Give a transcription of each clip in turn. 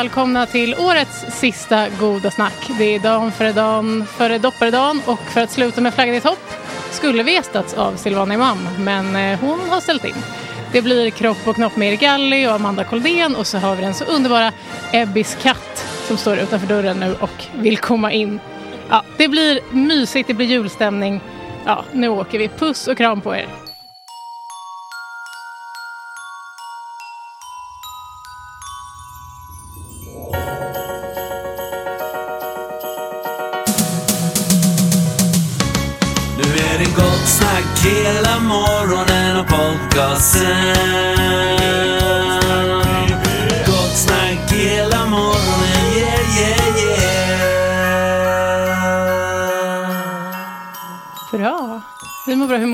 välkomna till årets sista goda snack. Det är dagen före dagen före dopparedagen och för att sluta med flaggan i topp skulle vi gästats av Silvana Imam, men eh, hon har ställt in. Det blir kropp och knopp med Erik Galli och Amanda Koldén och så har vi den så underbara Ebbis katt som står utanför dörren nu och vill komma in. Ja, det blir mysigt, det blir julstämning. Ja, nu åker vi. Puss och kram på er.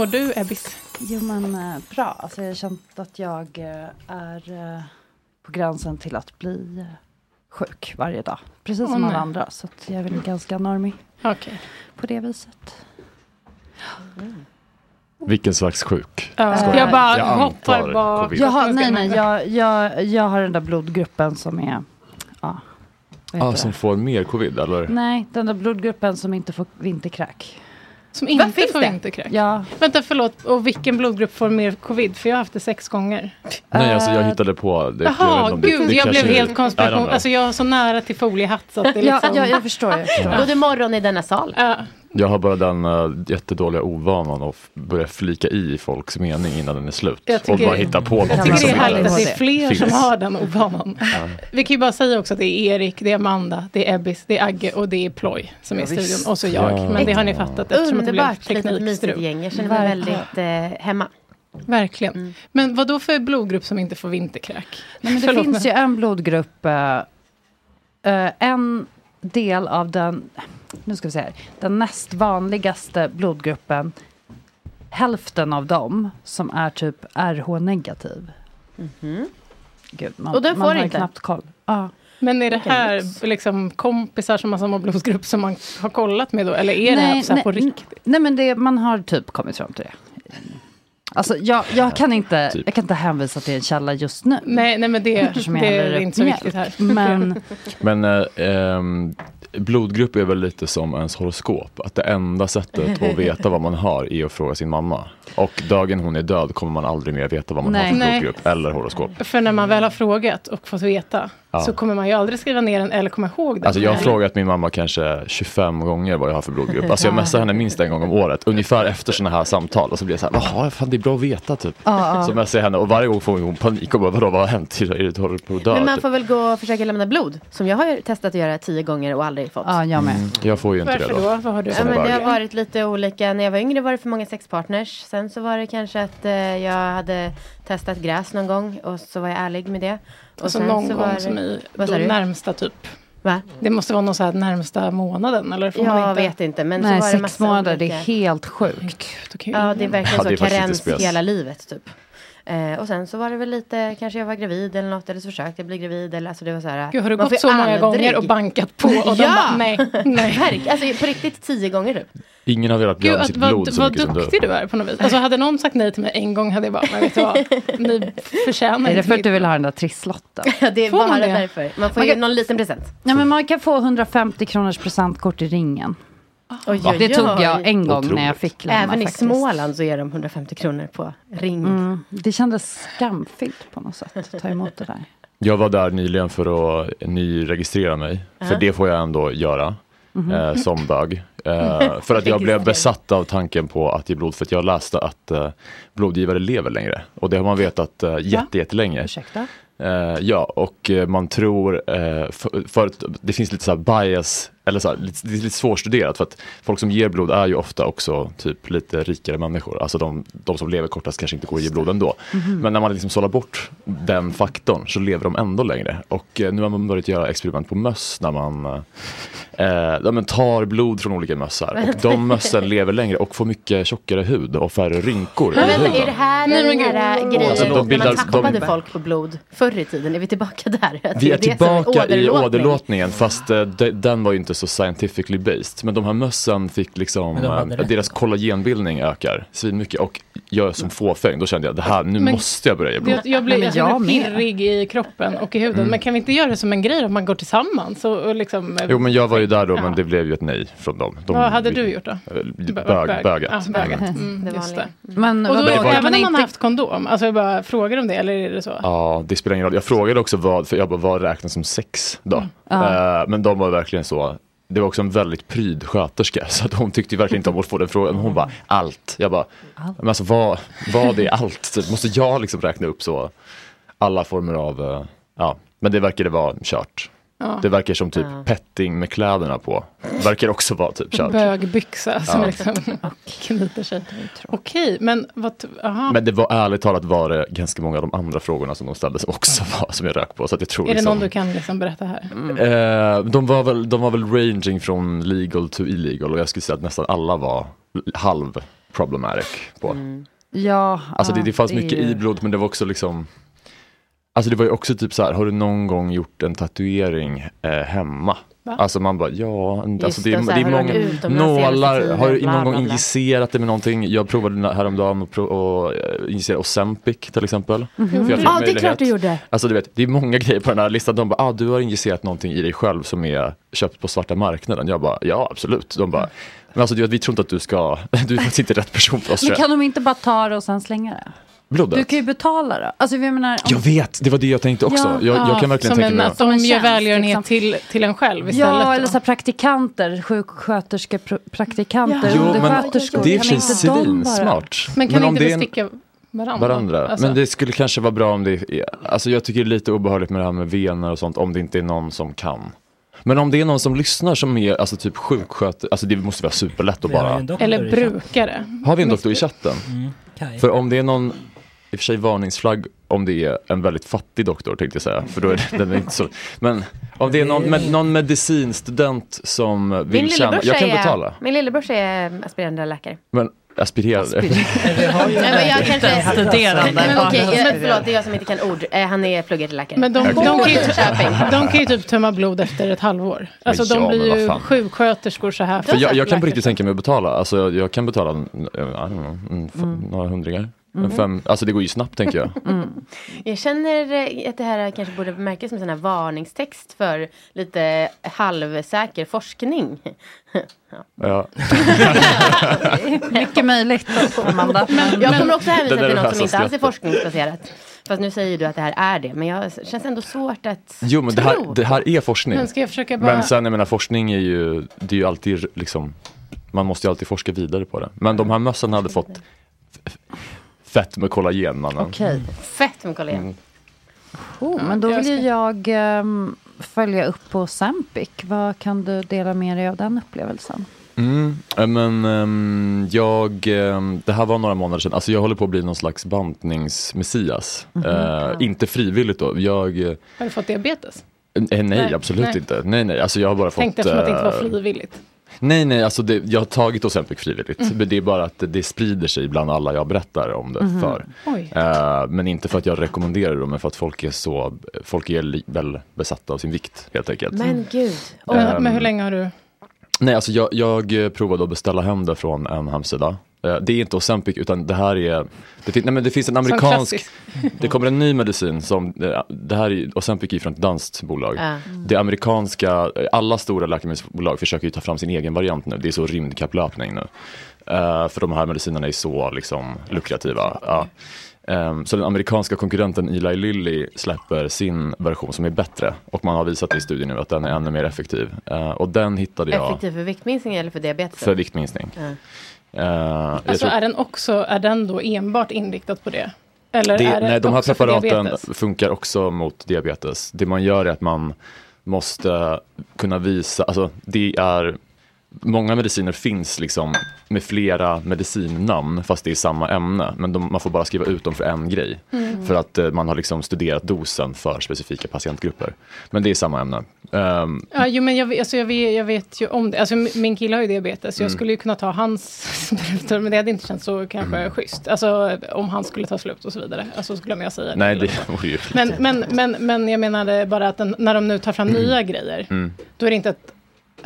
Mår du, Ebbis? Jo men eh, bra. Alltså, jag har känt att jag eh, är eh, på gränsen till att bli sjuk varje dag. Precis Åh, som alla andra. Så att jag är väl ganska normig Okej. på det viset. Vilken slags sjuk? Ja, jag bara Jag hoppar bak. covid. Jaha, nej nej. Jag, jag, jag har den där blodgruppen som är... Ja, Ah, det? som får mer covid eller? Nej, den där blodgruppen som inte får vinterkräk. Som inte finns får det? vinterkräk. Ja, Vänta, förlåt. Och vilken blodgrupp får mer covid? För jag har haft det sex gånger. Nej, alltså jag Eh, hittade på det. jag vet Jaha, inte om det- gud. det jag blev helt konspiration. Alltså jag är så nära till foliehatt så att det liksom... ja, jag förstår. Jag förstår. Då är det morgon i denna sal. Ja. Jag har bara den uh, jättedåliga ovanan att börja flika i folks mening innan den är slut. Tycker- och bara hitta på något Jag tycker som det är härligt att det är fler finns. som har den ovanan. Vi kan ju bara säga också att det är Erik, det är Amanda, det är Ebbis, det är Agge och det är Ploy som är i Ja, studion. Och så jag. Ja. Men det har ni fattat eftersom att det blev Underbart mysigt teknikstrul. gäng. Jag känner mig väldigt eh, hemma. Verkligen. Men vad då för blodgrupp som inte får vinterkräk? Nej, men det Förlåt, finns men- ju en blodgrupp. eh, eh, en del av den, nu ska vi se här, den näst vanligaste blodgruppen. Hälften av dem som är typ RH-negativ. Gud, man, Och den man får har inte? knappt koll. Ja. Men är det här liksom kompisar som har samma blodgrupp som man har kollat med då? Eller är det här så här på riktigt? Nej, men det, man har typ kommit fram till det. Alltså, jag, jag, kan inte, Typ. jag kan inte hänvisa till en källa just nu. Nej, nej men det, det är inte så viktigt här. Men Men eh, ehm, blodgrupp är väl lite som ens horoskop. Att det enda sättet att veta vad man har är att fråga sin mamma. Och dagen hon är död kommer man aldrig mer veta vad man Nej. har för Nej. blodgrupp eller horoskop. För när man väl har frågat och fått veta Ja. så kommer man ju aldrig skriva ner den eller komma ihåg den. Alltså jag har Eller- frågat min mamma kanske 25 gånger vad jag har för blodgrupp. Alltså jag messar henne minst en gång om året, ungefär efter sådana här samtal. Och så blir jag så här, jaha, fan det är bra att veta typ. Så messar jag henne och varje gång får hon panik och bara, vadå, vad har hänt? Är du på att dö? Men man får väl gå och försöka lämna blod. Som jag har ju testat att göra tio gånger och aldrig fått. ja, jag med. Mm, Jag får ju inte Varför det då. då? Vad har du? Ja, men det har varit lite olika. När jag var yngre var det för många sexpartners. Sen så var det kanske att eh, jag hade testat gräs någon gång och så var jag ärlig med det. Och Alltså någon så gång det- som i du? närmsta typ. Va? Det måste vara någon så här närmsta månaden eller får man Jag inte? vet inte. Men Nej, så var det sex massa månader, det olika- är helt sjukt. Gud, ju Ja, det är verkligen Ja, så det karens hela livet typ. Eh, och sen så var det väl lite, kanske jag var gravid eller något, eller så försökte jag bli gravid. Eller, alltså det var så här, Gud, har du man får gått så många aldrig- gånger och bankat på? Och de Ja! bara, nej, nej. Verk, alltså på riktigt tio gånger typ. Ingen har velat bli av med att, sitt vad, blod så vad mycket som du. duktig du är på något vis. Alltså hade någon sagt nej till mig en gång hade jag bara, men vet du vad, ni förtjänar Är det inte för att du vill ha den där trisslotten? Ja, det är Får man bara det? därför. Man får Man ju kan- någon liten present. Ja, men man kan få 150 kronors presentkort i ringen. Oj, Det tog jag en gång när jag Otroligt. fick lämna Även i faktiskt. Småland så är de 150 kronor på ring. Mm, det kändes skamfyllt på något sätt att ta emot det där. Jag var där nyligen för att nyregistrera mig. För det får jag ändå göra. Mhm. Eh, som bög. Eh, för att jag blev besatt av tanken på att ge blod. För att jag läste att eh, blodgivare lever längre. Och det har man vetat eh, jätte, jättelänge. Ursäkta? Eh, ja, och eh, man tror, eh, för, för det finns lite så här bias, eller så här, lite, är lite svårstuderat för att folk som ger blod är ju ofta också typ lite rikare människor. Alltså de, de som lever kortast kanske inte går att ge blod ändå. Men när man liksom sållar bort den faktorn så lever de ändå längre. Och eh, nu har man börjat göra experiment på möss när man eh, ja, men tar blod från olika mössar. Och de mössen lever längre och får mycket tjockare hud och färre rynkor i Men huden. är det här Nej, den men gud. här grejen Alltså, de bildar- man tappade de- folk på blod förr i tiden? Är vi tillbaka där? Vi är tillbaka i åderlåtning? åderlåtningen fast eh, de, den var ju inte så scientifically based. Men de här mössen fick liksom, de eh, rätt. deras kollagenbildning ökar svinmycket och jag är som fåfäng, då kände jag det här, nu Men- måste jag börja ge blod. Jag, jag blir, jag jag pirrig i kroppen och i huden. Men kan vi inte göra det som en grej att man går tillsammans? Och, och liksom, Jo men jag var ju där då Ja. men det blev ju ett nej från dem. De, Vad hade du gjort då? Eh, Bö- Bög, bögat. Ja, bögat. Mm, Det just det. Men Och då, det var- även om man har inte... haft kondom, alltså jag bara frågar om det eller är det så? Ja, det spelar ingen roll. Jag frågade också vad, för jag bara, vad räknas som sex då? Ja. Eh, men de var verkligen så, det var också en väldigt pryd sköterska så att hon tyckte verkligen inte om att få den frågan. Hon bara, allt. Jag bara, men alltså vad, vad är allt? Måste jag liksom räkna upp så alla former av, eh, ja, men det verkade vara kört. Ja. Det verkar som typ Ja. petting med kläderna på. Verkar också vara typ kört. Bögbyxa som Ja. liksom knyter sig. Okej, men vad... Aha. Men det var ärligt talat var det ganska många av de andra frågorna som de ställde som också var som jag rök på. Så att jag tror är det liksom, någon du kan liksom berätta här? Eh, de, var väl, de var väl ranging från legal to illegal och jag skulle säga att nästan alla var halv problematic på. Ja, Alltså det, det fanns är mycket ju- i blod men det var också liksom Alltså det var ju också typ så här, har du någon gång gjort en tatuering eh, hemma? Va? Alltså man bara, ja, alltså det, är, det är många nålar, har du någon gång injicerat det med någonting? Jag provade häromdagen att pro- och, eh, injicera Ozempic till exempel. För jag fick Ja, det är klart du gjorde. Alltså du vet, det är många grejer på den här listan. De bara, ah, du har injicerat någonting i dig själv som är köpt på svarta marknaden. Jag bara, ja absolut. De bara, men alltså du vet, vi tror inte att du ska, du är faktiskt inte rätt person för oss. Men tror jag." kan de inte bara ta det och sen slänga det? Blodet? Du kan ju betala då. Alltså jag menar, om- Jag vet, det var det jag tänkte också. Ja. jag, jag kan verkligen som tänka en, mig att de gör välgörenhet liksom. till, till en själv istället. Ja, eller så här praktikanter, sjuksköterskor, pr- praktikanter, Jo, men undersköterskor. det är i och för sig svinsmart. Men kan om inte det en- besticka varandra? varandra. Alltså, Men det skulle kanske vara bra om det är, alltså jag tycker det är lite obehagligt med det här med vener och sånt om det inte är någon som kan. Men om det är någon som lyssnar som är alltså typ sjuksköterska, alltså det måste vara superlätt att bara. eller brukare. Har vi en doktor i chatten? Kaj. För om det är någon, i och för sig varningsflagg om det är en väldigt fattig doktor tänkte jag säga, för då är det, den är inte så. Men om det är någon, med, någon medicinstudent som vill tjäna, jag kan är, betala. min lillebrorsa är aspirerande läkare. Men ju Nej, men jag kanske... Studerande. Men okej, jag- förlåt, det är jag som inte kan ord. Eh, Han är pluggar till läkare. Men de, de, kan ju, de kan ju typ tömma blod efter ett halvår. Alltså Men de ja, men blir ju sjuksköterskor så här. För jag, jag kan på riktigt tänka mig att betala, alltså jag, jag kan betala I don't know, några hundringar. En fem, alltså det går ju snabbt tänker jag. Jag känner eh, att det här kanske borde märkas som en sån här varningstext för lite halvsäker forskning. Ja. Mycket möjligt, Amanda. Men, Jag kommer också hänvisa till något som inte alls är forskningsbaserat. Fast nu säger du att det här är det. Men jag det känns ändå svårt att Jo men det här, det här är forskning. Men ska jag försöka bara... Men sen jag menar forskning är ju, det är ju alltid liksom, man måste ju alltid forska vidare på det. Men de här mössen hade fått fett med kollagen mannen. Okej, Fett med kollagen. Mm. oh, men då vill ju jag ehm, följa upp på Sempic. Vad kan du dela med dig av den upplevelsen? Mm, eh, men ehm, jag, ehm, det här var några månader sedan, alltså jag håller på att bli någon slags bantningsmessias. Eh, inte frivilligt då, jag, eh, Har du fått diabetes? nej, Nej, absolut nej. inte. Nej nej, alltså jag har bara Tänkte fått. eftersom att det inte var frivilligt. Nej nej, alltså det, jag har tagit Ozempic frivilligt. Mm. Men det är bara att det, det sprider sig bland alla jag berättar om det Mhm. för. Eh, men inte för att jag rekommenderar det, men för att folk är så, folk är väl besatta av sin vikt helt enkelt. Men gud. Och, Men, men hur länge har du? Nej, alltså jag, jag provade att beställa hem det från en hemsida. Eh, Det är inte Ozempic utan det här är, det, nej, men det finns en amerikansk, det kommer en ny medicin som, eh, det här är, Ozempic är från ett danskt bolag. Ja. Det amerikanska, eh, alla stora läkemedelsbolag försöker ju ta fram sin egen variant nu, det är så rymdkapplöpning nu. Eh, för de här medicinerna är så liksom lukrativa. Ja. Ehm, så den amerikanska konkurrenten Eli Lilly släpper sin version som är bättre och man har visat i studien nu att den är ännu mer effektiv. Eh, och den hittade jag Effektiv för viktminskning eller för diabetes? för viktminskning. Ja. Jag Alltså tror- är den också, är den då enbart inriktad på det? Eller det, är det nej, de här preparaten funkar också mot diabetes. Det man gör är att man måste kunna visa, alltså det är Många mediciner finns liksom med flera medicinnamn fast det är samma ämne. Men de, man får bara skriva ut dem för en grej. Mm. För att eh, man har liksom studerat dosen för specifika patientgrupper. Men det är samma ämne. Ehm, Ja, jo, men jag, alltså, jag, vet, jag vet ju om det. Alltså, min- kille har ju diabetes. Jag Mm. skulle ju kunna ta hans sprutor. Men det hade inte känts så kanske Mm. schysst. Alltså om han skulle ta slut och så vidare. Alltså så glömmer jag säga nej, det. det vore ju Men, men, men, men jag menade bara att den, när de nu tar fram nya grejer. Mm. Då är det inte att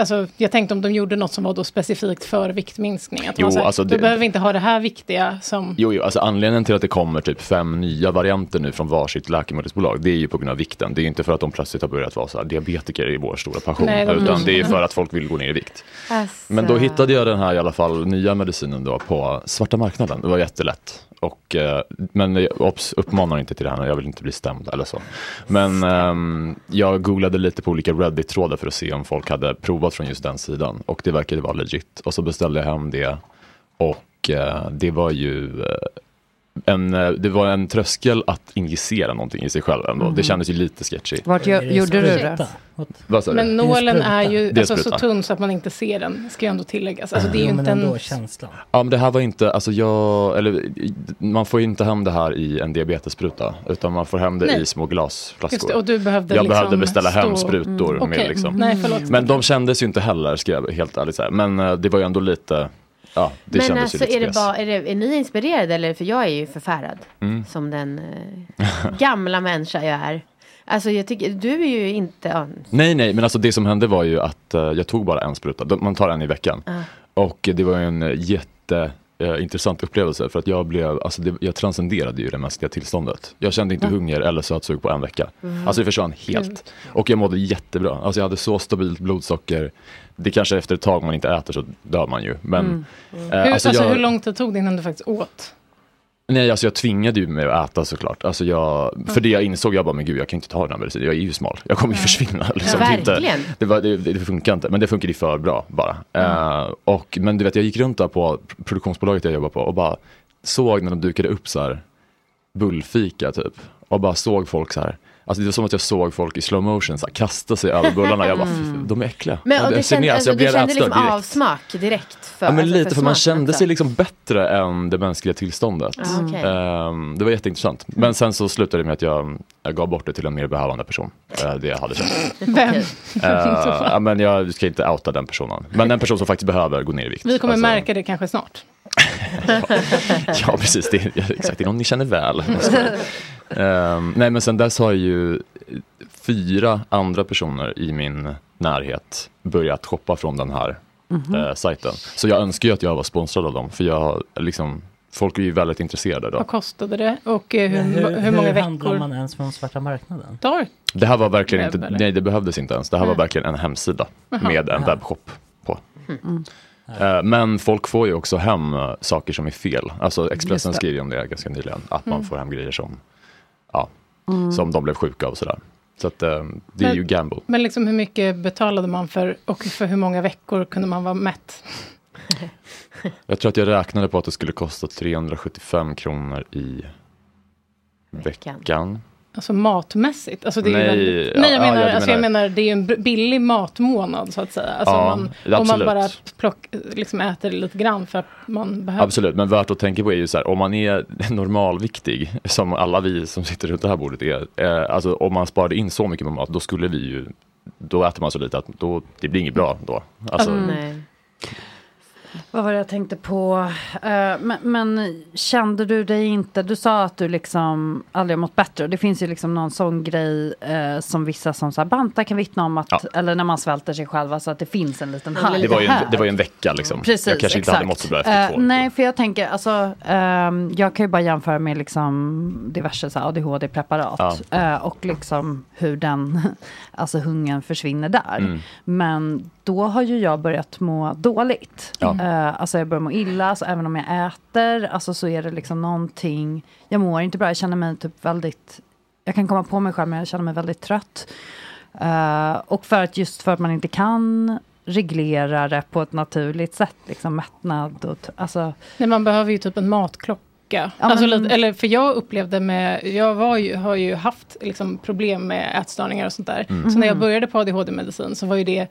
Alltså, jag tänkte om de gjorde något som var då specifikt för viktminskning. Att Jo, här, alltså då det- behöver vi inte ha det här viktiga som... Jo, jo, alltså anledningen till att det kommer typ fem nya varianter nu från varsitt läkemedelsbolag, det är ju på grund av vikten. Det är ju inte för att de plötsligt har börjat vara så här, diabetiker i vår stora passion, Nej, de- utan det är för att folk vill gå ner i vikt. Alltså, Men då hittade jag den här i alla fall nya medicinen då på svarta marknaden. Det var jättelätt. Och, eh, men eh, jag uppmanar inte till det här, jag vill inte bli stämd eller så. Men um, jag googlade lite på olika Reddit-trådar för att se om folk hade provat från just den sidan. Och det verkade vara legit. Och så beställde jag hem det. Och uh, det var ju, uh, en, eh, det var en tröskel att injicera någonting i sig själv ändå. Mm. Det kändes ju lite sketchy. Vart gö- gjorde du det? Vad sa du? Men nålen är ju alltså, så tunn så att man inte ser den, ska ju ändå tilläggas. Alltså, det är ju Jo, men inte en... känslan. Ja men det här var inte, alltså jag, eller man får ju inte hem det här i en diabetesspruta utan man får hem det Nej. i små glasflaskor. Just det, och du behövde jag liksom behövde beställa hem stå- sprutor. Mm. Med Okej, liksom. Nej, förlåt. Men de kändes ju inte heller, ska jag helt ärligt säga. Men eh, det var ju ändå lite, ja det Men kändes alltså ju lite är, det bara, är, det, är ni inspirerade eller? För jag är ju förfärad. Mm. Som den eh, gamla människa jag är. Alltså jag tycker, du är ju inte... Ja, Nej, nej, men alltså det som hände var ju att eh, jag tog bara en spruta. Man tar en i veckan. Ja. Och det var ju en jätte eh, intressant upplevelse för att jag blev, alltså det, jag transcenderade ju det mänskliga tillståndet. Jag kände inte hunger eller sötsug på en vecka. Mm. Alltså det försvann helt. Gud. Och jag mådde jättebra. Alltså jag hade så stabilt blodsocker. Det kanske efter ett tag om man inte äter så dör man ju. Men, Mm. eh, hur, alltså alltså, jag, hur lång tid tog det innan du faktiskt åt? Nej, alltså jag tvingade ju mig att äta såklart. Alltså jag, Mm. För det jag insåg, jag bara, men gud jag kan inte ta den här medicinen, jag är ju smal. Jag kommer ju försvinna. Liksom. Ja, verkligen. det, var, det, det funkar inte, men det funkade ju för bra bara. Eh, och, men du vet, jag gick runt där på produktionsbolaget jag jobbar på och bara såg när de dukade upp så här bullfika typ. Och bara såg folk så här. Alltså det var som att jag såg folk i slow motion så här, kasta sig över bullarna. Jag bara, Mm. "Fy, de är äckliga. Men jag det kände, ner, så alltså, jag du blev kände ätstörd liksom direkt. avsmak direkt? För, Ja men alltså, lite för man smaken kände också. sig liksom bättre än det mänskliga tillståndet. Ah. Ehm, det var jätteintressant. Men sen så slutade det med att jag, jag gav bort det till en mer behövande person. Eh, det jag hade köpt. Vem? Ja, men jag ska inte outa den personen. Men en person som faktiskt behöver gå ner i vikt. Vi kommer Alltså, märka det kanske snart. Ja precis, det är, exakt, det är någon ni känner väl. Ehm, nej men sen dess har ju fyra andra personer i min närhet börjat shoppa från den här Mhm. eh, sajten. Så jag önskar ju att jag var sponsrad av dem, för jag har liksom, folk är ju väldigt intresserade. Då. Vad kostade det och eh, hur, hur, hur många handlar veckor? man ens från svarta marknaden? Dark. Det här var verkligen inte, eller? nej det behövdes inte ens. Det här var Nej. verkligen en hemsida Jaha. med en webbshop på. Mm. Eh, Men folk får ju också hem eh, saker som är fel. Alltså Expressen skrev ju om det ganska nyligen. Att man Mm. får hem grejer som, ja, Mm. som de blev sjuka av och sådär. Så att eh, det är Men- ju gamble. Men liksom hur mycket betalade man för och för hur många veckor kunde man vara mätt? Jag tror att jag räknade på att det skulle kosta 375 kronor i veckan. Alltså matmässigt? Alltså det är Nej, väldigt, ja, nej, jag ja, menar, ja, du alltså jag menar- det är en billig matmånad så att säga. Alltså Ja, man, om man bara plock, liksom äter lite grann för att man behöver. Absolut, men värt att tänka på är ju så här, om man är normalviktig, som alla vi som sitter runt det här bordet är, eh, alltså om man sparade in så mycket med mat, då skulle vi ju, då äter man så lite att då, det blir inget bra då. Alltså, Mm. Vad var det jag tänkte på? Eh, men, men kände du dig inte, du sa att du liksom aldrig har mått bättre. Det finns ju liksom någon sån grej eh, som vissa som så här, bantar kan vittna om att, Ja. eller när man svälter sig själva så att det finns en liten det, haj. var ju en, det var ju en vecka liksom. Precis, jag kanske inte exakt. hade mått så bra efter Eh, två. Nej, för jag tänker, alltså, ehm, jag kan ju bara jämföra med liksom diverse ADHD-preparat. Ja. eh, och liksom hur den, alltså hungern försvinner där. Mm. Men då har ju jag börjat må dåligt. Ja. Eh, alltså jag börjar må illa, alltså även om jag äter, alltså så är det liksom någonting, jag mår inte bra, jag känner mig typ väldigt, jag kan komma på mig själv men jag känner mig väldigt trött. Eh, och för att just för att man inte kan reglera det på ett naturligt sätt, liksom mättnad och alltså, Nej, man behöver ju typ en matklocka. Ja, alltså men- lite, eller för jag upplevde med, jag var ju, har ju haft liksom problem med ätstörningar och sånt där. Mm. Så när jag Mhm. började på ADHD-medicin så var ju det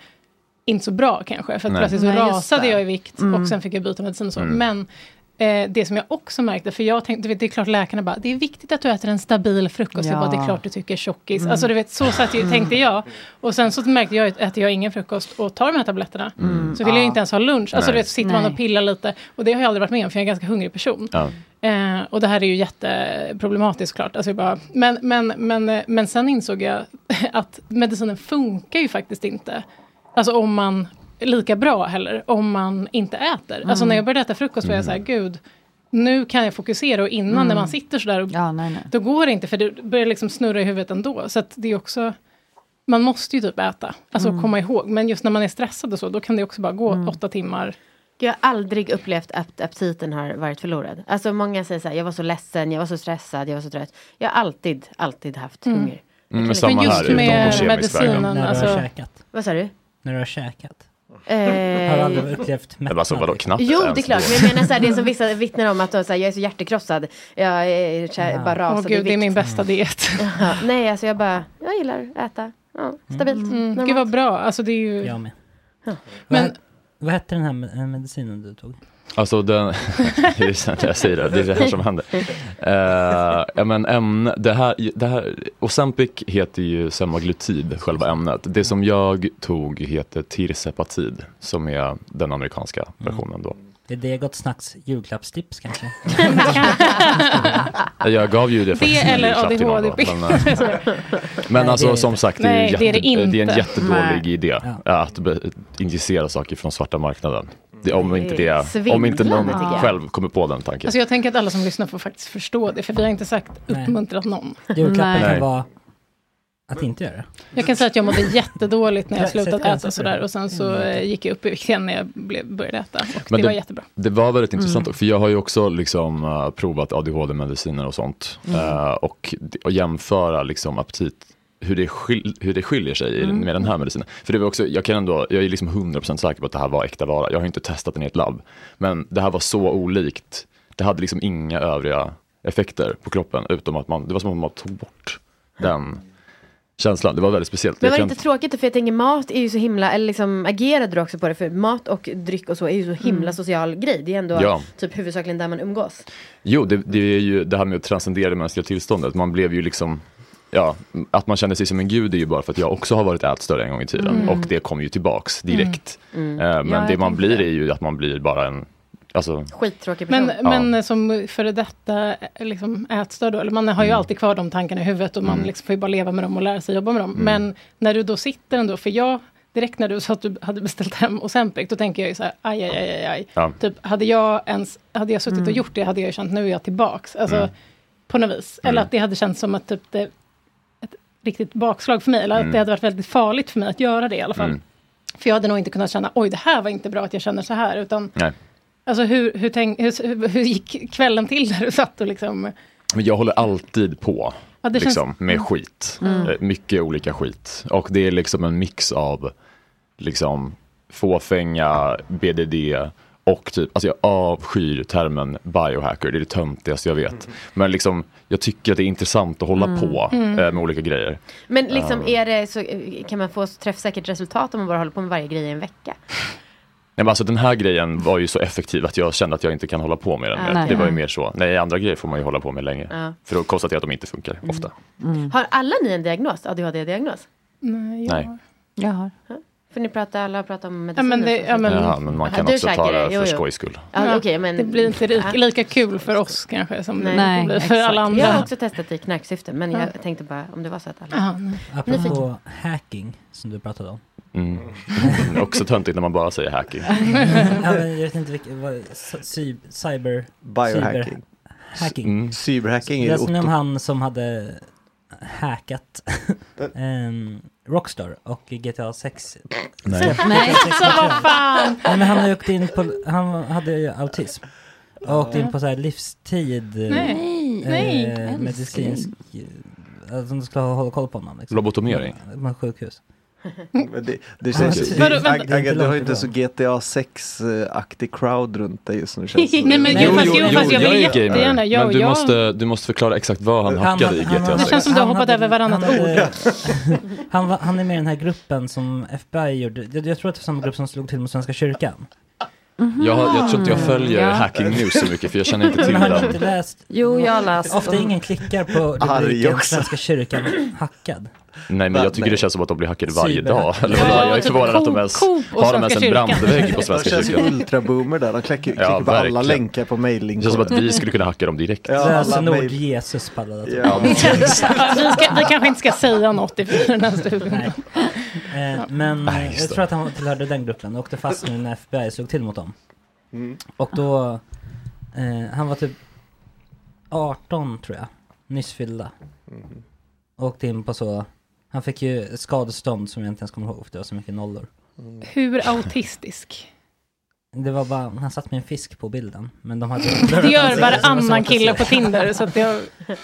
inte så bra kanske. För att Nej. plötsligt så Nej, rasade jag i vikt Mm. och sen fick jag byta medicin och så. Mm. Men eh, det som jag också märkte, för jag tänkte, vet, det är klart läkarna bara, det är viktigt att du äter en stabil frukost. Jag Ja. bara, det är klart du tycker tjockis. Mm. Alltså du vet, så satt jag, tänkte jag. Och sen så märkte jag, att äter jag ingen frukost och tar de här tabletterna, Mm. så vill jag Ja. inte ens ha lunch. Alltså Nej. du vet, så sitter man och pillar lite. Och det har jag aldrig varit med om, för jag är en ganska hungrig person. Ja. Eh, och det här är ju jätteproblematiskt klart. Alltså jag bara, men, men, men, eh, men sen insåg jag att medicinen funkar ju faktiskt inte. Alltså om man, lika bra heller, om man inte äter. Alltså Mm. när jag började äta frukost var jag så här, gud, nu kan jag fokusera och innan Mm. när man sitter sådär, och, ja, nej, nej. då går det inte för det börjar liksom snurra i huvudet ändå. Så att det är också, man måste ju typ äta, alltså Mm. komma ihåg. Men just när man är stressad och så, då kan det också bara gå åtta timmar. Jag har aldrig upplevt att aptiten har varit förlorad. Alltså många säger så här, jag var så ledsen, jag var så stressad, jag var så trött. Jag har alltid, alltid haft Mm. hunger. Mm, men samma här, utom på kemisk väg. medicinen, du alltså-. Vad sa du? När du har käkat. Eh, Har du aldrig upplevt Men alltså vadå knappt Jo, ens det är klart. då? Men jag menar så här, det som vissa vittnar om att de, så här, jag är så hjärtekrossad. Jag är, så här, bara Åh rasade i gud, det är min bästa diet. Ja, nej, alltså jag bara, jag gillar att äta. Ja, stabilt. Mm. normalt. Gud vad bra, alltså det är ju... Jag med. Ja. Men, vad, vad hette den här med- medicinen du tog? Alltså den, det är sant jag säger det, det är det här som händer. Uh, men ämne, det här, det här, Ozempic heter ju semaglutid, själva ämnet. Det som jag tog heter tirsepatid, som är den amerikanska versionen då. Det är det Gott Snacks julklappstips kanske? Jag gav ju det faktiskt i eller till någon då, ADHD. Men, eh, men Nej, alltså det är som sagt, det är, Nej, ju det är det jätte, det är en jättedålig Nej. idé Ja. att injicera saker från svarta marknaden. Det, om, inte Det om inte någon själv kommer på den tanken. Alltså jag tänker att alla som lyssnar får faktiskt förstå det, för vi har inte sagt uppmuntrat någon. Julklappen Nej. kan vara att inte göra det. Jag kan säga att jag mådde jättedåligt när jag slutade äta för sådär och sen så Mm. eh, gick jag upp i vikt igen när jag blev, började äta. Och Men det var jättebra. Det var väldigt intressant, Mm. för jag har ju också liksom, uh, provat ADHD-mediciner och sånt. Mm. Uh, och, och jämföra liksom, aptit, hur det, skil, hur det skiljer sig Mm. med den här medicinen. För det var också, jag, kan ändå, jag är liksom 100% säker på att det här var äkta vara. Jag har inte testat den i ett labb. Men det här var så olikt. Det hade liksom inga övriga effekter på kroppen, utom att man, det var som att man tog bort den känslan. Det var väldigt speciellt. Men var det inte tråkigt? För jag tänker mat är ju så himla, eller liksom agerade du också på det? För mat och dryck och så är ju så himla social grej. Det är ändå Ja. typ huvudsakligen där man umgås. Jo, det, det är ju det här med att transcendera det mänskliga tillståndet. Man blev ju liksom, ja, att man känner sig som en gud är ju bara för att jag också har varit ätstörd en gång i tiden. Mm. Och det kommer ju tillbaks direkt. Mm. Eh, men Ja, det man blir det. är ju att man blir bara en, alltså, Skittråkig person. Men, Ja. men som före detta eh, liksom, ätstörd, eller man har ju Mm. alltid kvar de tankarna i huvudet och man Mm. liksom får ju bara leva med dem och lära sig jobba med dem. Mm. Men när du då sitter ändå, för jag, direkt när du sa att du hade beställt hem Ozempic, då tänker jag ju så här, aj, aj, aj, aj, aj. ja. Typ, hade jag ens, hade jag suttit Mm. och gjort det, hade jag ju känt, nu är jag tillbaks. Alltså, Mm. på något vis. Eller Mm. att det hade känts som att typ det, riktigt bakslag för mig, eller att Mm. det hade varit väldigt farligt för mig att göra det i alla fall. Mm. För jag hade nog inte kunnat känna, oj det här var inte bra att jag känner så här, utan Nej. Alltså hur, hur, tänk, hur, hur gick kvällen till när du satt och liksom... Men jag håller alltid på Ja, det liksom, känns, med skit. Mm. Eh, Mycket olika skit. Och det är liksom en mix av liksom, fåfänga, BDD och typ, alltså jag avskyr termen biohacker, det är det töntigaste jag vet. Men liksom, jag tycker att det är intressant att hålla Mm. på Mm. eh, med olika grejer. Men liksom Ja. är det så, kan man få så träffsäkert resultat om man bara håller på med varje grej i en vecka? Nej, men alltså, den här grejen var ju så effektiv att jag kände att jag inte kan hålla på med den. Ah. Det var ju mer så. Nej, andra grejer får man ju hålla på med länge. Ja. För att konstatera att de inte funkar ofta. Mm. Har alla ni en diagnos? ADHD-diagnos? nej, ja. Nej. Jag har. För ni pratar, alla pratar om Ja, mediciner. men det, ja, men, Ja, men man Ja, kan också ta det det, för skojs skull. Ja, Ja, okej, men, det blir inte lika, Ja. lika kul för oss kanske som Nej. det blir för exakt. alla andra. Jag har också testat i knarksyfte, men Ja. jag tänkte bara om det var så att alla... Aha, nej. Apropå hacking, som du pratade om. Mm. också töntigt när man bara säger hacking. ja, men jag vet inte vilket, vad, cy, cyber... Biohacking. Hacking. Mm. Cyberhacking är Det är som han som hade hackat um, Rockstar och GTA 6. Nej. Nej. GTA 6 Så vad fan! Nej men han hade åkt in på, han hade ju autism. Och åkt in på så här livstid. Nej. eh, Nej. medicinsk, eh, att de skulle hålla koll på honom. Liksom. Lobotomering. Med sjukhus. Det, känns, Vadå, vänta. Du har ju inte så GTA 6-aktig crowd runt dig just nu känns. Nej, men jo, fast, jo, fast jag jag vill är gamer. jättegärna... Jag, men du, jag, måste, du måste förklara exakt vad han Han hackade i GTA hade- 6. Det känns som du har hoppat över varannat han ord. han, han är med i den här gruppen som FBI gjorde. Jag, jag tror att det var samma grupp som slog till mot Svenska kyrkan. Jag, har, jag tror inte jag följer Ja. hacking news så mycket för jag känner inte till Men har inte den. läst? Jo, jag har läst. Ofta ingen klickar på rubriken. Svenska kyrkan hackad. Nej men jag tycker Nej. det känns som att de blir hackade varje dag. Eller Ja, jag är typ förvånad att de ens har de ens en kyrkan. brandvägg på De Svenska känns ju kyrkan. ultraboomer där, de klickar, Ja, på alla länkar på Det mailing. känns som att vi skulle kunna hacka dem direkt. Ja, alla Lösenord mail. Jesus på alla datorer. Ja. Vi, ska, vi kanske inte ska säga något i den här studion. Nej. Eh, men jag det. tror att han tillhörde den gruppen och åkte fast nu när FBI slog till mot dem. Mm. Och då, eh, han var typ 18 tror jag, nyss fyllda. Mhm. Åkte in på så, han fick ju skadestånd som jag inte ens kommer ihåg för det var så mycket nollor. Hur autistisk? Det var bara, han satt med en fisk på bilden. Men de hade Det gör varannan kille på Tinder. Så att jag, Nej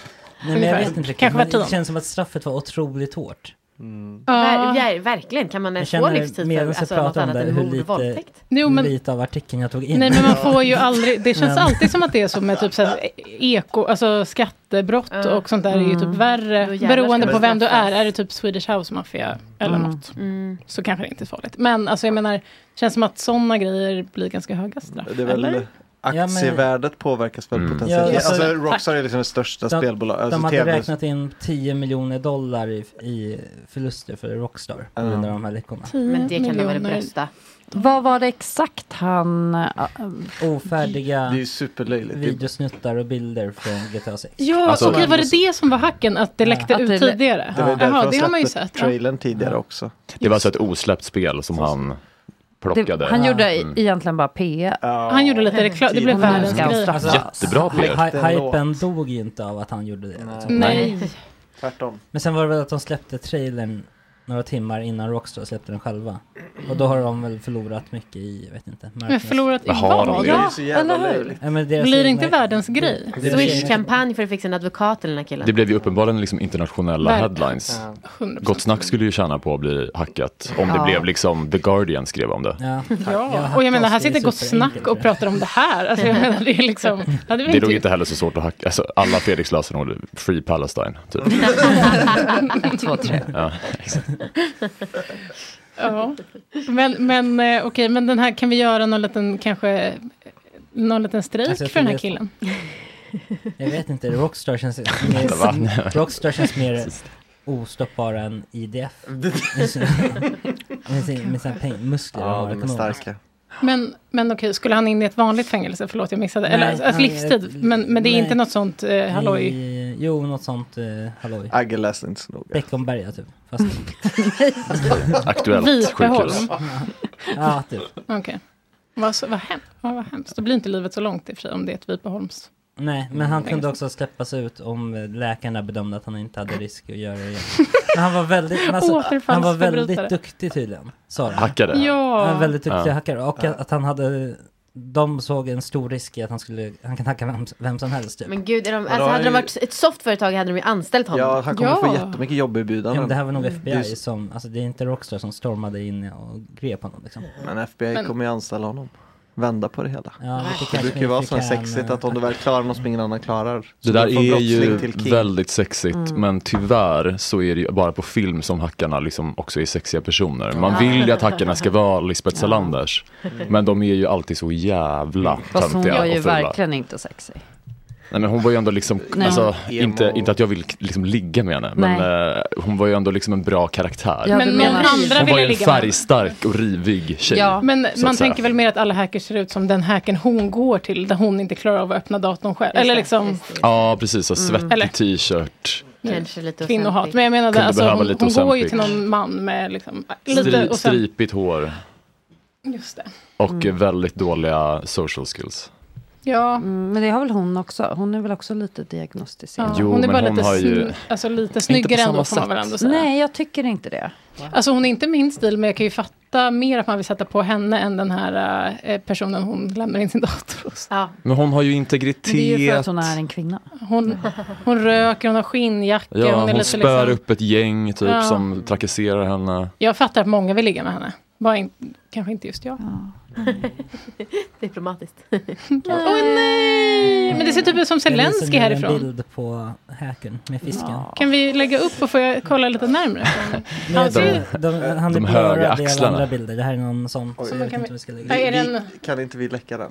men jag vet inte riktigt, Kanske men det känns som att straffet var otroligt hårt. Ja. Ver, ver, verkligen, kan man Jag ens få livstid för alltså, något pratar om annat det, än hur mord och lite, våldtäkt? Jo, men- lite av artikeln jag tog in. Nej men man får ju aldrig, det känns alltid som att det är så med typ så här, eko, alltså skattebrott Ja. och sånt där är ju typ Mm. värre. Beroende på vem du är, är det typ Swedish House Mafia eller Mm. något. Mm. Så kanske det inte är farligt. Men alltså jag menar, det känns som att sådana grejer blir ganska höga straff. Det är väl eller? Aktievärdet påverkas väl Mm. potentiellt. Ja, alltså- alltså, Rockstar är liksom det största De- spelbolag. Alltså, de hade TV räknat in 10 miljoner dollar i, i förluster för Rockstar grund av de här läckorna. Men det kan de väl brösta. Vad var det exakt han... äh, Ofärdiga videosnuttar och bilder från GTA 6. Ja, Alltså- okej var det det som var hacken? Att det läckte Att ut det- tidigare? Det var därför Jaha, de det har man ju sett. Ja. trailern tidigare också. Det var alltså ett osläppt spel som han plockade. det, han gjorde Mm. egentligen bara P. Han gjorde lite reklam, det blev världens grej. straffas. Jättebra PR. hy- Hypen dog ju inte av att han gjorde det. liksom. Nej. Tvärtom. Men sen var det väl att de släppte trailern några timmar innan Rockstar släppte den själva. Och då har de väl förlorat mycket i, jag vet inte, Men förlorat i Vad det? Det Ja, eller hur? Ja, Blir det egna- inte världens grej? deras Swish egna- kampanj för att fixa en advokat till den här killen. Det blev ju uppenbarligen liksom internationella Ver- headlines. Ja. 100%. Gott snack skulle ju tjäna på att bli hackat. Om det blev liksom The Guardian skrev om det. Ja. Ja, och jag menar här det är sitter Gott Snack och pratar om det här. Alltså jag menar det är liksom... Ja, Det är inte- nog inte heller så svårt att hacka. Alltså, alla Fredriks lösenord, är Free Palestine. Typ. Två, tre. Ja, exakt. Ja. Men, men eh, okej, men den här, kan vi göra någon liten, kanske, någon liten strejk Alltså, för den här killen? Jag vet inte, Rockstar känns mer, Rockstar känns mer ostoppbara än IDF. Med sina, med sin- med sina peng- muskler Ja, de är starka. Men, men okej, skulle han in i ett vanligt fängelse? Förlåt, jag missade. Eller Nej, alltså, han- livstid. Men, men det är nej. inte något sånt eh, halloj? Jo, något sånt eh, halloj. Agge läste inte så noga. Beckomberga typ. Fast, Aktuellt sjukhus. ja, typ. Okej. Vad, så- vad, hem, ja, vad hemskt. Då blir inte livet så långt i och för sig om det är ett Vipeholms. Nej, men han kunde också släppas ut om eh, läkarna bedömde att han inte hade risk att göra det igen. Men han var väldigt, alltså, han var väldigt duktig tydligen. Sa de. Hackade. Han var Ja. väldigt duktig Ja. hackare och att han hade de såg en stor risk i att han skulle, han kan hacka vem, vem som helst typ. Men gud, är de, alltså, hade de varit ett softföretag hade de ju anställt honom. Ja, han kommer Ja. få jättemycket Ja, jobberbjudanden. men det här var nog FBI s- som, alltså det är inte Rockstar som stormade in och grep honom liksom. Men FBI Men- kommer ju anställa honom. Vända på det hela. Ja, Det kanske brukar ju vara så sexigt eh, att om du väl klarar något som ingen annan klarar. Det där är ju väldigt sexigt Mm. men tyvärr så är det ju bara på film som hackarna liksom också är sexiga personer. Man vill ju att hackarna ska vara Lisbeth Salanders. Men de är ju alltid så jävla Fast hon töntiga var ju och fula. verkligen inte sexy. Nej men hon var ju ändå liksom, alltså, inte, inte att jag vill liksom ligga med henne, men eh, hon var ju ändå liksom en bra karaktär. Ja, Men någon andra hon var ju en färgstark och rivig tjej. Ja. Men Så man tänker väl mer att alla hackers ser ut som den hacken hon går till, där hon inte klarar av att öppna datorn själv. Just Eller det, liksom. Ja precis, och svettig Eller- t-shirt, Kanske lite kvinnohat. Men jag menade, alltså, hon, hon går ju till någon man med liksom, lite stri, stripigt hår Just det. och eh, väldigt dåliga social skills. Ja, Mm, men det har väl hon också. Hon är väl också lite diagnostiserad. ja. Jo, hon är bara hon lite, har ju- sny- alltså, lite snyggare ändå får man väl ändå säga. Nej, jag tycker inte det. Alltså hon är inte min stil, men jag kan ju fatta mer att man vill sätta på henne än den här eh, personen hon lämnar in sin dator hos. Ja, Men hon har ju Men det är ju för integritet. att hon är en kvinna. Hon, hon röker, hon har skinnjacka, Ja, hon hon lite spär liksom... upp ett gäng typ Ja. som trakasserar henne. Jag fattar att många vill ligga med henne. Bara in, kanske inte just jag. diplomatiskt. Åh nej! Men det ser typ ut som Jag visar Zelensky nu härifrån. en bild på hacken med fisken. Kan vi lägga upp och får jag kolla lite närmare? Men Han ser de, de, han de höga axlarna. andra bilder. Det här är någon sån. Oj. Så kan inte vi- Nej, den... Kan inte läcka den?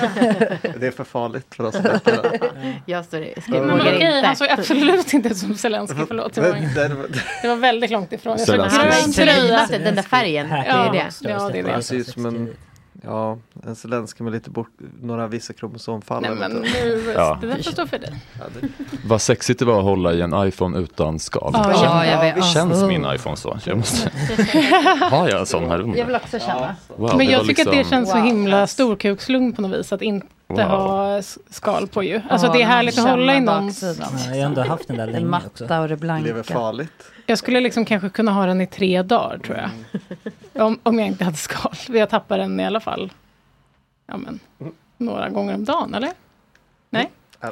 det är för farligt för oss att läcka den. Jag står i, okej, han såg absolut inte ut som Zelensky, förlåt. Det var, det var väldigt långt ifrån. Jag såg Zelensky. tröja. Den där färgen, Hacken det är det. Ja, det är det. Han ser ut som en- Ja, en Zelensky med lite bort, några vissa kromosomfall. Nej men nu, Ja. det där får stå för dig. Ja, det, Vad sexigt det var att hålla i en iPhone utan skal. Ja, Ja, jag vet. Känns Oh. min iPhone så? Jag måste... Har jag en sån här Jag under? vill också känna. Wow, Men jag tycker att det liksom- känns så himla storkukslugn på något vis att inte Wow. ha skal på ju. Alltså Ja, det är härligt att hålla i. Ja, jag har ändå haft den där länge också. matta och det lever blanka. farligt. Jag skulle liksom kanske kunna ha den i tre dagar tror jag. Om, om jag inte hade skal. Jag tappar den i alla fall. Ja men, några gånger om dagen eller?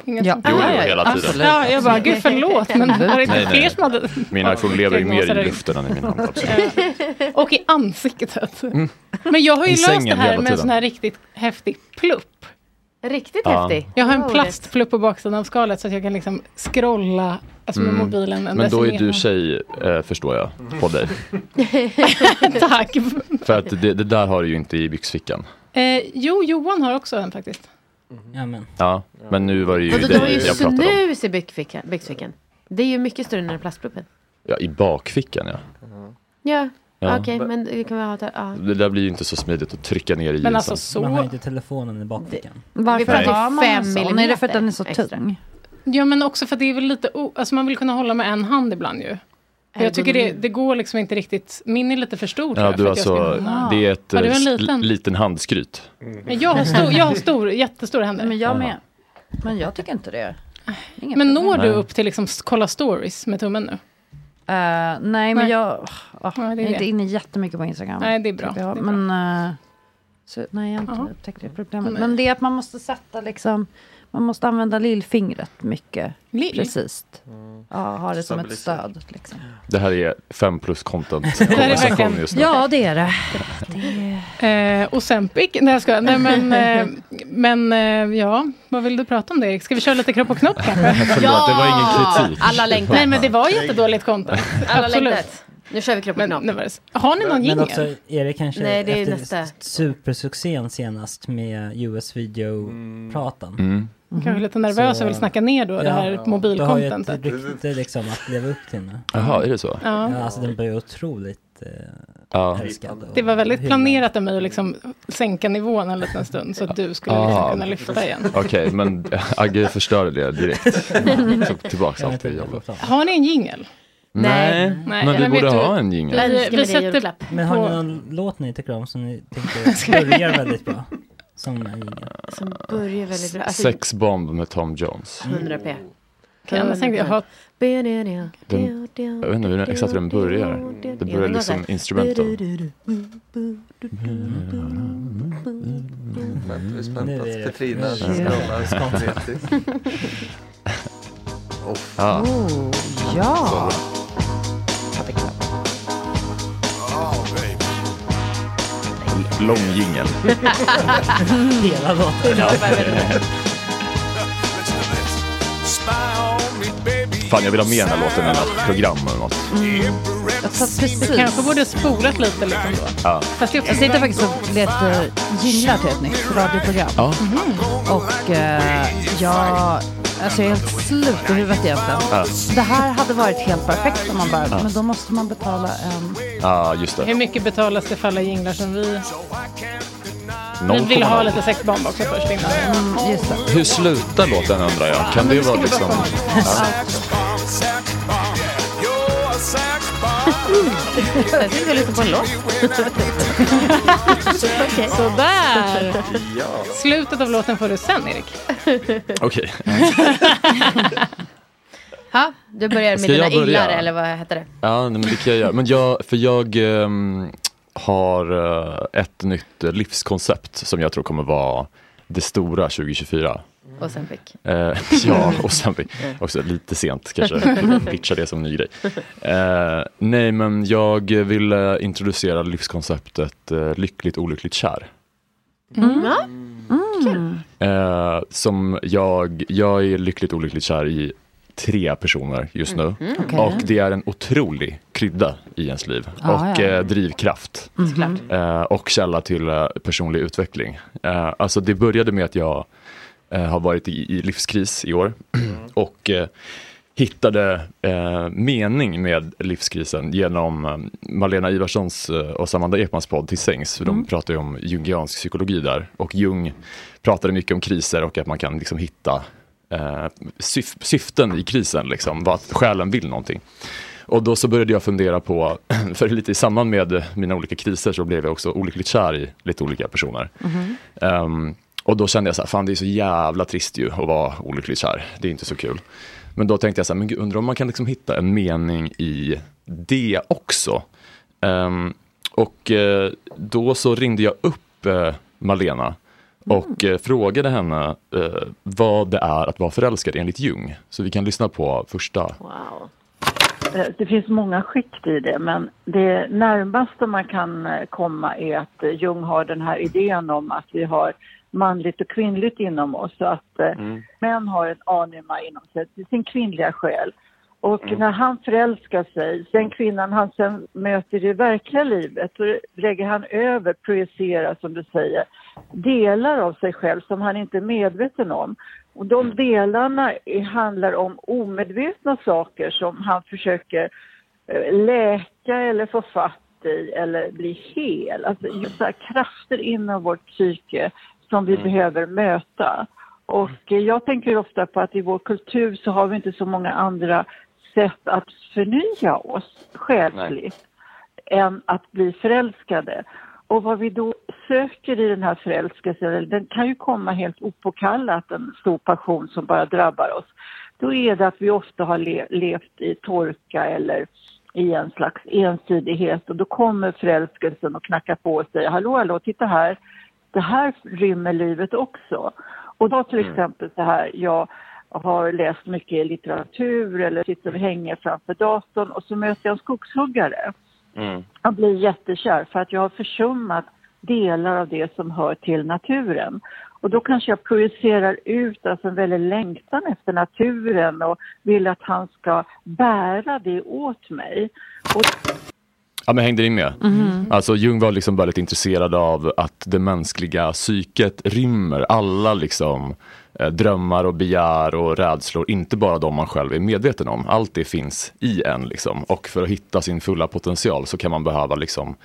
Ingen Ja. som- Jo, jo, Ah, ja, hela ja. tiden. Ja, jag bara, gud förlåt, men var det inte Nej, nej. fler som hade... Min iPhone lever ju mer i luften än i min hand. absolut. Och i ansiktet. Men jag har ju I löst det här med en sån här riktigt häftig plupp. Riktigt Ja. häftig. Jag har en Wow, plastplupp på baksidan av skalet så att jag kan liksom scrolla alltså med Mm. mobilen. en Men då är du tjej, eh, förstår jag, på dig. Tack. För att det, det där har du ju inte i byxfickan. Eh, jo, Johan har också en faktiskt. Ja, men. Ja, men nu var det ju Vadå, det du har ju jag pratade om. snus i byxfickan. byxfickan. Det är ju mycket större än den plastpluppen. Ja, i bakfickan ja. Ja, Ja. okej, men det kan vi ha det. Ja. Det där blir ju inte så smidigt att trycka ner i Men alltså Man har så. inte telefonen i bakfickan. Varför pratar har man fem sån? Är det millimeter för att den är så extra. tung? Ja, men också för att det är väl lite, o- alltså man vill kunna hålla med en hand ibland ju. Jag tycker det, det går liksom inte riktigt, min är lite för stor Ja, jag, du för att jag ska alltså, kunna- det är ett du en liten? liten handskryt. Men jag har, stor, jag har stor, jättestora händer. Men jag med. Men jag tycker inte det. Inget Men problem. når du upp till liksom kolla stories med tummen nu? Eh, nej, men Nej. jag, åh, Ja, är jag är inte inne jättemycket på Instagram. Nej, det är bra. jag. Det är bra. men eh, så, nej, jag har inte upptäckt det problemet. Nej. Men det är att man måste sätta liksom, man måste använda lillfingret mycket. Lill? Precis. Ja, ha det som ett stöd. Liksom. Det här är fem plus content konversation just nu. Ja, det är det. det är... Eh, Ozempic? Nej jag skojar. Nej men, eh, men eh, ja, vad vill du prata om det Erik? Ska vi köra lite kropp och knopp kanske? Förlåt, det var ingen kritik. Alla längtar. Nej men det var jättedåligt content. Alla längtar. Nu kör vi kropp och Men, knopp. nu var det, så- har ni någon jingel? också, är det kanske Nej, det är efter nästa. supersuccén senast med US video-pratan? Mm. Kanske lite nervös Så- och vill snacka ner då det här Du har ju mobilcontentet. ett rykte liksom att leva upp till nu. Jaha, är det så? Ja. Ja, alltså den blir otroligt eh, Ja. älskad. Det var väldigt hyllad. planerat av mig att liksom sänka nivån en liten stund så att du skulle liksom Ah. kunna lyfta igen. Okej, men Agge förstörde det direkt. Tog tillbaka allt det jobbet. Har ni en jingel? Nej, Nej, men vi borde du- ha en jingel. Vi, vi det sätter julklapp. Men har ni på... någon låt ni tycker om som ni tycker börjar väldigt bra? Jingel? Som börjar väldigt bra. Alltså, Sexbomb med Tom Jones. 100 p. Kan jag tänkte jag har Den, jag vet inte hur, exakt hur den börjar. Det börjar liksom instrumental. Nu är att det- skånska. spontant. Ja. Ja. Lång jingel. Hela låten. Fan, jag vill ha med den här låten i något program eller något. Jag satt precis. kanske borde spolat lite liksom då. Ja. Fast det är också Jag sitter faktiskt och letar jinglar till ett nytt radioprogram. Ja. Och eh, jag, alltså jag är helt slut i huvudet egentligen. Ja. Det här hade varit helt perfekt om man bara, men då måste man betala en... ja, just Hur det. mycket betalas det för alla jinglar som vi... Vi 0,0. vill ha lite sexbomb också först innan. Mm, just det. Hur slutar låten undrar jag? Kan det vara liksom... Ja. Jag tycker vi lyssnar på en låt. Okej. Sådär! Ja. Slutet av låten får du sen Erik. Okej. Ha, du börjar med Ska dina jag börja? illar eller vad heter det? Ja, nej, men det kan jag göra. Men jag, för jag ehm, har eh, ett nytt eh, livskoncept som jag tror kommer vara det stora 2024. Och sen fick. Eh, ja, och sen fick- också lite sent kanske pitcha det som ny grej. Eh, nej, men jag vill introducera livskonceptet lyckligt olyckligt kär. Mm. Ja, Eh, som jag, jag är lyckligt olyckligt kär i tre personer just nu. Okej. Och det är en otrolig krydda i ens liv. Ja, och ja. Eh, drivkraft. såklart. Eh, och källa till eh, personlig utveckling. Eh, alltså det började med att jag eh, har varit i, i livskris i år. och eh, hittade eh, mening med livskrisen genom eh, Malena Ivarssons eh, och Amanda Ekmans podd Till sängs. För De pratar ju om jungiansk psykologi där. Och Jung pratade mycket om kriser och att man kan liksom hitta eh, syf syften i krisen, liksom, vad själen vill någonting. Och då så började jag fundera på, för lite i samband med mina olika kriser så blev jag också olyckligt kär i lite olika personer. Ehm, och då kände jag så här, fan det är så jävla trist ju att vara olyckligt kär. Det är inte så kul. Men då tänkte jag så här, men gud, undrar om man kan liksom hitta en mening i det också. Ehm, och eh, då så ringde jag upp eh, Malena och eh, frågade henne eh, vad det är att vara förälskad enligt Jung. Så vi kan lyssna på första. Eh, Det finns många skikt i det, men det närmaste man kan eh, komma är att eh, Jung har den här idén om att vi har manligt och kvinnligt inom oss. Så att eh, män har en anima inom sig, det är sin kvinnliga själ. Och när han förälskar sig, den kvinnan han sen möter i verkliga livet, då lägger han över, projicerar som du säger, delar av sig själv som han inte är medveten om. Och de delarna är- handlar om omedvetna saker som han försöker eh, läka eller få fatt i eller bli hel. Alltså just så här krafter inom vårt psyke som vi behöver möta. Och eh, jag tänker ofta på att i vår kultur så har vi inte så många andra sätt att förnya oss själsligt än att bli förälskade. Och vad vi då söker i den här förälskelsen, den kan ju komma helt opåkallat, en stor passion som bara drabbar oss. Då är det att vi ofta har le- levt i torka eller i en slags ensidighet och då kommer förälskelsen och knackar på och säger hallå, hallå, titta här, det här rymmer livet också. Och då till exempel så här, jag har läst mycket litteratur eller sitter och hänger framför datorn och så möter jag en skogshuggare. Jag blir jättekär för att jag har försummat delar av det som hör till naturen. Och då kanske jag projicerar ut alltså en väldig längtan efter naturen och vill att han ska bära det åt mig. Och Ja, men hängde ni med? Mhm. Alltså Jung var liksom väldigt intresserad av att det mänskliga psyket rymmer alla liksom eh, Eh, drömmar och begär och rädslor, inte bara de man själv är medveten om. Allt det finns i en liksom. Och för att hitta sin fulla potential så kan man behöva liksom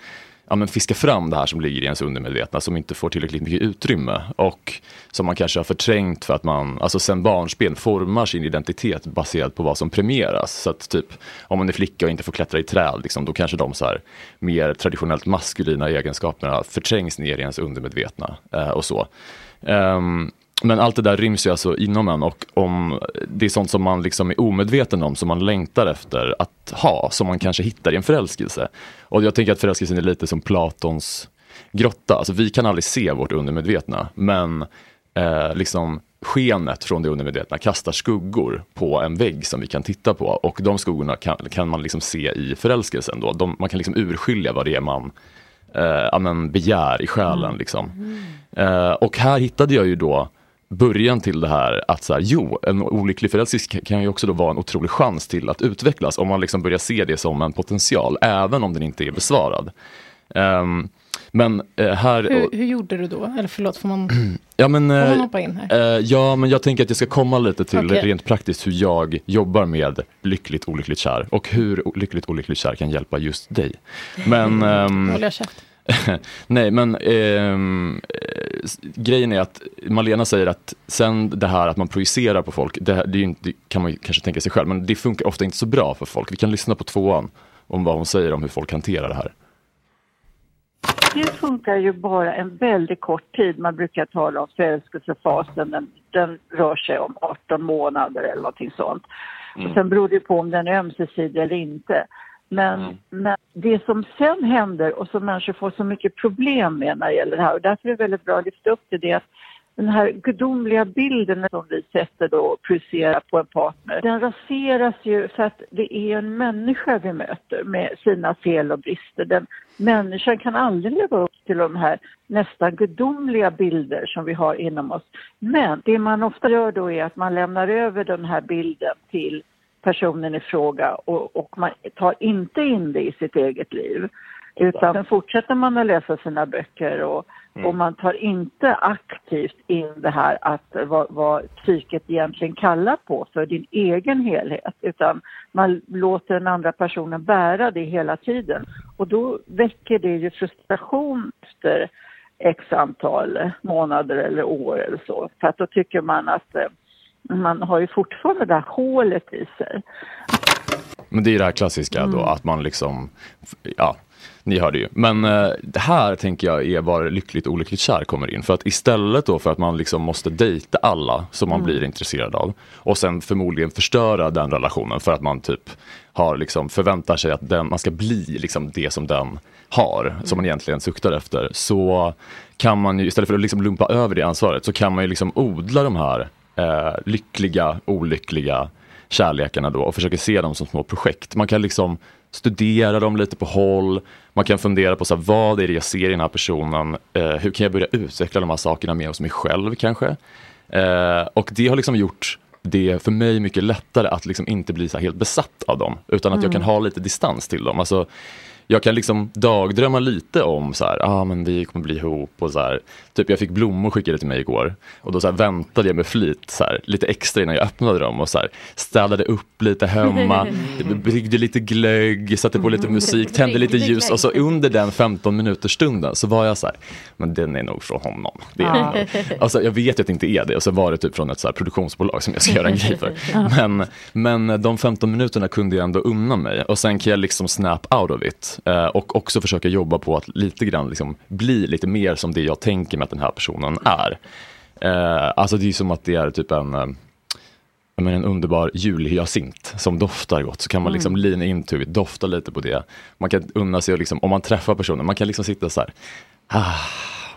ja, men fiska fram det här som ligger i ens undermedvetna som inte får tillräckligt mycket utrymme och som man kanske har förträngt för att man, alltså sen barnsben formar sin identitet baserat på vad som premieras. Så att typ om man är flicka och inte får klättra i träd, liksom, då kanske de så här mer traditionellt maskulina egenskaperna förträngs ner i ens undermedvetna eh, och så. Um, men allt det där ryms ju alltså inom en och om det är sånt som man liksom är omedveten om, som man längtar efter att ha, som man kanske hittar i en förälskelse. Och jag tänker att förälskelsen är lite som Platons grotta, alltså vi kan aldrig se vårt undermedvetna, men eh, liksom skenet från det undermedvetna kastar skuggor på en vägg som vi kan titta på och de skuggorna kan, kan man liksom se i förälskelsen då. De, man kan liksom urskilja vad det är man eh, ja, men begär i själen. Liksom. Eh, och här hittade jag ju då början till det här att så här, jo, en olycklig förälskelse kan ju också då vara en otrolig chans till att utvecklas om man liksom börjar se det som en potential, även om den inte är besvarad. Ehm, men eh, här... Hur, hur gjorde du då? Eller förlåt, får man, Ja men, får man eh, hoppa in här? eh, ja, men jag tänker att jag ska komma lite till Okej. rent praktiskt hur jag jobbar med lyckligt olyckligt kär och hur lyckligt olyckligt kär kan hjälpa just dig. Men, ehm, Då håller jag käft. nej, men ehm, eh, grejen är att Malena säger att sen det här att man projicerar på folk, det, här, det, ju det kan man kanske tänka sig själv, men det funkar ofta inte så bra för folk. Vi kan lyssna på tvåan om vad hon säger om hur folk hanterar det här. Det funkar ju bara en väldigt kort tid. Man brukar tala om förälskelsefasen. Den, den rör sig om 18 månader eller någonting sånt. Och sen beror det på om den är ömsesidig eller inte. Men, men det som sen händer och som människor får så mycket problem med när det gäller det här och därför är det väldigt bra att lyfta upp det, det att den här gudomliga bilden som vi sätter då och projicerar på en partner, den raseras ju för att det är en människa vi möter med sina fel och brister. Den människan kan aldrig leva upp till de här nästan gudomliga bilder som vi har inom oss. Men det man ofta gör då är att man lämnar över den här bilden till personen i fråga och, och man tar inte in det i sitt eget liv. Utan sen fortsätter man att läsa sina böcker och, och man tar inte aktivt in det här att vad, vad psyket egentligen kallar på för din egen helhet. Utan man låter den andra personen bära det hela tiden. Och då väcker det ju frustration efter x antal månader eller år eller så. För att då tycker man att eh, man har ju fortfarande det här hålet i sig. Men det är det här klassiska då Mm. att man liksom, ja, ni hörde ju. Men eh, det här tänker jag är var lyckligt och olyckligt kär kommer in. För att istället då för att man liksom måste dejta alla som man Mm. blir intresserad av och sen förmodligen förstöra den relationen för att man typ har liksom förväntar sig att den, man ska bli liksom det som den har, som man egentligen suktar efter. Så kan man ju istället för att liksom lumpa över det ansvaret så kan man ju liksom odla de här eh, lyckliga, olyckliga kärlekarna då och försöka se dem som små projekt. Man kan liksom studera dem lite på håll. Man kan fundera på så här, vad är det jag ser i den här personen? Eh, hur kan jag börja utveckla de här sakerna mer hos mig själv kanske? Eh, och det har liksom gjort det för mig mycket lättare att liksom inte bli så helt besatt av dem. Utan att jag Mm. kan ha lite distans till dem. Alltså, jag kan liksom dagdrömma lite om så här, ah, men vi kommer bli ihop och så här. Typ jag fick blommor skickade till mig igår och då så här väntade jag med flit så här, lite extra innan jag öppnade dem och så här, städade upp lite hemma, bryggde lite glögg, satte på lite musik, tände lite ljus och så under den 15 minuters stunden så var jag så här, men den är nog från honom. Det är nog. alltså, jag vet ju att det inte är det och så var det typ från ett så produktionsbolag som jag ska göra en grej för. Men, men de 15 minuterna kunde jag ändå unna mig och sen kan jag liksom snap out of it eh, och också försöka jobba på att lite grann liksom bli lite mer som det jag tänker mig att den här personen är. Eh, alltså det är som att det är typ en eh, menar, en underbar julhyacint som doftar gott så kan man liksom lean into it, dofta lite på det. Man kan unna sig liksom, om man träffar personen, man kan liksom sitta så här, ah,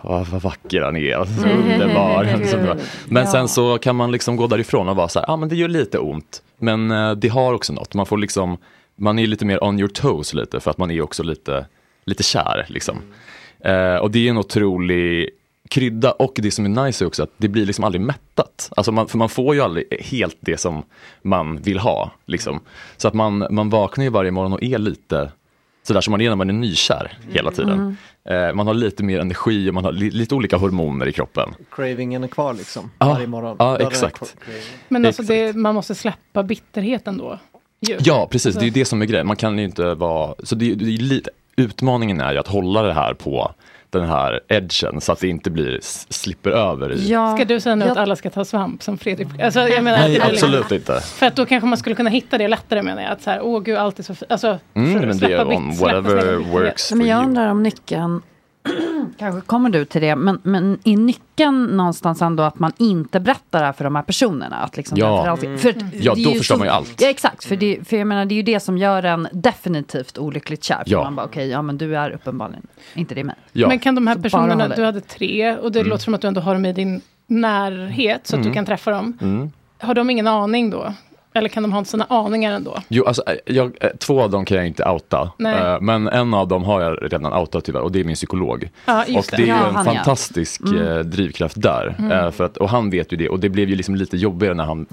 vad, vad vacker han är, så underbar. Så bra. Men sen så kan man liksom gå därifrån och vara så här, ah, men det gör lite ont, men det har också något. Man får liksom, man är lite mer on your toes lite för att man är också lite, lite kär liksom. Eh, och det är en otrolig krydda och det som är nice är också att det blir liksom aldrig mättat. Alltså man, för man får ju aldrig helt det som man vill ha. Liksom. Så att man, man vaknar ju varje morgon och är lite sådär som man är när man är nykär hela tiden. Eh, man har lite mer energi och man har li, lite olika hormoner i kroppen. Cravingen är kvar liksom Ja, varje morgon. ja, det exakt. Men alltså det, man måste släppa bitterheten då. Ju. Ja, precis. Så- Det är ju det som är grejen. Man kan ju inte vara... Så det, det är lite, utmaningen är ju att hålla det här på den här edgen så att det inte blir, slipper över i... Ska du säga nu Ja. att alla ska ta svamp som Fredrik? Alltså, jag menar, Nej, liksom- absolut inte. För att då kanske man skulle kunna hitta det lättare menar jag. Att så här, åh gud, allt är så fint. Alltså, Mm, men det är släppa on bit- släppa whatever works men jag undrar om nyckeln, kanske kommer du till det, men, men är nyckeln någonstans ändå att man inte berättar det här för de här personerna? Att liksom Ja. för för att Ja, det är då ju förstår så- man ju allt. Ja, exakt. För, det, för jag menar, det är ju det som gör en definitivt olyckligt kär. För Ja. man bara, okej, ja men du är uppenbarligen inte det med. Men kan de här Så bara personerna, du hade tre och det Mm. låter som att du ändå har dem i din närhet så att du Mm. kan träffa dem. Mm. Har de ingen aning då? Eller kan de ha sina aningar ändå? Jo, alltså, eh, jag, eh, två av dem kan jag inte outa. Nej. Eh, Men en av dem har jag redan outat tyvärr och det är min psykolog. Ja, just och det. det är Ja, ju en han, ja. fantastisk Mm. drivkraft där. Mm. För att, och han vet ju det och det blev ju liksom lite jobbigare när han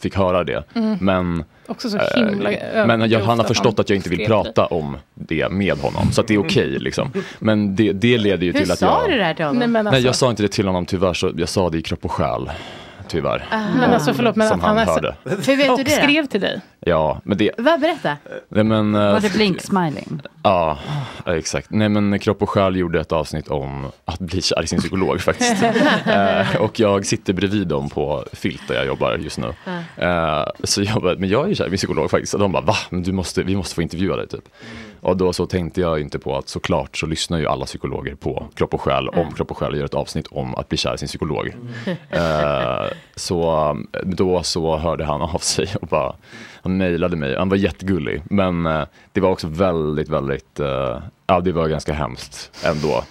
fick höra det. Mm. Men, Också så himla men jag, han har förstått att jag inte vill prata om det med honom. Så att det är okej liksom. Men det, det leder ju Hur till att sa jag... du det här till honom? Nej, men Nej, alltså, jag sa inte det till honom tyvärr, så jag sa det i kropp och själ. Tyvärr. men alltså förlåt, men Som att han, han hörde. Hur vet och du det skrev till dig. Ja, men det... Vad, berätta. Nej, men, eh, Var det blink-smiling? Ja, ja, exakt. Nej men Kropp och själ gjorde ett avsnitt om att bli kär i sin psykolog faktiskt. eh, och jag sitter bredvid dem på Filt där jag jobbar just nu. Eh, så jag bara, men jag är ju kär i min psykolog faktiskt. Och de bara, va? Men du måste, vi måste få intervjua dig typ. Och då så tänkte jag inte på att såklart så lyssnar ju alla psykologer på Kropp och själ om Kropp och själ gör ett avsnitt om att bli kär i sin psykolog. Eh, så eh, då så hörde han av sig och bara, han mejlade mig, han var jättegullig. Men eh, det var också väldigt, väldigt, ja det var ganska hemskt ändå.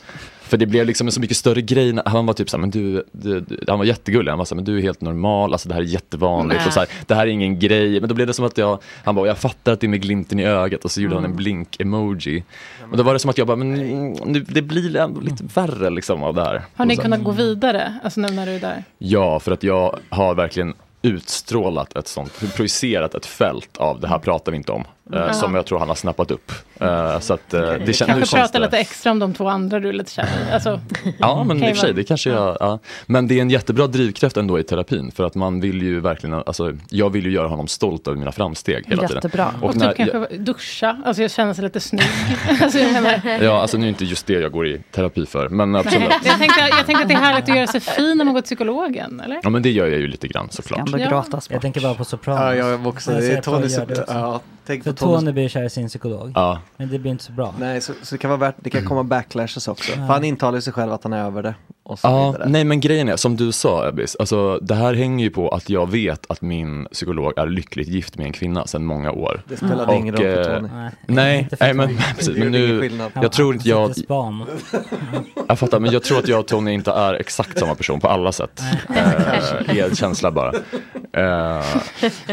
För det blev liksom en så mycket större grej. när- Han var typ såhär, men du, du, du han var jättegullig. Han var såhär, men du är helt normal, alltså det här är jättevanligt. Nej. Och så här, det här är ingen grej. Men då blev det som att jag, han bara, jag fattar att det är med glimten i ögat. Och så gjorde han en blink-emoji. Och då var det som att jag bara, men mm, nu, det blir ändå lite värre liksom av det här. Har ni så- kunnat gå vidare? Alltså nu när du är där? Ja, för att jag har verkligen utstrålat ett sånt, projicerat ett fält av det här pratar vi inte om. Mm. som jag tror han har snappat upp. Eh, så att, eh, det kän, nu Kanske känns prata det. lite extra om de två andra du är lite kär. Alltså, Ja, men i och för sig, det kanske jag, ja. Men det är en jättebra drivkraft ändå i terapin. För att man vill ju verkligen, alltså, jag vill ju göra honom stolt över mina framsteg hela tiden. Jättebra. Och, när, typ kanske duscha, alltså jag känner sig lite snygg. alltså, jag, menar, ja, alltså nu är inte just det jag går i terapi för, men absolut. jag, tänkte, jag tänkte att det är härligt att göra sig fin när man går till psykologen, eller? Ja, men det gör jag ju lite grann såklart. Ja. Jag tänker bara på Sopranos. Ja, jag också. Det jag på Tony gör det Sopra- också. ja, tänk på För Tony blir kär i sin psykolog. Ja. Men det blir inte så bra. Nej, så, så det kan vara värt, det kan komma backlashes också. Ja. För han intalar sig själv att han är över det. Och så Ja, vidare. nej men grejen är, som du sa Ebbis, alltså det här hänger ju på att jag vet att min psykolog är lyckligt gift med en kvinna sedan många år. Det spelade ingen roll för eh, Tony. Nej. Nej, nej men precis, men nu, jag tror inte jag, jag fattar, men jag tror att jag och Tony inte är exakt samma person på alla sätt. Eh, er känsla bara. Eh,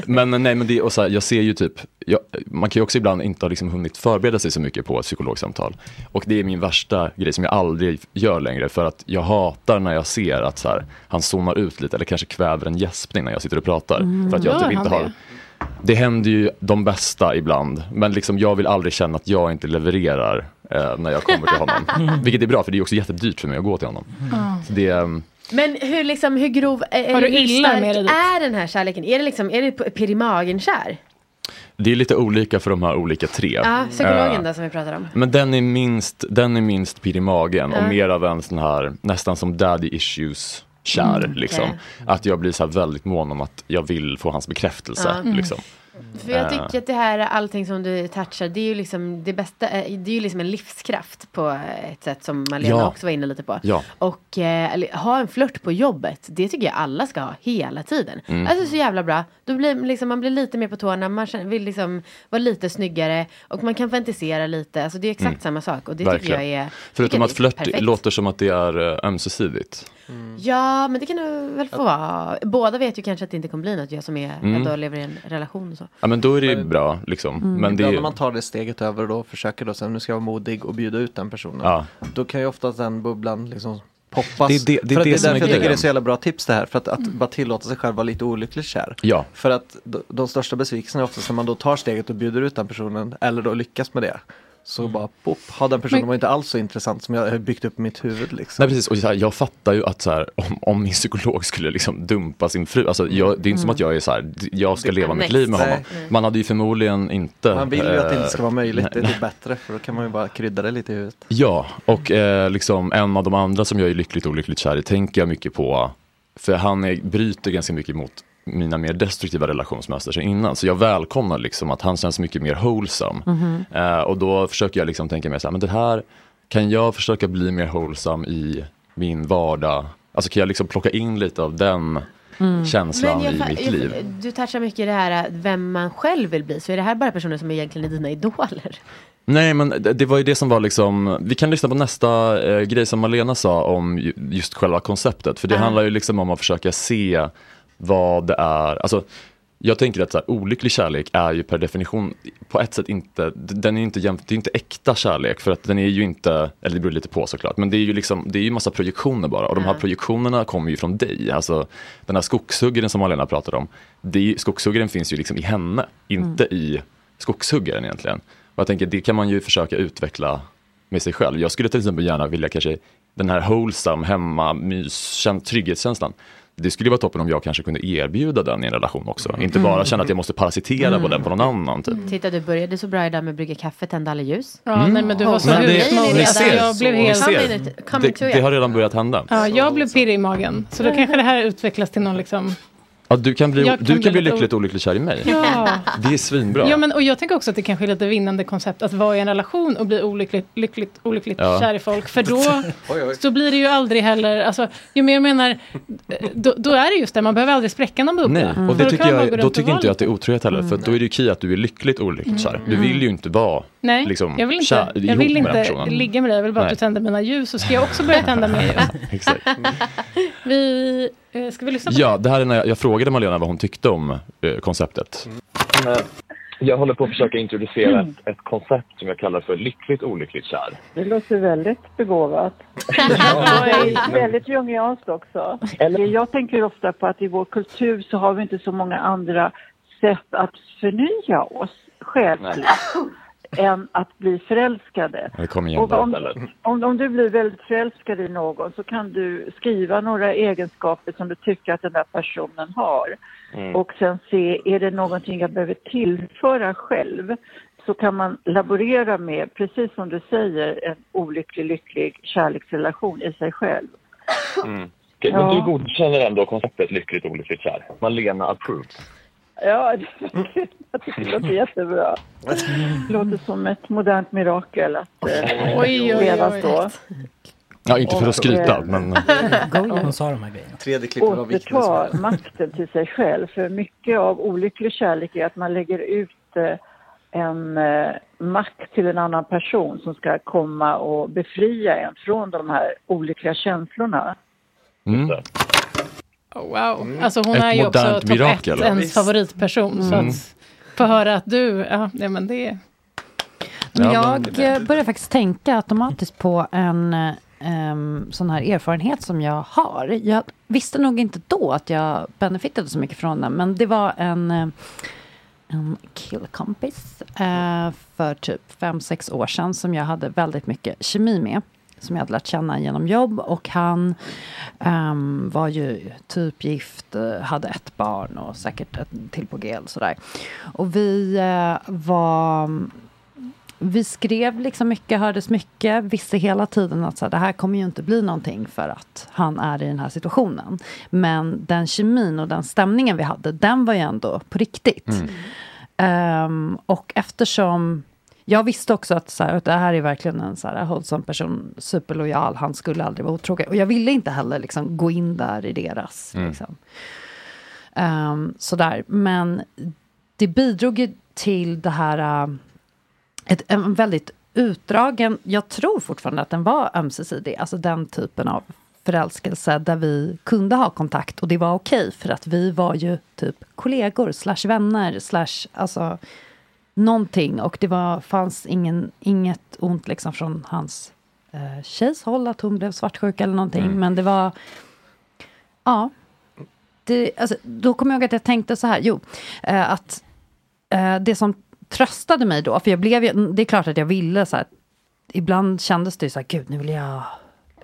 men nej, men det, och så här, jag ser ju typ, jag, man kan ju också ibland inte ha liksom hunnit förbereda sig så mycket på ett psykologsamtal. Och det är min värsta grej som jag aldrig gör längre för att jag hatar när jag ser att så här, han zonar ut lite eller kanske kväver en gäspning när jag sitter och pratar. Mm. För att jag Gör typ inte har det? det händer ju de bästa ibland, men liksom jag vill aldrig känna att jag inte levererar eh, när jag kommer till honom. Vilket är bra, för det är också jättedyrt för mig att gå till honom. Så det, ehm, Men hur, liksom, hur grov, eh, Har du illa med dig är den här kärleken? Är det, liksom, är det på- pirr i magen-kär? Det är lite olika för de här olika tre. Ja, psykologen Eh, då som vi pratar om. Men den är minst, den är minst pirr i magen och mer av en sån här, nästan som daddy issues kär. Mm, liksom. okej. Att jag blir så här väldigt mån om att jag vill få hans bekräftelse. Mm. Liksom. För jag tycker att det här, allting som du touchar, det är ju liksom det bästa, eh, det är ju liksom en livskraft på ett sätt som Malena Ja. också var inne lite på. Ja. Och eh, eller, ha en flört på jobbet, det tycker jag alla ska ha hela tiden. Mm. Alltså så jävla bra. Då blir, liksom, man blir lite mer på tårna, man vill liksom vara lite snyggare och man kan fantisera lite. Alltså det är exakt Mm. samma sak och det tycker Verkligen. jag är Förutom tycker att flört perfekt. låter som att det är eh, ömsesidigt. Ja, men det kan det väl få vara. Båda vet ju kanske att det inte kommer bli något, jag som är, Mm. ändå lever i en relation och så. Ja men då är det ju bra liksom. Mm. Men det är, när man tar det steget över och då försöker då sen, nu ska jag vara modig och bjuda ut den personen. Ja. Då kan ju ofta den bubblan liksom poppas. Det är det- det är för att det det är därför jag tycker det är så jävla bra tips det här. För att, att bara tillåta sig själv vara lite olyckligt kär. Ja. För att de, de största besvikelserna är oftast när man då tar steget och bjuder ut den personen eller då lyckas med det. Så bara pop, har den personen Men- var inte alls så intressant som jag har byggt upp i mitt huvud liksom. Nej precis, och så här, jag fattar ju att så här, om, om min psykolog skulle liksom dumpa sin fru, alltså jag, det är inte som Mm. att jag är så här, jag ska leva mitt liv med honom. Nej. Man hade ju förmodligen inte... Man vill ju att det inte ska vara eh, möjligt, det är nej. typ bättre för då kan man ju bara krydda det lite i huvudet. Ja, och eh, liksom en av de andra som jag är lyckligt olyckligt kär i tänker jag mycket på. För han är, bryter ganska mycket mot mina mer destruktiva relationsmönster sen innan. Så jag välkomnar liksom att han känns mycket mer wholesome. Mhm. Eh, och då försöker jag liksom tänka mig så här, men det här kan jag försöka bli mer wholesome i min vardag. Alltså kan jag liksom plocka in lite av den känslan jag i mitt jag- liv. Du touchar mycket det här äh, vem man själv vill bli. Så är det här bara personer som egentligen är dina idoler? Nej men det, det var ju det som var liksom, vi kan lyssna på nästa eh, grej som Malena sa om ju- just själva konceptet. För det Ja. handlar ju liksom om att försöka se vad det är, alltså jag tänker att så här, olycklig kärlek är ju per definition på ett sätt inte, den är inte, det är inte äkta kärlek för att den är ju inte, eller det beror lite på såklart, men det är ju liksom, det är ju massa projektioner bara och de här Ja. projektionerna kommer ju från dig. Alltså den här skogshuggaren som Malena pratade om, det skogshuggaren finns ju liksom i henne, inte i skogshuggaren egentligen. Och jag tänker det kan man ju försöka utveckla med sig själv. Jag skulle till exempel gärna vilja kanske den här wholesome, hemma, mys, trygghetskänslan. Det skulle vara toppen om jag kanske kunde erbjuda den i en relation också. Inte bara Mm. känna att jag måste parasitera på Mm. den på någon annan. Typ. Titta du började så bra idag med att brygga kaffe, tända alla ljus. Ja, nej, men du var så Men det, huvudmodig. ni Alltså, ser, jag blev ni helt... det, det har redan börjat hända. Ja, jag blev pirrig i magen. Så då kanske det här utvecklas till någon liksom... Ja, du kan bli, Jag kan du bli kan bli lite lyckligt olyckligt kär i mig. Ja. Det är svinbra. Ja, men, och jag tänker också att det kanske är lite vinnande koncept att vara i en relation och bli olyckligt, lyckligt, olyckligt Ja. kär i folk. För då Oj, oj. så blir det ju aldrig heller, alltså, ju mer jag menar, då, då är det just det, man behöver aldrig spräcka någon bubbla. Nej, och För det då tycker jag, då och tycker inte jag att det är otrohet heller. För att då är det ju key att du är lyckligt olyckligt kär. Du vill ju inte vara Nej, liksom, jag vill inte, kär, jag vill inte ligga med dig, jag vill bara Nej. att du tänder mina ljus så ska jag också börja tända mer ljus. Exakt. Vi, ska vi lyssna på Ja, det här är när jag, jag frågade Malena vad hon tyckte om eh, konceptet. Jag håller på att försöka introducera ett, ett koncept som jag kallar för lyckligt olyckligt kär. Det låter väldigt begåvat. väldigt, väldigt jungianskt också. Jag tänker ofta på att i vår kultur så har vi inte så många andra sätt att förnya oss själsligt än att bli förälskade. Igen Och om, om, om du blir väldigt förälskad i någon så kan du skriva några egenskaper som du tycker att den där personen har. Mm. Och sen se, är det någonting jag behöver tillföra själv? Så kan man laborera med, precis som du säger, en olycklig, lycklig kärleksrelation i sig själv. Mm. Okej, Ja. Men du godkänner ändå konceptet lyckligt olyckligt kär? Malena approves. Ja, det- jag tycker det låter jättebra. Det låter som ett modernt mirakel att eh, Oj, oj, leva så. Ja, inte för att skryta, men... Hon sa de här grejerna. Tredje klippet var återta makten till sig själv. För mycket av olycklig kärlek är att man lägger ut eh, en eh, makt till en annan person som ska komma och befria en från de här olyckliga känslorna. Mm. Oh, wow. Alltså hon Ett är ju också topp ett, ens Visst. favoritperson. Så Mm. att få höra att du, ja, nej, men det är... Ja, jag börjar faktiskt tänka automatiskt på en em, sån här erfarenhet som jag har. Jag visste nog inte då att jag benefitade så mycket från den, men det var en, eh, en killkompis eh, för typ fem sex år sedan som jag hade väldigt mycket kemi med. Som jag hade lärt känna genom jobb och han ehm, var ju typ gift, eh, hade ett barn och säkert ett till på G sådär. Och vi eh, var vi skrev liksom mycket, hördes mycket, visste hela tiden att så här, det här kommer ju inte bli någonting för att han är i den här situationen. Men den kemin och den stämningen vi hade, den var ju ändå på riktigt. Ehm, och eftersom jag visste också att, så här, att det här är verkligen en så här, hållsam person, superlojal, han skulle aldrig vara otrogen. Och jag ville inte heller liksom, gå in där i deras Mm. liksom, Ehm, sådär. Men det bidrog ju till det här... äh, ett, en väldigt utdragen... Jag tror fortfarande att den var ömsesidig. Alltså den typen av förälskelse där vi kunde ha kontakt och det var okej för att vi var ju typ kollegor slash vänner slash alltså någonting. Och det var, fanns ingen, inget ont liksom från hans eh, tjejs håll att hon blev svartsjuk eller någonting. Mm. men det var ja. Det, alltså, då kommer jag ihåg att jag tänkte så här, jo, eh, att eh, det som tröstade mig då, för jag blev det är klart att jag ville så här, ibland kändes det så här, gud nu vill jag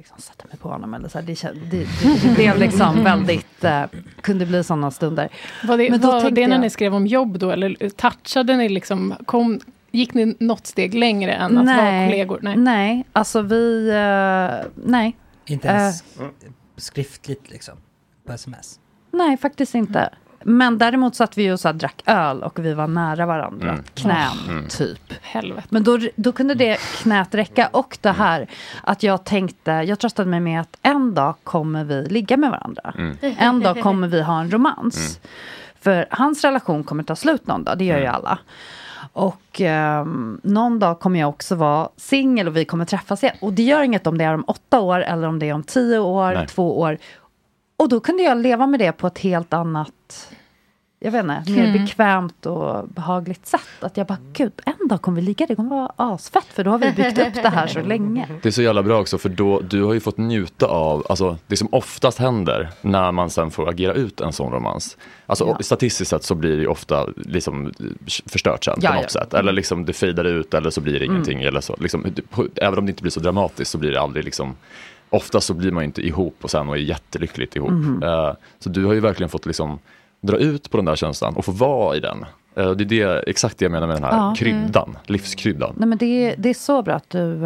liksom sätta mig på honom eller så här, det, det, det, det blev liksom väldigt, eh, kunde bli sådana stunder. Var det, Men då var det när jag- ni skrev om jobb då? Eller touchade ni liksom, kom, gick ni något steg längre än att vara kollegor? Nej, nej, alltså vi, eh, nej. Inte ens Eh, skriftligt liksom, på sms. Nej, faktiskt inte. Men däremot satt vi och så här, drack öl och vi var nära varandra. Mm. Knän, Mm. typ. Helvete. Men då, då kunde det knät räcka. Och det här att jag tänkte, jag tröstade mig med att en dag kommer vi ligga med varandra. Mm. En dag kommer vi ha en romans. Mm. För hans relation kommer ta slut någon dag, det gör ju alla. Och ehm, någon dag kommer jag också vara singel och vi kommer träffas igen. Och det gör inget om det är om åtta år eller om det är om tio år, Nej. två år. Och då kunde jag leva med det på ett helt annat, jag vet inte, mer Mm. bekvämt och behagligt sätt. Att jag bara, gud, en dag kommer vi ligga, det kommer vara asfett, för då har vi byggt upp det här så länge. Det är så jävla bra också för då, du har ju fått njuta av, alltså det som oftast händer när man sen får agera ut en sån romans. Alltså Ja. statistiskt sett så blir det ju ofta liksom förstört sen Ja, på något ja. sätt. Eller liksom det fejdar ut eller så blir det Mm. ingenting. Eller så. Liksom, även om det inte blir så dramatiskt så blir det aldrig liksom Ofta så blir man ju inte ihop och sen och är jättelyckligt ihop. Mhm. Eh, så du har ju verkligen fått liksom dra ut på den där känslan och få vara i den. Eh, det är det, exakt det jag menar med den här Ja. kryddan, livskryddan. Nej, men det, är- det är så bra att du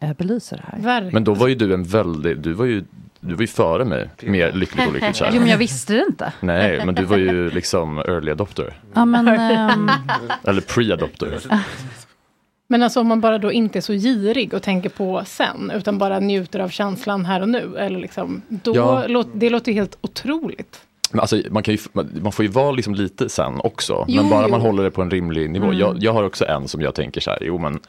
äh, belyser det här. Men då var ju du en väldigt, du var ju, du var ju före mig, mer lyckligt olyckligt kär. Jo, men jag visste det inte. Nej, men du var ju liksom early adopter. Ja, men... ehm, Eller pre-adopter. Men alltså om man bara då inte är så girig och tänker på sen, utan bara njuter av känslan här och nu. Eller liksom, då Ja. låt, det låter helt otroligt. Men alltså, man, kan ju, man får ju vara liksom lite sen också. Jo, men bara jo. man håller det på en rimlig nivå. Mm. Jag, jag har också en som jag tänker så här, jo men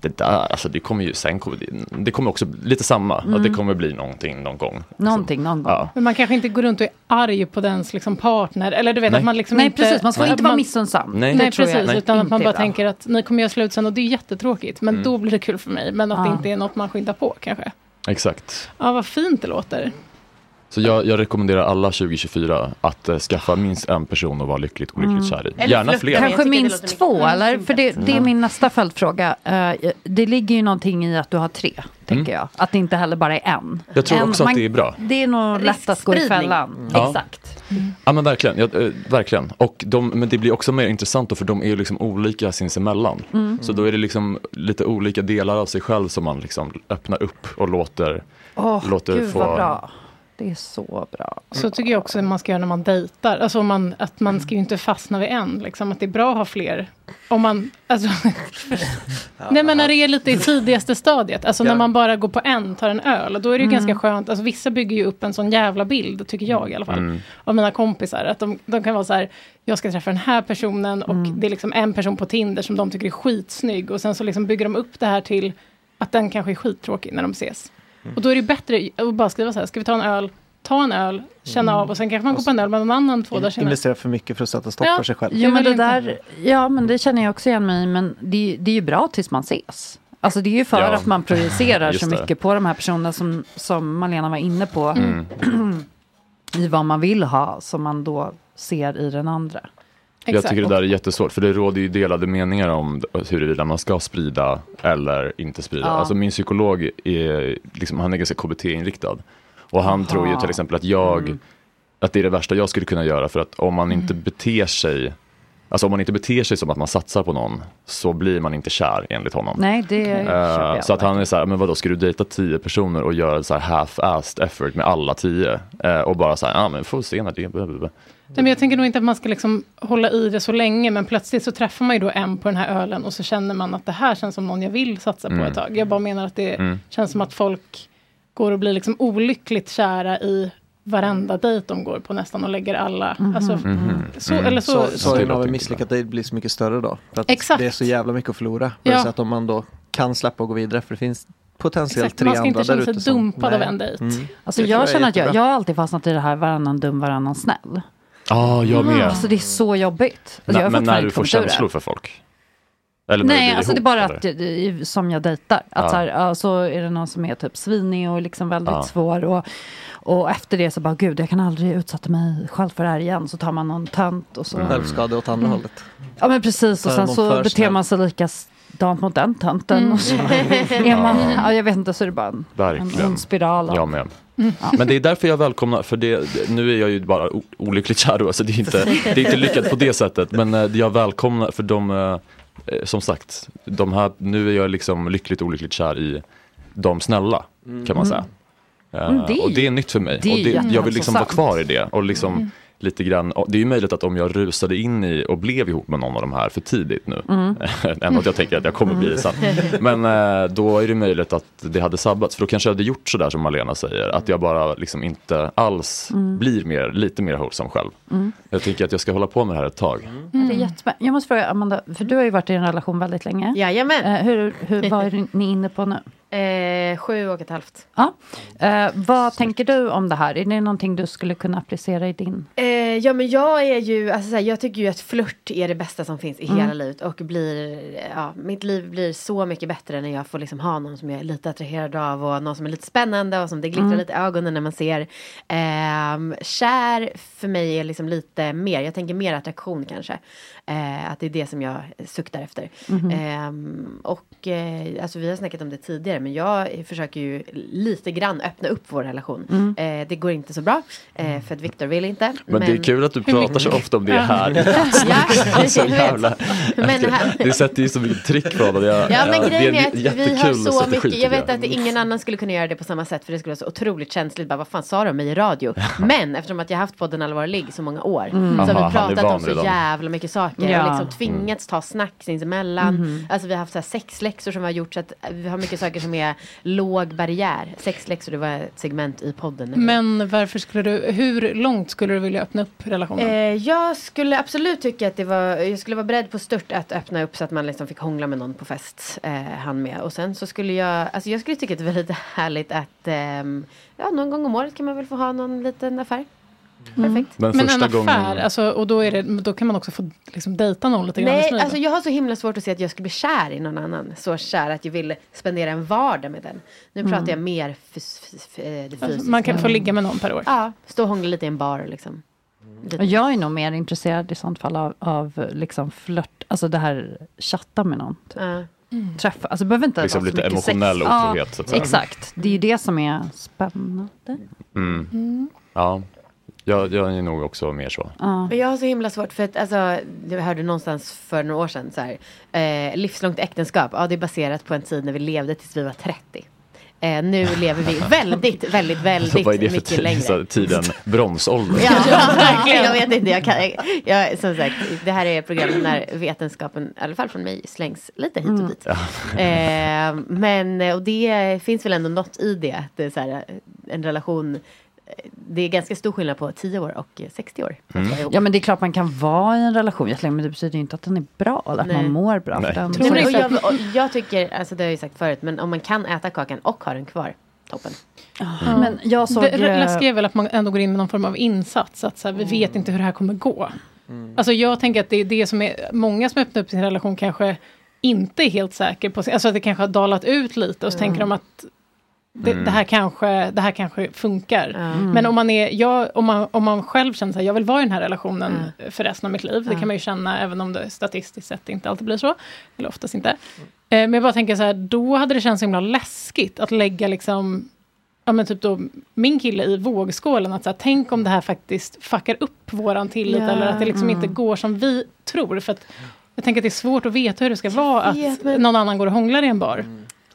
det där, alltså det kommer ju, sen det, det kommer också lite samma, Mm. att det kommer bli någonting någon gång. Någonting någon gång. Ja. Men man kanske inte går runt och är arg på dens liksom partner. Eller du vet Nej. att man liksom Nej, inte... precis. Man får att inte vara missunnsam. Nej. Nej, Det precis. Nej. Utan att man bara tänker att ni kommer göra slut sen och det är jättetråkigt. Men Mm. då blir det kul för mig. Men att det Ja. inte är något man skyndar på kanske. Exakt. Ja, vad fint det låter. Så jag, jag rekommenderar alla 2024 att eh, skaffa minst en person och vara lyckligt olyckligt Mm. kär i. Gärna fler. Kanske minst två, eller? För det, det är Mm. min nästa följdfråga. Eh, det ligger ju någonting i att du har tre, tänker jag. Att det inte heller bara är en. Mm. Jag tror en, också att det är bra. Det är nog lätt att gå i fällan. Ja. Exakt. Ja men verkligen, ja, eh, verkligen. Och de, men det blir också mer intressant då för de är ju liksom olika sinsemellan. Mm. Så då är det liksom lite olika delar av sig själv som man liksom öppnar upp och låter, Åh, låter gud få... vad bra. Det är så bra. Så tycker jag också att man ska göra när man dejtar. Alltså man, att man ska ju inte fastna vid en. Liksom, att det är bra att ha fler. Om man, alltså, nej men när det är lite i tidigaste stadiet. Alltså när Ja. man bara går på en, tar en öl. Då är det ju Mm. ganska skönt. Alltså vissa bygger ju upp en sån jävla bild, tycker jag i alla fall. Mm. Av mina kompisar. Att de, de kan vara så här, jag ska träffa den här personen. Och Mm. det är liksom en person på Tinder som de tycker är skitsnygg. Och sen så liksom bygger de upp det här till att den kanske är skittråkig när de ses. Och då är det bättre att bara skriva så här, ska vi ta en öl? Ta en öl, känna Mm. av och sen kanske man går på en öl med någon annan två dagar senare. Investera för mycket för att sätta stopp Ja. för sig själv. Jo, men det där, ja, men det känner jag också igen mig i. Men det, är- det är ju bra tills man ses. Alltså det är ju för Ja, att man projicerar så det. mycket på de här personerna som, som Malena var inne på. Mm. I vad man vill ha, som man då ser i den andra. Jag tycker det där är jättesvårt för det råder ju delade meningar om huruvida man ska sprida eller inte sprida. Ja. Alltså min psykolog är, liksom, han är ganska KBT-inriktad. Och han Aha. tror ju till exempel att jag, Mm. att det är det värsta jag skulle kunna göra för att om man inte beter sig Alltså om man inte beter sig som att man satsar på någon så blir man inte kär enligt honom. Nej, det jag så att han är så här, men vadå, ska du dejta tio personer och göra så här half-assed effort med alla tio? Eh, och bara så här, ja men får se när det blablabla. Nej, men jag tänker nog inte att man ska liksom hålla i det så länge, men plötsligt så träffar man ju då en på den här ölen och så känner man att det här känns som någon jag vill satsa på Mm. ett tag. Jag bara menar att det Mm. känns som att folk går och blir liksom olyckligt kära i varenda dejt de går på nästan och lägger alla. Alltså, så, Mm. eller så, Så, så, sorgen av en misslyckad dejt blir så mycket större då. För att Exakt. det är så jävla mycket att förlora. Ja. Så att om man då kan släppa och gå vidare, för det finns potentiellt Exakt, tre man ska andra inte där känna sig ute. som- dumpad av en dejt. Mm. Alltså jag, tror känner att jag, jag har alltid fastnat i det här varannan dum, varannan snäll. Ja, jag med. Alltså det är så jobbigt. Alltså, jag har men när du får det. känslor för folk? Eller när du Nej, blir alltså det är ihop, bara eller? att det- som jag dejtar. Att Ja. så, här, ja, så är det någon som är typ svinig och liksom väldigt Ja. svår. Och, och efter det så bara, gud jag kan aldrig utsätta mig själv för det här igen. Så tar man någon tönt och så. Mm. Självskade åt andra hållet. Ja men precis, och sen någon så för beter snäll. man sig likadant mot den tönten. Mm. Och så är man, ja, jag vet inte, så är det bara en, en ond spiral. av- Jag med. Ja. Men det är därför jag välkomnar, för det, det- nu är jag ju bara olyckligt kär då, så det är inte, det är inte lyckat på det sättet. Men eh, jag välkomnar, för de, eh, eh, som sagt, de här, nu är jag liksom lyckligt olyckligt kär i de snälla, kan man säga. Eh, Mm, det är och det är nytt för mig. det och det, jag vill liksom vara kvar i det. Och liksom Mm. Lite grann, och det är ju möjligt att om jag rusade in i och blev ihop med någon av de här för tidigt nu, Mm. än att jag tänker att jag kommer bli det sen. Men eh, då är det möjligt att det hade sabbats, för då kanske jag hade gjort sådär som Malena säger, att jag bara liksom inte alls Mm. blir mer, lite mer wholesome själv. Mm. Jag tänker att jag ska hålla på med det här ett tag. Ja, det är jättespännande. Jag måste fråga Amanda, för du har ju varit i en relation väldigt länge. Jajamän. Eh, hur, hur, vad är ni inne på nu? Eh, sju och ett halvt. Ja. Eh, vad tänker du om det här? Är det någonting du skulle kunna applicera i din? Eh, ja men jag är ju, alltså, såhär, jag tycker ju att flört är det bästa som finns i Mm. hela livet. Och blir, ja, mitt liv blir så mycket bättre när jag får liksom ha någon som jag är lite attraherad av. Och någon som är lite spännande och som det glittrar Mm. lite i ögonen när man ser. Ehm, kär för mig är liksom lite mer, jag tänker mer attraktion kanske. Eh, att det är det som jag suktar efter. Ehm, och eh, alltså vi har snackat om det tidigare men jag försöker ju lite grann öppna upp vår relation. Mm. Eh, det går inte så bra eh, för att Viktor vill inte. Men, det är kul att du pratar så ofta om det här. Ja, Det är så jävla... Men här- Det sätter ju så mycket tryck på honom. Jag, Ja men det grejen en är att vi har så strategi, mycket, jag vet att ingen annan skulle kunna göra det på samma sätt för det skulle vara så otroligt känsligt. Bara, vad fan sa de mig i radio? Men eftersom att jag haft podden Allvarlig så många år Mm. så har vi är pratat om så jävla mycket saker Ja. och liksom tvingats ta snack sinsemellan. Mhm. Alltså vi har haft så här sexläxor som vi har gjort så att vi har mycket saker som är låg barriär. Sexläxor det var ett segment i podden. Men varför skulle du, hur långt skulle du vilja öppna upp relationen? Eh, jag skulle absolut tycka att det var, jag skulle vara beredd på stört att öppna upp så att man liksom fick hångla med någon på fest, eh, han med. Och sen så skulle jag, alltså jag skulle tycka att det var lite härligt att, ehm, ja någon gång om året kan man väl få ha någon liten affär. Perfekt. Men Men en första affär, gången... alltså, och då, är det, då kan man också få liksom, dejta någon lite grann i Nej, smyg. alltså jag har så himla svårt att se att jag skulle bli kär i någon annan. Så kär att jag vill spendera en vardag med den. Nu Mm. pratar jag mer fys- fys- eh, Alltså, fysiska. man kan få ligga med någon per år. Ja, stå och hångla lite i en bar liksom. Och Jag är nog mer intresserad i sånt fall av, av liksom flört, alltså det här chatta med någon. Typ. Ja. Träffa, alltså det behöver inte Liksom vara så lite mycket emotionell sex. otrohet, säga. Exakt, det är ju det som är spännande. Mm. Ja, jag, jag är nog också mer så. Ja. Men jag har så himla svårt för att alltså, jag hörde någonstans för några år sedan så här, eh, livslångt äktenskap, ja det är baserat på en tid när vi levde tills vi var 30. Eh, nu lever vi väldigt, väldigt, väldigt Vad är det för mycket tid, längre. så, tiden? Bronsålder? Ja, verkligen. Jag vet inte. Jag kan, jag, som sagt, det här är ett program när vetenskapen, i alla fall från mig, slängs lite hit och dit. Eh, men, och det finns väl ändå något i det. Att det är så här, en relation, det är ganska stor skillnad på 10 år och eh, 60 år. Ja men det är klart man kan vara i en relation jättelänge men det betyder ju inte att den är bra eller att Nej. man mår bra. för den. Nej, men, och jag, och jag tycker, alltså det har jag ju sagt förut, men om man kan äta kakan och ha den kvar, toppen. Men jag såg... Det eh, läskiga är väl att man ändå går in med någon form av insats. Att så här, vi vet inte hur det här kommer gå. Alltså jag tänker att det är det som är, många som öppnar upp sin relation kanske inte är helt säker på alltså att det kanske har dalat ut lite och så Mm. tänker de att det, Mm. det, här kanske, det här kanske funkar. Mm. Men om man, är, jag, om, man, om man själv känner att jag vill vara i den här relationen för resten av mitt liv. Det Mm. kan man ju känna även om det statistiskt sett inte alltid blir så. Eller oftast inte. Eh, Men jag bara tänker så här, då hade det känts så himla läskigt att lägga liksom Ja men typ då min kille i vågskålen att så här, tänk om det här faktiskt fuckar upp våran tillit Ja. eller att det liksom Mm. inte går som vi tror. För att jag tänker att det är svårt att veta hur det ska vara att vet, men- någon annan går och hånglar i en bar.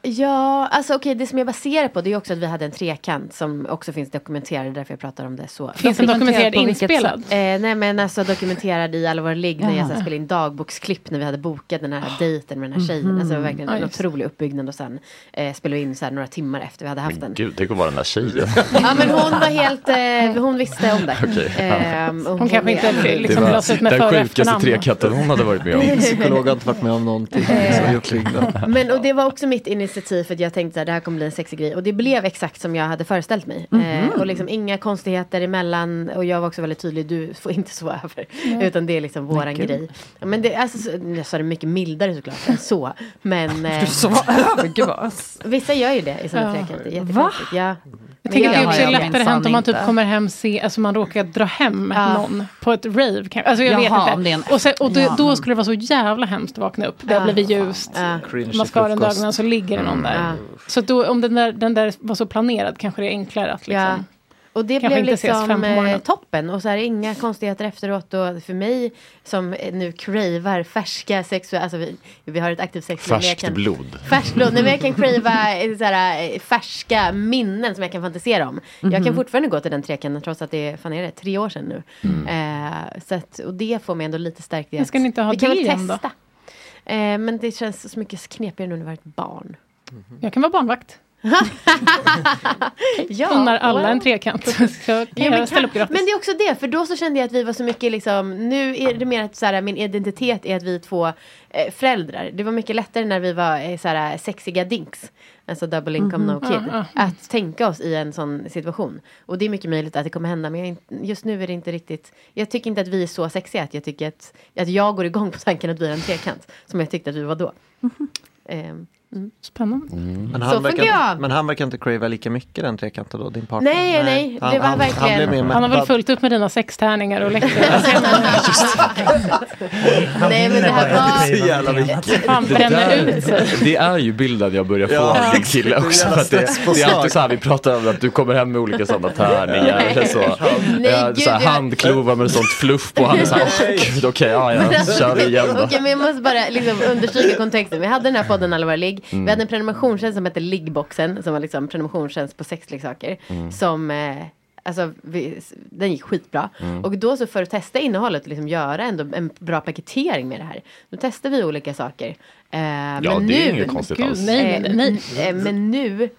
Ja, alltså okej, det som jag baserar på det är också att vi hade en trekant som också finns dokumenterad, därför jag pratar om det så. Finns den dokumenterad inspelad? Eh, nej men alltså dokumenterad i Alla våra ligg när jag så här, spelade in dagboksklipp när vi hade bokat den här dejten med den här tjejen. Alltså det var verkligen Ja, en otrolig uppbyggnad och sen eh, spelade vi in så här några timmar efter vi hade haft den. Gud, tänk att vara den där tjejen. Ja men hon var helt, eh, hon visste om det. Ehm, och Hon kanske inte liksom lades ut med den före och sjukaste efternamn. trekanten hon hade varit med om. Psykolog har inte varit med om någonting liknande. Men och det var också mitt initiativ för att jag tänkte att det här kommer bli en sexig grej. Och det blev exakt som jag hade föreställt mig. Mhm. Eh, och liksom inga konstigheter emellan. Och jag var också väldigt tydlig, du får inte sova över. Nej. Utan det är liksom våran gud. grej. Men det, alltså, så- jag sa det mycket mildare såklart än så. Men... eh, Du sova över. Vissa gör ju det i sina Ja. trekanter. Jättekonstigt. Ja. Jag tänker att det också är lättare hänt om man typ inte. kommer hem se, alltså man råkar dra hem Ja. någon på ett rave. Alltså jag Jaha, vet inte. en- Och, sen, och då, Ja. då skulle det vara så jävla hemskt att vakna upp. Det har Ja. blivit ljust, Cringe mascaran ögonen så ligger det någon där. Ja. Så då, om den där, den där var så planerad kanske det är enklare att liksom, Ja. Och det kanske blev liksom eh, toppen. Och så här, inga konstigheter efteråt. Och för mig som nu cravar färska sexuella... Alltså vi, vi har ett aktivt sexliv. jag Färskt kan- blod. Färskt blod. Nej, men jag kan crava eh, så här, eh, färska minnen som jag kan fantisera om. Jag kan Mhm. fortfarande gå till den trekanten trots att det är, fan är det, tre år sedan nu. Eh, så att, och det får mig ändå lite starkt i Men ska att ni inte ha vi kan det väl testa. Eh, men det känns så mycket knepigare nu när vi har ett barn. Jag kan vara barnvakt. Ja, Unnar alla well. en trekant. Så kan Ja, men, ställa upp gratis. men det är också det, för då så kände jag att vi var så mycket liksom, nu är det mer att så här, min identitet är att vi är två eh, föräldrar. Det var mycket lättare när vi var eh, så här, sexiga dinks. Alltså double income Mhm. no kid. Ja, ja. Att tänka oss i en sån situation. Och det är mycket möjligt att det kommer hända men just nu är det inte riktigt. Jag tycker inte att vi är så sexiga att jag tycker att, att jag går igång på tanken att vi är en trekant. Som jag tyckte att vi var då. Ehm, mm. Spännande. Men Så han, funkar verkar, jag. men han verkar inte crava lika mycket den trekanten då, din partner? Nej, nej, det Han- var han, verkligen- Han, mer Han har väl fullt upp med dina sextärningar och läckor. Nej men det här var... Så. Han Det bränner där- ut sig. Det är ju bilden jag börjar få Ja. av din kille Det också. att det, det är alltid så här, vi pratar om att du kommer hem med olika sådana tärningar. Eller så. Nej, så här, jag- handklovar med sånt fluff på. Han är så här, okej, ja ja, kör vi igen då. Okej men jag måste bara liksom understryka kontexten. Vi hade den här podden Alla våra ligg. Mm. Vi hade en prenumerationstjänst som hette Liggboxen. Som var liksom prenumerationstjänst på sexleksaker. Mm. Som eh, Alltså, vi, den gick skitbra. Mm. Och då så för att testa innehållet och liksom göra ändå en bra paketering med det här. Då testade vi olika saker. Eh, men det är nu, inget konstigt Gud, alls. nej, nej, nej. Eh, eh, men nu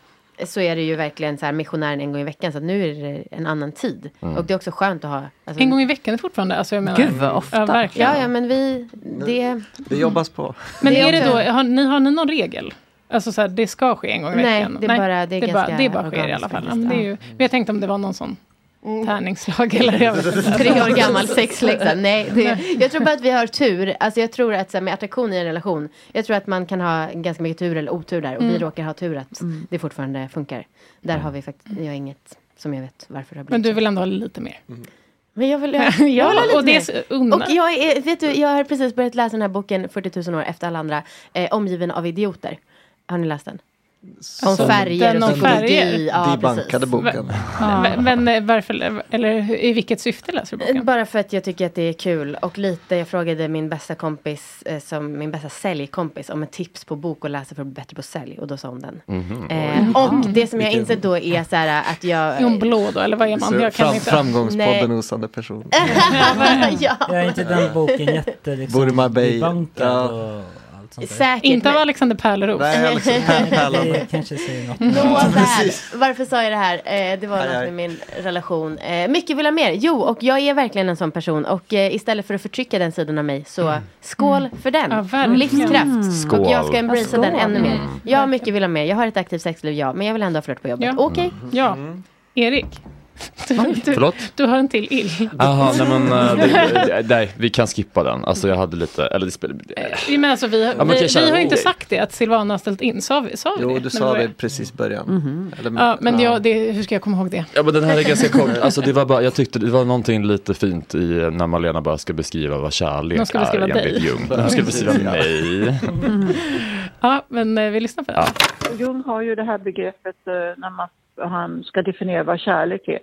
så är det ju verkligen så här missionären en gång i veckan. Så att nu är det en annan tid. Mm. Och det är också skönt att ha. Alltså, En gång i veckan är fortfarande, alltså jag menar. Gud, vad ofta. Ja, verkligen. Ja, ja men vi, det, Det jobbas på. Men Det är det då, har ni, har ni någon regel? Alltså så här, det ska ske en gång i Nej, veckan? det är bara- det är bara, ganska det bara sker i alla fall. Ja, men, det är ju, men jag tänkte om det var någon sån tärningslag eller jag. Tre år gammal sexläxa. Nej, det, jag tror bara att vi har tur. Alltså jag tror att så här, med attraktion i en relation. Jag tror att man kan ha ganska mycket tur eller otur där. Och vi Mm. råkar ha tur att det fortfarande funkar. Där har vi faktiskt, jag har inget som jag vet varför det har blivit Men du vill ändå ha lite mer? Men jag vill, jag, jag Ja, vill ha lite och det är mer. så unna. Och jag, är, vet du, jag har precis börjat läsa den här boken 40 000 år efter alla andra. Eh, omgiven av idioter. Har ni läst den? Om färger och psykologi. Ja, debankade precis. boken. Men, men eh, varför, eller i vilket syfte läser du boken? Bara för att jag tycker att det är kul och lite, jag frågade min bästa kompis, eh, som min bästa säljkompis om ett tips på bok att läsa för att bli bättre på sälj och då sa hon den. Mhm. Eh, och det som jag insett då är så här att jag... Är hon blå då eller vad är man? Så Jag kan fram, inte. framgångspodden osande person. ja. Jag är inte den boken jätte liksom, Ja. och allt sånt där. Säkert. Inte av men- Alexander Pärleros. Nej, Alex, här, här, Det kanske säger något. Nåväl, varför sa jag det här? Eh, det var Aj, något med min relation. Eh, mycket vill ha mer. Jo, och jag är verkligen en sån person. Och eh, istället för att förtrycka den sidan av mig, så skål för den. Ja. Livskraft. Skål. Och jag ska embracea Skål. den ännu mer. Mm. Jag har mycket vill ha mer. Jag har ett aktivt sexliv, ja. Men jag vill ändå ha flört på jobbet. Ja. Okej. Ja, Erik. Du, du, Förlåt? du har en till ill. Jaha, nej men eh, det, nej, vi kan skippa den. Alltså jag hade lite, eller det spelar... Ja, men alltså, vi, men vi, vi har inte sagt det att Silvana har ställt in. Sa vi, sa vi Jo, det? du sa vi det precis i början. Mhm. Eller, Ja, men jag, det, hur ska jag komma ihåg det? Ja men den här är ganska kort, alltså det var bara, jag tyckte det var någonting lite fint i eh, när Malena bara ska beskriva vad kärlek Hon ska beskriva är dig. Jung. Hon ska beskriva mig. Ja, men eh, vi lyssnar på det. Jung har ju det här begreppet eh, när man, han ska definiera vad kärlek är.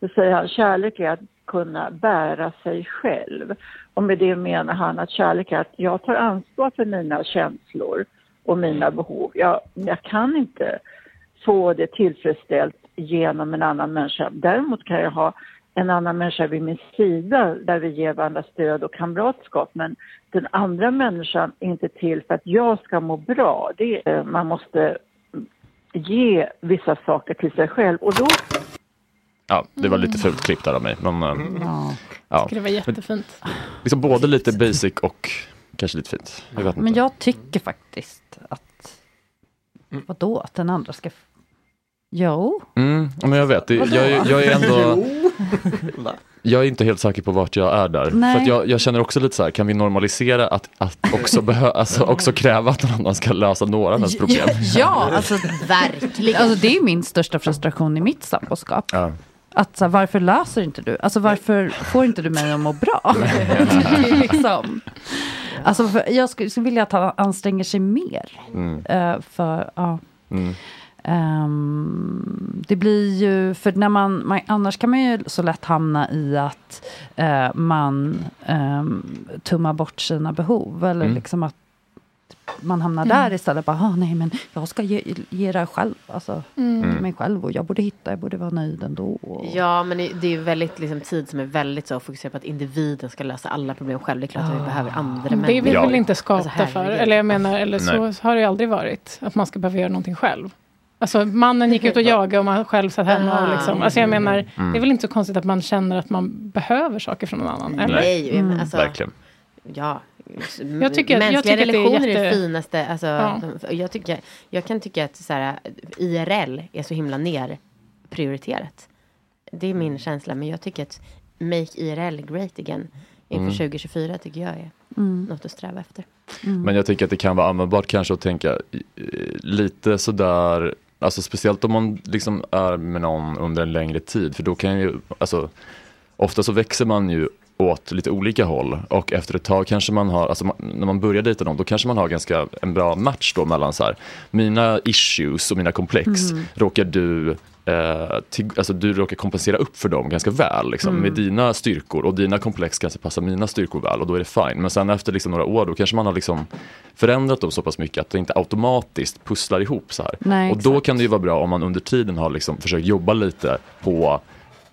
Då säger han kärlek är att kunna bära sig själv. Och med det menar han att kärlek är att jag tar ansvar för mina känslor och mina behov. Jag, jag kan inte få det tillfredsställt genom en annan människa. Däremot kan jag ha en annan människa vid min sida där vi ger varandra stöd och kamratskap. Men den andra människan är inte till för att jag ska må bra. Det, är- eh, man måste ge vissa saker till sig själv och då Ja, det var lite fult klippt där av mig. Men, eh, ja. Jag tycker det var jättefint. Liksom både lite basic och kanske lite fint. Jag vet Men inte. jag tycker faktiskt att... Vadå, att den andra ska... Jo. Mm, ja, men jag vet, det, jag, är- jag är ändå... Jag är inte helt säker på vart jag är där. Nej. För att jag, jag känner också lite så här, kan vi normalisera att, att också, behö, alltså, också kräva att någon annan ska lösa några av ens problem? Ja, alltså verkligen. Alltså, det är min största frustration i mitt samboskap. Ja. Att så här, varför löser inte du? Alltså varför får inte du mig att må bra? Liksom. Alltså jag skulle, vilja att han anstränger sig mer. Mm. Eh, för, ja. Mm. Ehm, det blir ju, för när man, man, annars kan man ju så lätt hamna i att eh, man um, tummar bort sina behov. Eller Mm. liksom att man hamnar Mm. där istället. Bara, ah, nej men jag ska ge, ge det själv. Alltså, Mm. till mig själv och jag borde hitta, jag borde vara nöjd ändå. Ja, men det är ju väldigt liksom, tid som är väldigt så fokuserad på att individen ska lösa alla problem själv. Det är klart att vi Ah. behöver andra Det är vi människor. väl inte skapta Alltså, för. Eller jag menar, eller så Nej. har det ju aldrig varit. Att man ska behöva göra någonting själv. Alltså mannen gick ut och jagade och man själv satt hemma och liksom. Alltså jag menar, Mm. det är väl inte så konstigt att man känner att man behöver saker från någon annan. Eller? Nej, men alltså, Verkligen. Ja. Jag tycker- jag Mänskliga tycker att det är relationer är det jätte- finaste. Alltså, Ja. jag, tycker, jag kan tycka att så här, IRL är så himla nerprioriterat. Det är min känsla. Men jag tycker att Make IRL great again inför Mm. 2024 tycker jag är Mm. något att sträva efter. Men jag tycker att det kan vara användbart kanske att tänka lite sådär, alltså speciellt om man liksom är med någon under en längre tid, för då kan ju, alltså ofta så växer man ju åt lite olika håll och efter ett tag kanske man har, alltså man, när man börjar dejta någon, då kanske man har ganska en bra match då mellan så här, mina issues och mina komplex Mm. råkar du Eh, till, alltså du råkar kompensera upp för dem ganska väl liksom, Mm. med dina styrkor och dina komplex kanske passar mina styrkor väl och då är det fine. Men sen efter liksom några år då kanske man har liksom förändrat dem så pass mycket att det inte automatiskt pusslar ihop så här. Nej, och då kan det ju vara bra om man under tiden har liksom försökt jobba lite på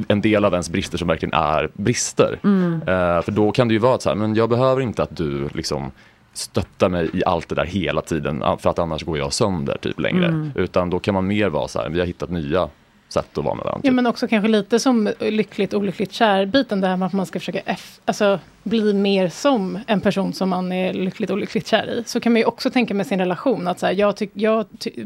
en del av ens brister som verkligen är brister. Mm. Eh, för då kan det ju vara så här, men jag behöver inte att du liksom stöttar mig i allt det där hela tiden för att annars går jag sönder typ längre. Mm. Utan då kan man mer vara så här, vi har hittat nya sätt att vara med varandra. Ja men också kanske lite som lyckligt olyckligt kär-biten. Det här med att man ska försöka eff- alltså, bli mer som en person som man är lyckligt olyckligt kär i. Så kan man ju också tänka med sin relation. Att så här, jag, tyck, jag ty-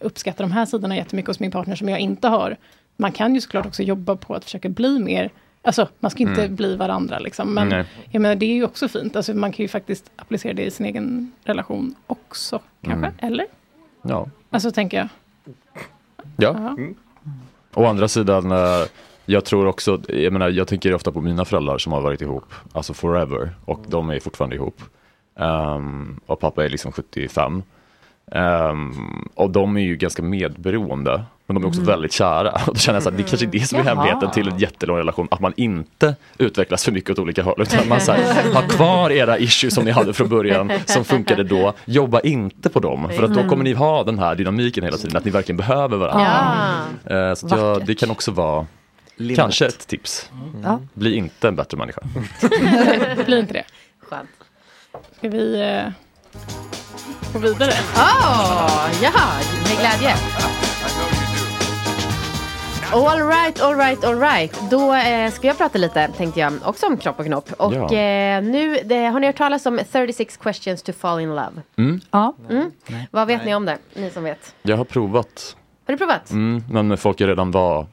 uppskattar de här sidorna jättemycket hos min partner som jag inte har. Man kan ju såklart också jobba på att försöka bli mer Alltså man ska inte Mm. bli varandra liksom. Men Nej. jag menar, det är ju också fint. Alltså, man kan ju faktiskt applicera det i sin egen relation också. Kanske? Mm. Eller? Ja. Alltså tänker jag. Ja. Å andra sidan, eh, jag tror också, jag menar, jag tänker ofta på mina föräldrar som har varit ihop, alltså forever, och de är fortfarande ihop. Um, och pappa är liksom 75. Um, ehm, och de är ju ganska medberoende. Men de är också Mhm. väldigt kära. Och då känner jag att det kanske är det som är Jaha. hemligheten till en jättelång relation. Att man inte utvecklas för mycket åt olika håll. Utan man så här, har kvar era issues som ni hade från början. Som funkade då. Jobba inte på dem. För att då Mm. kommer ni ha den här dynamiken hela tiden. Att ni verkligen behöver varandra. Eh, så jag, det kan också vara Limmet. kanske ett tips. Ja. Bli inte en bättre människa. Blir inte det. Skönt. Ska vi eh, gå vidare? Åh, ja, med glädje. All right, all right, all right. Då eh, ska jag prata lite, tänkte jag, också om kropp och knopp. Och Ja. eh, nu, det, har ni hört talas om 36 questions to fall in love? Mm. Ja. Mm. Vad vet ni om det, ni som vet? Jag har provat. Har du provat? Mm, men folk jag redan var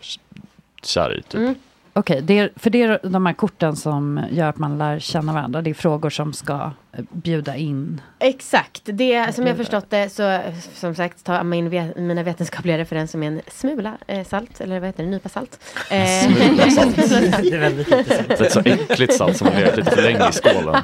kär i. Typ. Mm. Okej, är, för det är de här korten som gör att man lär känna varandra. Det är frågor som ska bjuda in. Exakt, det som jag förstått det så som sagt ta min, mina vetenskapliga referenser med en smula eh, salt, eller vad heter det, en nypa salt. Eh, Smula salt. Det är väldigt lite salt. Det är så äckligt salt som har legat lite för länge i skålen.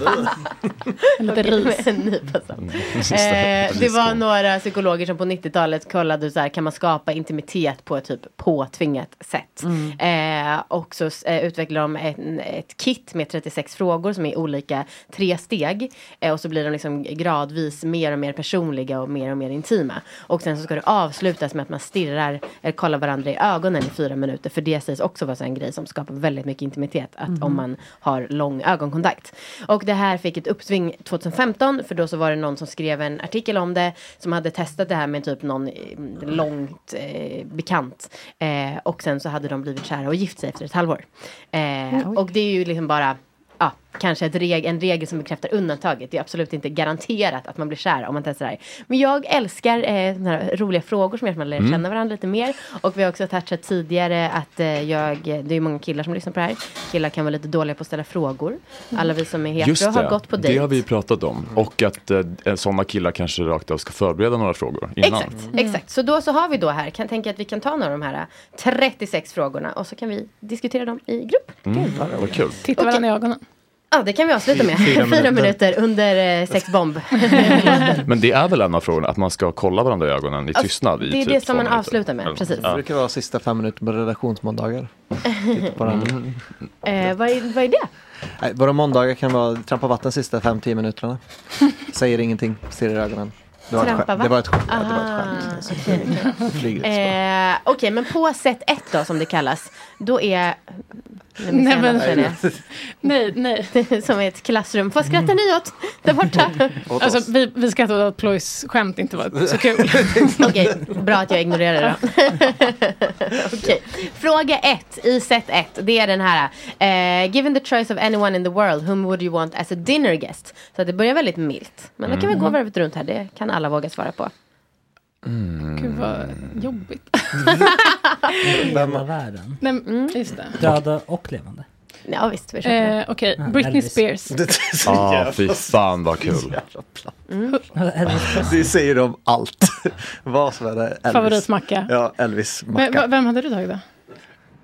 Lite ris. en nypa salt. Mm. Eh, det var några psykologer som på 90-talet kollade så här, kan man skapa intimitet på ett typ påtvingat sätt. Eh, och så eh, utvecklade de ett, ett kit med 36 frågor som är olika tre steg. Eh, och så blir de liksom gradvis mer och mer personliga och mer och mer intima. Och sen så ska det avslutas med att man stirrar, eller kollar varandra i ögonen i fyra minuter. För det sägs också vara en grej som skapar väldigt mycket intimitet. Att Mhm. om man har lång ögonkontakt. Och det här fick ett uppsving 2015 för då så var det någon som skrev en artikel om det som hade testat det här med typ någon eh, långt eh, bekant. Eh, och sen så hade de blivit kära och gift sig efter ett halvår. Eh, och det är ju liksom bara Ja, kanske ett reg en regel som bekräftar undantaget. Det är absolut inte garanterat att man blir kär om man testar det här. Men jag älskar eh, såna här roliga frågor som gör att man lär Mm. känna varandra lite mer. Och vi har också touchat tidigare att eh, jag, det är många killar som lyssnar på det här. Killar kan vara lite dåliga på att ställa frågor. Alla vi som är hetero har gått på det dejt. har vi pratat om. Och att eh, sådana killar kanske rakt av ska förbereda några frågor innan. Exakt, exakt. Så då så har vi då här, kan tänka att vi kan ta några av de här 36 frågorna och så kan vi diskutera dem i grupp. Mm, vad kul. Titta varandra i ögonen. Ja, det kan vi avsluta med. Fyra Fyra, minuter. under eh, sex bomb. Men det är väl en av frågorna, att man ska kolla varandra i ögonen i tystnad i det är typ det som man minuter. avslutar med, Eller- precis. Det Ja. brukar vara sista fem minuter på redaktionsmåndagar. Varandra. eh, vad, är, vad är det? Nej, våra måndagar kan vara trampa vatten sista 5-10 minuterna. Säger ingenting, stirrar i ögonen. Det var ett Trampa. Det var ett skämt. Ja, det var ett Aha, skämt. okej, okej. Flyger. Eh, Okej, men på set ett då som det kallas. Då är... Nej, men, Nej. Nej, nej. Som är ett klassrum. Vad skrattar ni åt? Där borta. Alltså, vi, vi skrattade åt att Ploys skämt inte var så kul. Okej, bra att jag ignorerar det. Okej. Fråga ett i set ett. Det är den här. Eh, given the choice of anyone in the world, whom would you want as a dinner guest? Så att det börjar väldigt milt. Men då kan vi Mm. gå varvet runt här. Det kan alla våga svara på. Gud vad jobbigt. Hela världen. Nej, men, just det. Döda och levande. Ja visst, vi köper det. Eh, Okej, Ja, Britney Elvis. Spears. Ja, fy fan vad kul. Det säger de allt. Vad som är det? Elvis. Favoritmacka. Ja, Elvis Men, macka. va- vem hade du tagit då?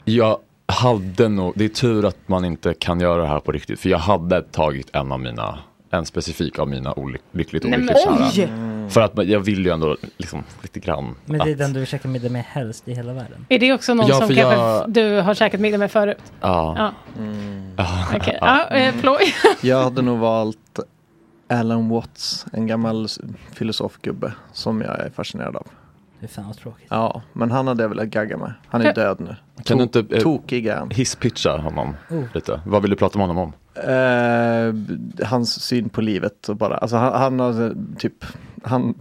Jag hade nog, det är tur att man inte kan göra det här på riktigt. För jag hade tagit en av mina, en specifik av mina olyck, lyckligt Nej, men olyckligt oj! kära. För att jag vill ju ändå liksom lite grann. Men det är att, den du käkar middag med helst i hela världen. Är det också någon Ja, som kanske jag- f- du har käkat middag med förut? ja. Ja. Ja. Okej, ja, eh, Ploy. Jag hade nog valt Alan Watts, en gammal filosofgubbe som jag är fascinerad av. Det är fan vad tråkigt. Ja, men han hade jag velat gagga med. Han är död nu. Kan du To- inte eh, hisspitcha honom Oh. lite? Vad vill du prata med honom om? Eh, hans syn på livet och bara, alltså han, han har typ, han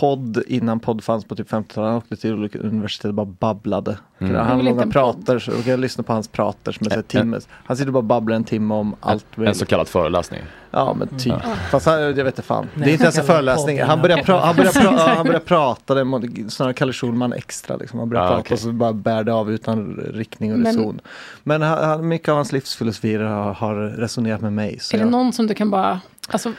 podd innan podd fanns på typ 50-talet, han åkte till olika universitet och bara babblade. Mm. Han långa en prater, så jag lyssna på hans prater som är så här timme. Han sitter och bara babblar en timme om allt En så kallad föreläsning? Ja men typ. Ja. Fast han, jag vet inte fan. Nej, det är inte ens en föreläsning. Han börjar, pra- han börjar, pra- han börjar prata, det är snarare Kalle Schulman extra. Liksom. Han börjar Ah, prata okej. och så bara bär det av utan riktning och Men- reson. Men han, han, mycket av hans livsfilosofier har, har resonerat med mig. Så Är det jag, någon som du kan bara... Alltså,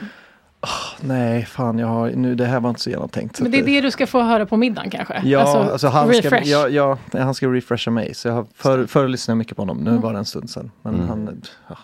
Nej, fan jag har, nu, det här var inte så genomtänkt. Så men det är det du ska få höra på middagen kanske? Ja, alltså, han, ska, refresh. ja, ja, han ska refresha mig. Så jag har, förr, förr lyssnade jag mycket på honom, nu Mm. var det en stund sedan. Men Mm. han, ja,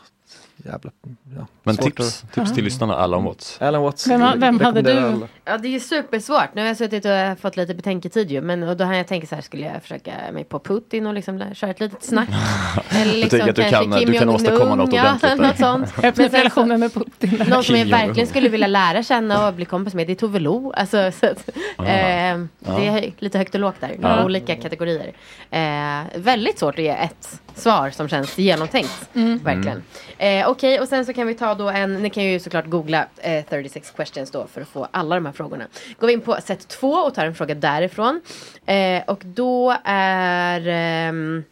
jävla, ja. Men svårt tips, att- tips till lyssnarna, Alan Watts. Alan Watts. Vem, vem hade du? Ja det är ju supersvårt. Nu har jag suttit och fått lite betänketid ju. Men och då har jag tänkt så här, skulle jag försöka mig på Putin och liksom köra ett litet snack. Eller liksom tänker att du kan- Kim du kan åstadkomma något ja, ordentligt där. något sånt. Öppna relationer med Putin. Någon som jag verkligen skulle vilja lära känna och bli kompis med, det är Tove Lo. Alltså, så att, eh, Ja. Det är lite högt och lågt där, Ja. olika kategorier. Eh, väldigt svårt att ge ett svar som känns genomtänkt. Verkligen. Eh, Okej, och sen så kan vi ta då en, ni kan ju såklart googla eh, 36 questions då för att få alla de här frågorna. Går vi in på set 2 och tar en fråga därifrån. Eh, och då är ehm,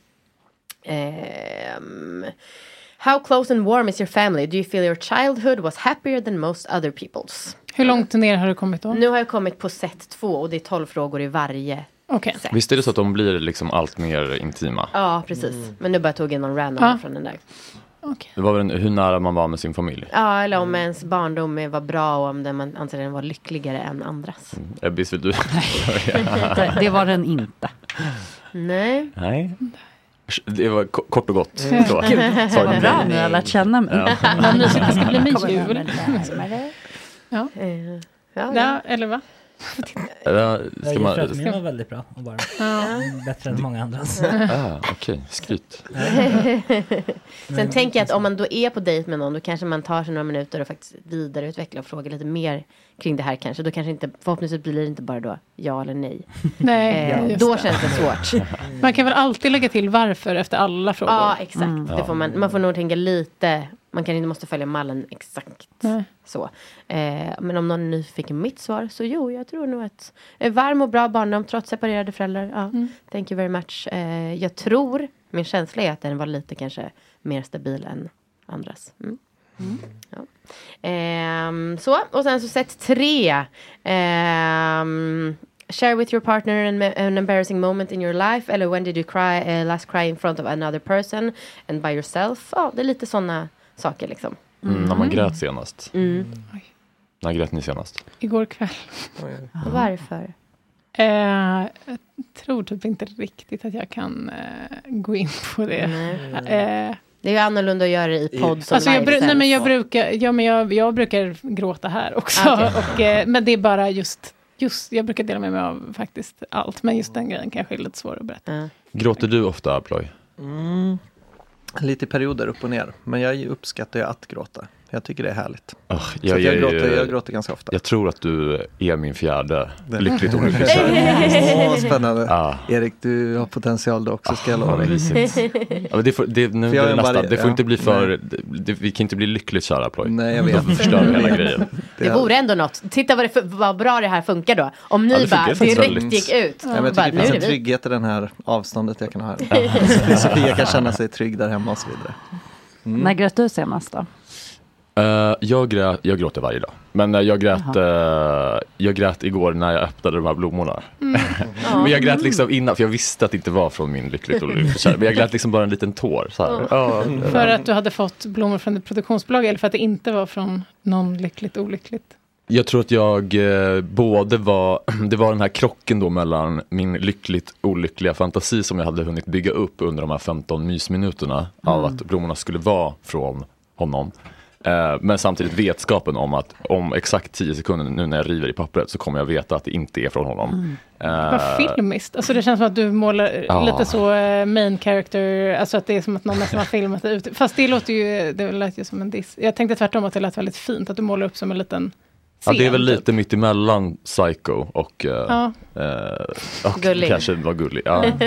ehm, How close and warm is your family? Do you feel your childhood was happier than most other people's? Hur långt ner har du kommit då? Nu har jag kommit på set 2 och det är 12 frågor i varje. Okej. Visst är det så att de blir liksom allt mer intima? Ja, precis. Men nu bara tog jag någon random Ja. från den där. Det var väl en, hur nära man var med sin familj? Ja, eller om ens barndom var bra och om den man anser den var lyckligare än andras. Ebbis, vill du? Det, det var den inte. Nej. Nej. Det var ko- kort och gott. Så. Gud, Sorry. vad bra ni har lärt känna mig. Vad mysigt det ska bli med jul. Ja. Eh, ja, ja, eller va? Ja, Jag ska man... att min var väldigt bra. Och bara Ja. bättre än många andras. Ah, Okej, skryt. Sen tänker jag att om man då är på dejt med någon då kanske man tar sig några minuter och faktiskt vidareutveckla och fråga lite mer kring det här kanske. Då kanske inte, förhoppningsvis blir det inte bara då ja eller nej. Nej, Eh, då det. känns det svårt. Man kan väl alltid lägga till varför efter alla frågor? Ja, exakt. Mm. Det får man, man får nog tänka lite. Man kan inte måste följa mallen exakt Nej. så. Eh, men om någon är nyfiken på mitt svar så jo, jag tror nog att eh, varm och bra barndom trots separerade föräldrar. Ja, Mm. Thank you very much. Eh, jag tror, min känsla är att den var lite kanske mer stabil än andras. Mm. Ja. Ehm, så, och sen så set tre. Ehm, share with your partner an, an embarrassing moment in your life. Eller when did you cry, eh, last cry in front of another person and by yourself. Ja, det är lite sådana saker liksom. Mm, när man grät senast. Mm. När grät ni senast? Igår kväll. Varför? Eh, jag tror typ inte riktigt att jag kan eh, gå in på det. Eh, Det är ju annorlunda att göra det i podd som Alltså jag, live nej, men jag, brukar, ja, men jag, jag brukar gråta här också. Okej. Och, eh, men det är bara just, just, jag brukar dela med mig av faktiskt allt. Men just den grejen kanske är lite svår att berätta. Gråter du ofta, Ploy? Mm, lite perioder upp och ner. Men jag uppskattar ju att gråta. Jag tycker det är härligt. Oh, jag, är ju- gråter, jag gråter ganska ofta. Jag tror att du är min fjärde Det- lyckligt olyckligt Åh, spännande. Ja. Erik, du har potential du också, ska jag lova dig. Ja, det, får, det, nu jag det, det inte bli för, det, det, vi kan inte bli lyckligt kära Ploy. Nej, jag Då vet. förstör vi hela grejen. Det vore ändå något. Titta vad, det, vad bra det här funkar då. Om ni Ja, det bara direkt väldigt. gick ut. Ja, men jag bara, tycker det nu finns är en det vi. trygghet i den här avståndet jag kan ha här. Sofia kan känna sig trygg där hemma och så vidare. Mm. När grät du senast då? Eh, jag, grät, jag gråter varje dag. Men eh, jag grät, eh, jag grät igår när jag öppnade de här blommorna. Mm. Men jag grät liksom innan, för jag visste att det inte var från min lyckligt. Men jag grät liksom bara en liten tår. För att du hade fått blommor från ett produktionsbolag eller för att det inte var från någon lyckligt olyckligt? Jag tror att jag eh, både var, det var den här krocken då mellan min lyckligt olyckliga fantasi som jag hade hunnit bygga upp under de här 15 mysminuterna av Mm. att blommorna skulle vara från honom. Eh, men samtidigt vetskapen om att om exakt 10 sekunder nu när jag river i pappret så kommer jag veta att det inte är från honom. Eh, Vad filmiskt. Alltså det känns som att du målar Ja. lite så eh, main character, alltså att det är som att någon nästan har filmat det ut. Fast det låter ju, det lät ju som en diss. Jag tänkte tvärtom att det lät väldigt fint, att du målar upp som en liten Ja, det är scen, väl typ. lite mitt emellan Psycho och, Ja. eh, och kanske var gullig. Ja.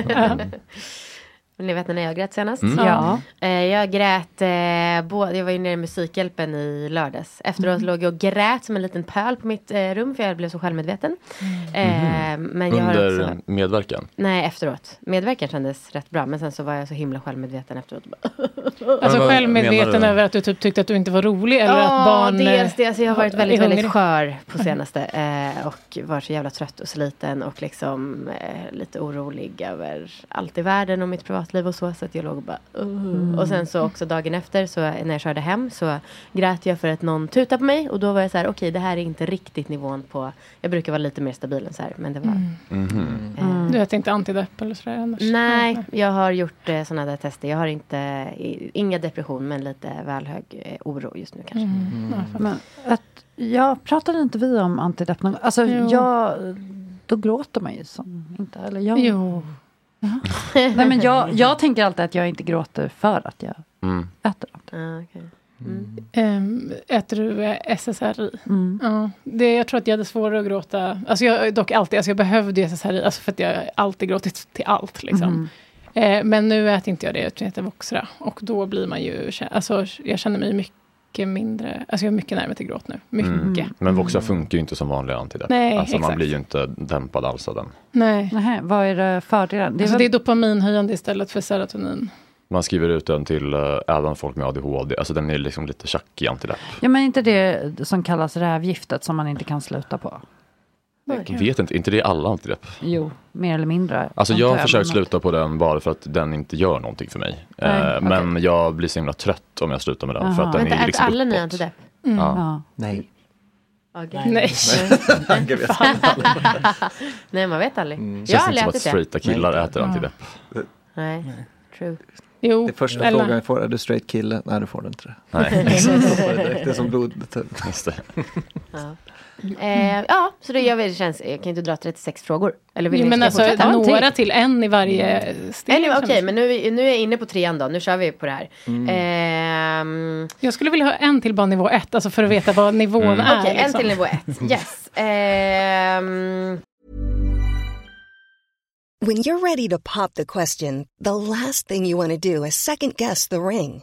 Vill ni veta när jag grät senast? Mm. Ja. Eh, jag grät, eh, både, jag var ju nere i Musikhjälpen i lördags. Efteråt Mm. låg jag och grät som en liten pöl på mitt eh, rum för jag blev så självmedveten. Eh, men jag har Mm. Under också, medverkan. nej efteråt. Medverkan kändes rätt bra men sen så var jag så himla självmedveten efteråt. Alltså vad självmedveten över att du typ tyckte att du inte var rolig eller Ja, att barn... dels det. Alltså jag har varit väldigt, väldigt skör på senaste. Och var så jävla trött och sliten och liksom lite orolig över allt i världen och mitt privatliv privatliv och så. Så att jag låg och bara... "Ugh." Mm. Och sen så också dagen efter så när jag körde hem så grät jag för att någon tutade på mig. Och då var jag så här, okej det här är inte riktigt nivån på... Jag brukar vara lite mer stabil än så här. Men det var... Mhm. Eh, Du äter inte antidepp eller sådär annars? Nej, jag har gjort eh, sådana där tester. Jag har inte, inga depression men lite väl hög eh, oro just nu kanske. Mm. Men att, ja, pratade inte vi om antidepp? Alltså, Jo. jag, då gråter man ju som inte. Eller jag, Jo. Nej, men jag, jag tänker alltid att jag inte gråter för att jag Mm. äter något. Ah, okej. Ehm, äter du eh, SSRI? Mm. Ja, det, jag tror att jag hade svårare att gråta. Alltså jag, dock alltid, alltså jag behövde SSRI, alltså för att jag alltid gråtit till allt. Liksom. Mm. Eh, men nu äter inte jag det, utan jag äter Voxra. Och då blir man ju, alltså jag känner mig mycket mindre, alltså jag är mycket närmare till gråt nu. Mycket. Mm. Men Voxa funkar ju inte som vanliga antidepp. Nej, alltså man exakt. blir ju inte dämpad alls av den. Nej. Nähä, vad är det fördelen? Det är, väl- alltså det är dopaminhöjande istället för serotonin. Man skriver ut den till uh, även folk med ADHD. Alltså den är liksom lite tjackig antidepp. Ja, men inte det som kallas rävgiftet som man inte kan sluta på? Jag vet inte, inte det alla antidepp? Jo, mer eller mindre. Alltså jag har försökt sluta på den bara för att den inte gör någonting för mig. Nej, Eh, Men jag blir så himla trött om jag slutar med den. För att den Vänta, är liksom alla ni uppåt. antidepp? Mm. Ja. Nej. Okay. Nej. Vet. Nej, man vet aldrig. Det Jag har känns inte aldrig som att ätit det. straighta killar Nej. äter antidepp. Nej, true. Jo, Det är första eller- frågan jag får, är du straight kille? Nej, du får du inte det. Nej. Det det är som blod. Just det. Ja. Eh, ja, så det gör vi, det känns, jag kan inte dra 36 frågor. Eller vill Jo, men alltså fortsätta? några till, en i varje steg. Anyway, Okej, känns- men nu, nu är jag inne på trean då. Nu kör vi på det här. Mm. Ehm, Jag skulle vilja ha en till bara nivå ett, alltså för att veta vad nivån Mm. är. Okej, en liksom. till nivå ett. Yes. Ehm, When you're ready to pop the question, the last thing you want to do is second guess the ring.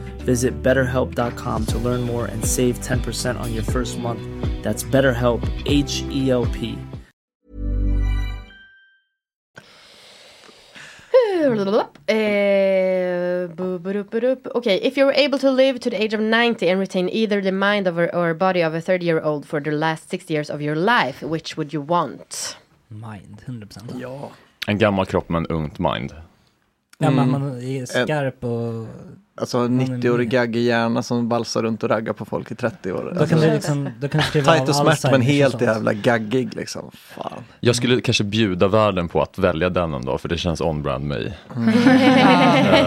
Visit betterhelp.com to learn more and save 10% on your first month. That's BetterHelp, H E L P. Eh, Okay, if you were able to live to the age of 90 and retain either the mind of a, or body of a 30 year old for the last 60 years of your life, which would you want? Mind, 100%. Ja. En gammal kropp med en ungt mind. Ja, men Mm. man är skarp och... Alltså en 90-årig gaggig hjärna som balsar runt och raggar på folk i 30 år. Då Alltså, kan du liksom, då kan du skriva Tight och smärt men helt jävla gaggig liksom. Fan. Jag skulle kanske bjuda världen på att välja den en dag för det känns on-brand mig. Mm.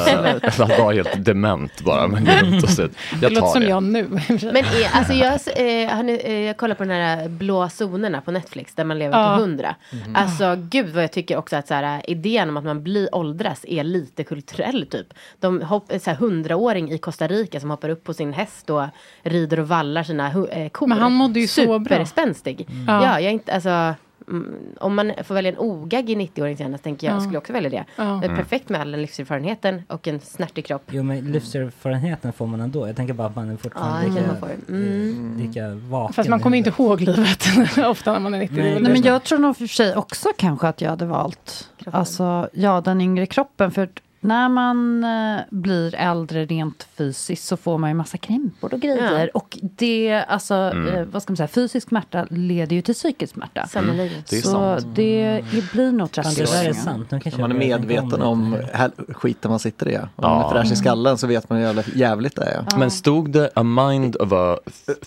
Eh, Att vara helt dement bara. Men runt och så. Det Jag låter tar som det. jag nu. Men är, alltså jag, eh, har ni, eh, jag kollar på den här blå zonerna på Netflix där man lever Ja. till hundra. Alltså gud vad jag tycker också att så här, idén om att man blir åldras är lite kulturell typ. De hopp, så här, hundraåring i Costa Rica som hoppar upp på sin häst och rider och vallar sina eh, kor. Men han mådde ju så bra. Superspänstig. Ja. Ja, jag är inte, alltså mm, om man får välja en ogaggig 90-åring senare tänker jag, Ja. skulle jag också välja det. Ja. Det är Mm. perfekt med all den livserfarenheten och en snärtig kropp. Jo men livserfarenheten får man ändå. Jag tänker bara att man är fortfarande Ja, lika. Mm. lika vaken. Fast man i kommer inte ihåg livet ofta när man är 90. Nej, Nej, men jag tror nog för sig också kanske att jag hade valt Kroppen. alltså, ja, den yngre kroppen. För när man eh, blir äldre rent fysiskt så får man ju massa krämpor och grejer. Ja. Och det, alltså, Mm. eh, vad ska man säga, fysisk smärta leder ju till psykisk smärta. Sannerligen. Det är så sant. det blir nog 30 Fan, det sant. Man är medveten om hel- skiten man sitter i. Om Ja. man är fräsch i skallen så vet man hur jävla jävligt det är. Men stod det a mind of a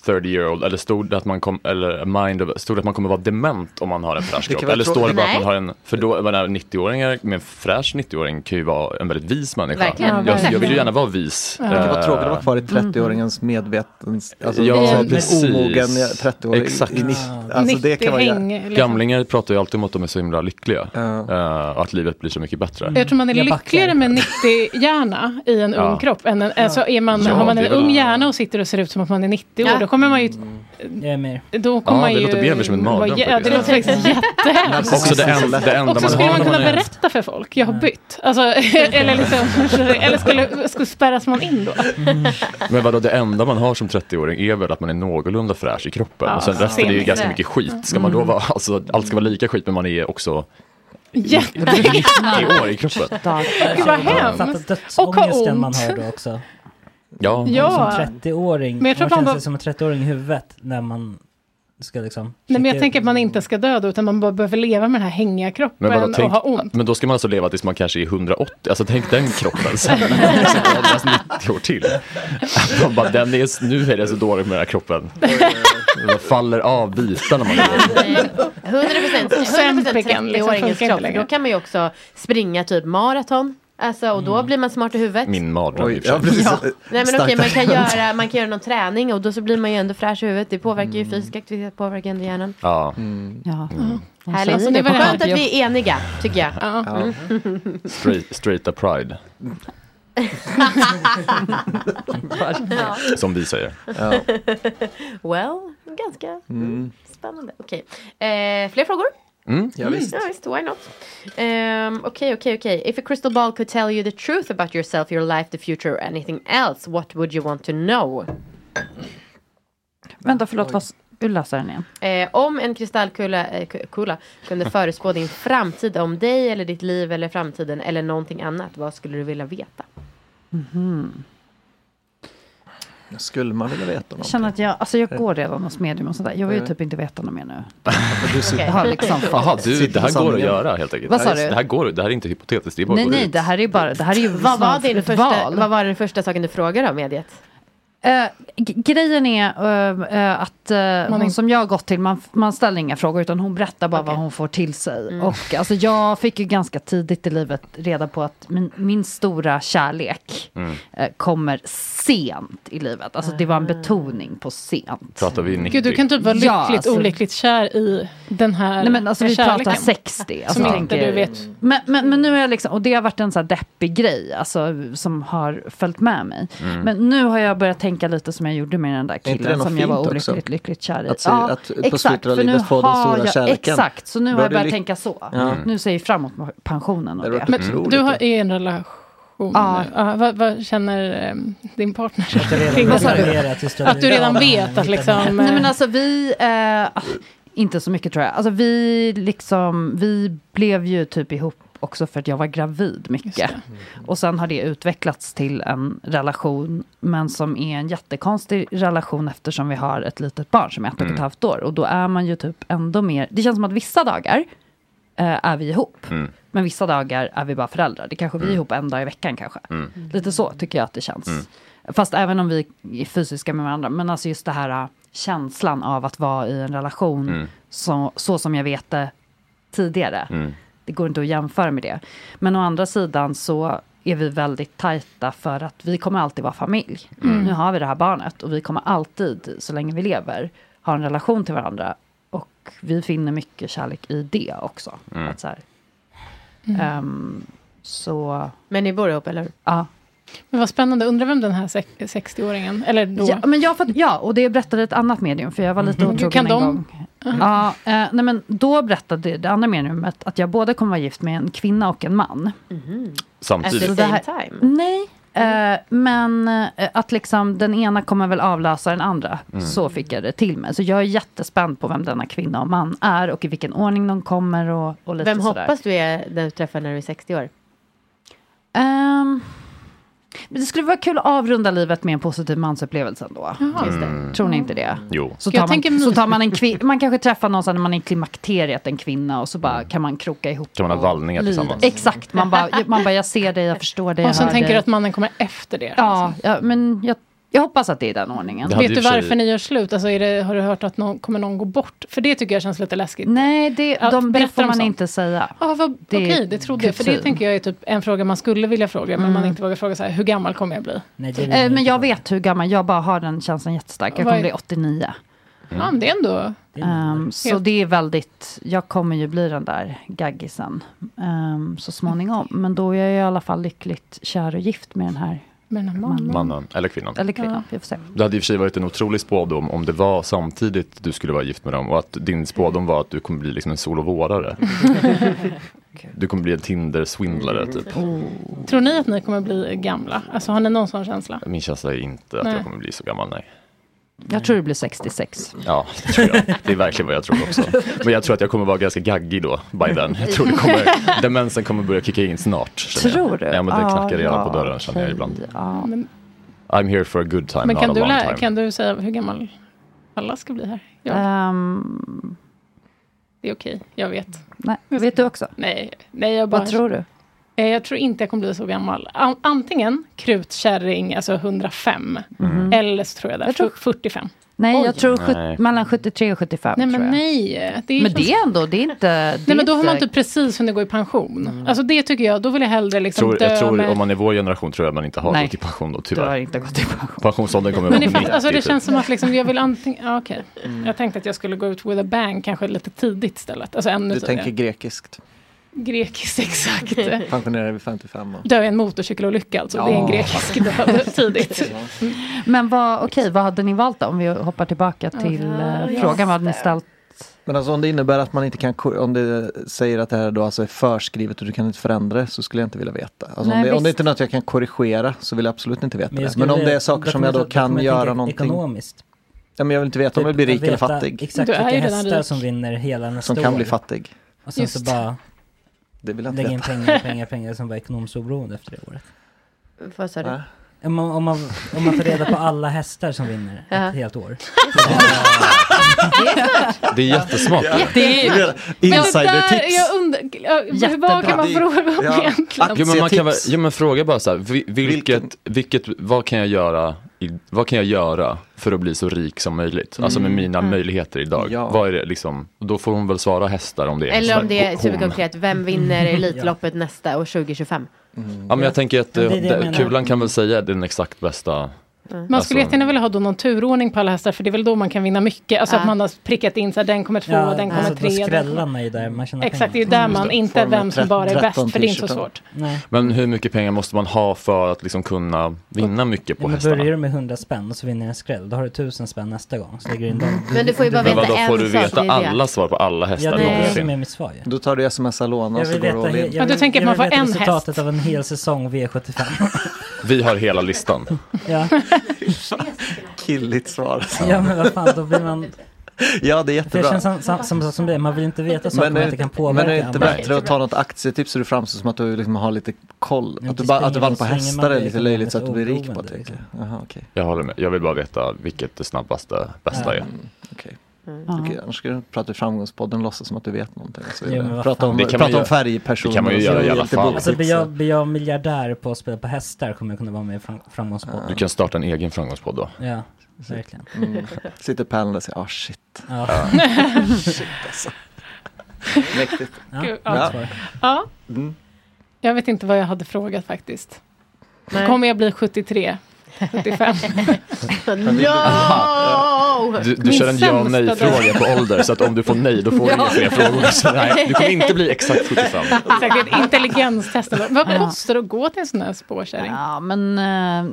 30 year old eller stod det att man kom, eller a mind of, stod det att man kommer vara dement om man har en fräsch kropp? Eller står det bara att man har en, för då, jag menar, 90-åringar med en fräsch 90-åring kan ju vara en väldigt vis människa. Verkligen. Ja, Jag, jag vill ju gärna vara vis. Ja. Det kan vara tråkigt att vara kvar i 30-åringens medvetens... Alltså, Ja. Omogen 30-åring. Exakt. I, alltså, det 90 kan vara häng. Liksom. Gamlingar pratar ju alltid om att de är så himla lyckliga. Ja. eh, och att livet blir så mycket bättre. Jag tror man är lyckligare med 90-hjärna i en Ja. ung kropp. Än en, alltså är man, Ja, har man det en ung hjärna och sitter och ser ut som att man är 90 år, Ja. då kommer man ju... Med. Då kommer Ja, man det ju låter mer och mer som en mardröm Ja, det faktiskt. låter faktiskt jättehemskt. Också det, en, det enda Och så man skulle har man när kunna man är... berätta för folk, jag har bytt. Alltså, eller liksom, eller skulle, skulle spärras man in då? Men vadå, det enda man har som 30-åring är väl att man är någorlunda fräsch i kroppen. Ja, och sen resten är ju ganska mycket skit. Ska man då vara, alltså allt ska vara lika skit men man är också Jätte... 90 år i kroppen. Gud vad hemskt. Och ha dödsångesten man ont. har då också. Ja, Ja. Som 30-åring. Men jag tror man känner sig som en 30-åring i huvudet när man ska liksom... Nej, men jag tänker att man inte ska dö då, utan man bara behöver leva med den här hängiga kroppen Men, vadå, tänk, och ha ont. men då ska man alltså leva tills man kanske är 180, alltså tänk den kroppen sen. Så åldras 90 år till. Man bara, den är, nu är det så dåligt med den här kroppen. Den faller av bitarna man går. 100 procent Ozempican, liksom, 30-åringens funkar inte kropp. Då kan man ju också springa typ maraton. Alltså, och då blir man smart i huvudet. Min mardröm i och för ja, sig. precis. Nej men okej, man kan, göra, man kan göra någon träning och då så blir man ju ändå fräsch i huvudet. Det påverkar ju fysisk aktivitet, påverkar ändå hjärnan. Ja. Ja. De Härligt, säger det var skönt att vi är eniga, tycker jag. Ja. Straight, straighta pride, som vi säger. Ja. well, ganska spännande. Okej, eh, fler frågor? Mm. Ja, visst. Ja, visst, why not? Um, Okej, okej, okej. If a crystal ball could tell you the truth about yourself, your life, the future or anything else, what would you want to know? Vänta, förlåt, vad, du läser den igen. Eh, om en kristallkula eh, ku- kula kunde förutspå din framtid om dig eller ditt liv eller framtiden eller någonting annat, vad skulle du vilja veta? Skulle man vilja veta Jag något? känner att jag, alltså jag går redan hos medium och sådär. Jag vill ju typ inte veta något mer nu. Du sitter- Jag har liksom. Jaha, du, det här går att göra helt enkelt. Vad sa det, här, du? det här går, det här är inte hypotetiskt, det är bara Nej, gå nej, ut. det här är ju bara, det här är ju Vad var, din ett första, val. vad var den första saken du frågade om mediet? Eh, grejen är eh, eh, att uh, Man hon som jag har gått till, man, man ställer inga frågor utan hon berättar bara Okej. vad hon får till sig. Mm. Och alltså, jag fick ju ganska tidigt i livet reda på att min, min stora kärlek Mm. eh, kommer sent i livet. Alltså det var en betoning på sent. Pratar vi 90? Gud, du kan typ vara Ja, lyckligt alltså- olyckligt kär i den här Nej men alltså vi kärleken. pratar 60. Alltså, Som inte du vet. Men, men, men nu är jag liksom, och det har varit en så här deppig grej, alltså som har följt med mig. Mm. Men nu har jag börjat tänka lite som jag gjorde med den där killen något som jag var olyckligt också? lyckligt kär i. Att se- att på slutet av för livet nu få den stora jag- kärleken. Exakt, så nu har jag börjat tänka så. Ja. Nu ser jag fram emot pensionen och Det det. Men otroligt. du har, en relation. Ja. Ja, vad, vad känner ehm, din partner? Att du Att du redan vet att liksom... Nej men eh, alltså vi, eh, inte så mycket tror jag. Alltså vi liksom, vi blev ju typ ihop också för att jag var gravid mycket. det. Och sen har det utvecklats till en relation, men som är en jättekonstig relation eftersom vi har ett litet barn som är ett och ett Mm. halvt år. Och då är man ju typ ändå mer, det känns som att vissa dagar eh, är vi ihop. Mm. Men vissa dagar är vi bara föräldrar. Det kanske vi är ihop en dag i veckan kanske. Mm. Lite så tycker jag att det känns. Mm. Fast även om vi är fysiska med varandra. Men alltså just det här äh, känslan av att vara i en relation Mm. så, så som jag vet det tidigare. Det går inte att jämföra med det. Men å andra sidan så är vi väldigt tajta för att vi kommer alltid vara familj. Mm. Nu har vi det här barnet och vi kommer alltid, så länge vi lever, ha en relation till varandra. Och vi finner mycket kärlek i det också. Mm. Att så, här, Mm. ehm, så Men ni bor ihop, eller hur? ja. Men vad spännande, undrar vem den här sex- 60-åringen, eller då? Ja, men jag, för, ja, och det berättade ett annat medium, för jag var lite otrogen Kan en de- gång. Ja, eh, nej, men då berättade det andra mediumet att jag både kommer vara gift med en kvinna och en man. At the Samtidigt. Så det same time? Nej, eh, men eh, att liksom den ena kommer väl avlösa den andra. Mm. Så fick jag det till mig. Så jag är jättespänd på vem denna kvinna och man är och i vilken ordning de kommer och, och lite Vem sådär. hoppas du är den du träffar när du är 60 år? Ehm, men det skulle vara kul att avrunda livet med en positiv mansupplevelse ändå. Det? Tror ni inte det? Jo. Så tar, man, så tar man en kvinna, man kanske träffar någon sån när man är i klimakteriet, en kvinna, och så bara kan man kroka ihop. Kan man ha vallningar tillsammans? Exakt, man bara, man bara, jag ser dig, jag förstår dig, Och sen tänker dig. du att mannen kommer efter det. Ja, ja men jag, jag hoppas att det är den ordningen. Vet du och för sig- varför ni gör slut? Alltså är det, har du hört att någon, kommer någon gå bort? För det tycker jag känns lite läskigt. Nej, det, Ja, de, det får man sånt. inte säga. Ah, vad, Det är Okej, det trodde jag. För det tänker jag är typ en fråga man skulle vilja fråga, men Mm. man inte vågar fråga så här, hur gammal kommer jag bli? Nej, det Eh, men jag vet hur gammal, jag bara har den känslan jättestark. Jag kommer är- bli 89. Ja, men det är ändå... Ehm, så Helt- det är väldigt, jag kommer ju bli den där gaggisen um, så småningom. Men då är jag i alla fall lyckligt kär och gift med den här Med den här mannen. Mannen eller kvinnan. Eller kvinnan, vi får se. Det hade i och för sig varit en otrolig spådom om det var samtidigt du skulle vara gift med dem och att din spådom var att du kommer bli liksom en solovårare. Du kommer bli en Tinder-swindlare typ. Tror ni att ni kommer bli gamla? Alltså har ni någon sån känsla? Min känsla är inte att Nej. jag kommer bli så gammal, nej. Jag tror det blir 66. Ja, det tror jag. Det är verkligen vad jag tror också. Men jag tror att jag kommer vara ganska gaggig då, by then. Jag tror det kommer, demensen kommer börja kicka in snart. Tror du? Ja, men det knackar redan ja, på dörren känner jag ibland. Men, I'm here for a good time, men not kan, a du time. kan du säga hur gammal alla ska bli här? Ehm, det är okej, jag vet. nej, vet du också? Nej, nej jag bara... Vad tror du? Eh, Jag tror inte jag kommer bli så gammal. An- Antingen krutkärring, alltså 105. Mhm. Eller så tror jag det, Jag tror- 45. Nej, Oj. jag tror Nej. mellan 73 och 75. Nej men nej. Det är Men det är ändå, det är inte... Det Nej men då har man inte- inte precis hunnit gå i pension. Alltså det tycker jag, då vill jag hellre liksom tror, dö jag tror med... om man är vår generation tror jag man inte har Nej. gått i pension då, Du har tyvärr. inte gått i pension. Pensionsåldern kommer Men vara ni på fattar, alltså det 90 typ. känns som att liksom, jag vill antingen, ja okej. Jag tänkte att jag skulle gå ut with a bang kanske lite tidigt istället. Alltså ännu Du tidigare. tänker grekiskt. Grekiskt, exakt. Pensionerar vid 55 år. Dö i en motorcykelolycka alltså, det är en Ja. grekisk död tidigt. Men vad, okej, vad hade ni valt då? Om vi hoppar tillbaka till Ja, eh, frågan, vad hade ni ställt? Men alltså om det innebär att man inte kan, om det säger att det här då alltså är förskrivet och du kan inte förändra det så skulle jag inte vilja veta. Alltså Nej, om, det, om det inte är något jag kan korrigera så vill jag absolut inte veta jag det. Men om det är saker som jag då kan göra någonting. Ekonomiskt. Ja, men jag vill inte veta om jag Typ blir rik eller fattig. Exakt Du är vilka hästar som vinner hela nästa Som kan år. bli fattig. Och sen så Just. bara Det vill jag inte lägga in veta. pengar, pengar, pengar som var ekonomiskt oberoende efter det året. Vad sa du? Om man, om, man, om man tar reda på alla hästar som vinner Ja. ett helt år. Det är jättesmart. Det är, Insider-tips. jag undrar, ja, Jättebra. vad kan man fråga om ja. egentligen? Jo men, man kan, väl- jo men fråga bara så här, vi- vilket, vilket, vad kan jag göra, i, vad kan jag göra för att bli så rik som möjligt? Alltså med mina möjligheter idag. Ja. Vad är det liksom, då får hon väl svara hästar om det är Eller hästar. om det är Hon. superkonkret, vem vinner Elitloppet nästa år 2025? Ja men jag tänker att det eh, det det- kulan kan väl säga den exakt bästa. Man skulle Alltså- jättegärna vilja ha då någon turordning på alla hästar för det är väl då man kan vinna mycket. Alltså Ja. att man har prickat in så här, den kommer två, den kommer alltså, tre. Då den skrällar kommer... man ju där man tjänar Exakt, det är pengar. där man, inte vem som bara är 13 bäst, för det är inte så svårt. Nej. Men hur mycket pengar måste man ha för att liksom kunna vinna mycket Ja, på men hästarna? börjar du med 100 spänn och så vinner du en skräll, då har du 1000 spänn nästa gång. Så lägger du in dem. Men du får ju bara veta en får du sak, veta det är det. alla svar på alla Ja, hästar det är det någonsin? är mitt svar ju. Då tar du sms Jag och så vill går du veta, all in. Ja, jag du vill, tänker att jag man vill får veta en resultatet häst. av en hel säsong V75. Vi har hela listan. ja. Killigt svar. ja, men vad fan, då blir man... Ja, det är För det jättebra. känns som, som, som, som det, man vill inte veta saker Men man är, inte kan det- påverka. men är det inte bättre att ta något aktietips så du framstår som att du liksom har lite koll? Men Att du, bara, att du vann på hästar är lite löjligt så att du blir rik på tänker liksom. jag. Jaha, okej. Jag håller med. Jag vill bara veta vilket det snabbaste, bästa är. Mm, okej. Ja. Okej, annars ska du prata i Framgångspodden låtsas som att du vet någonting. Så vad prata om, Det kan man prata om göra. färgpersoner. Det kan man ju göra i alla fall. Alltså blir jag, blir jag miljardär på att spela på hästar kommer jag kunna vara med i fram, framgångspodden. Du kan starta en egen framgångspodd då. Ja, verkligen. Mm. Sitter Pärlan och säger, ah shit. Ja. shit alltså. Mäktigt. Ja, ja. Ja, Mm. jag vet inte vad jag hade frågat faktiskt. Nej. Kommer jag bli 73? 75? No! Du, du kör en ja och nej-fråga på ålder så att om du får nej då får du inga fler frågor. Så nej, du kommer inte bli exakt 75. Exakt, ett intelligenstest. Vad kostar det att gå till en sån här spårkärring? Ja, men... eh,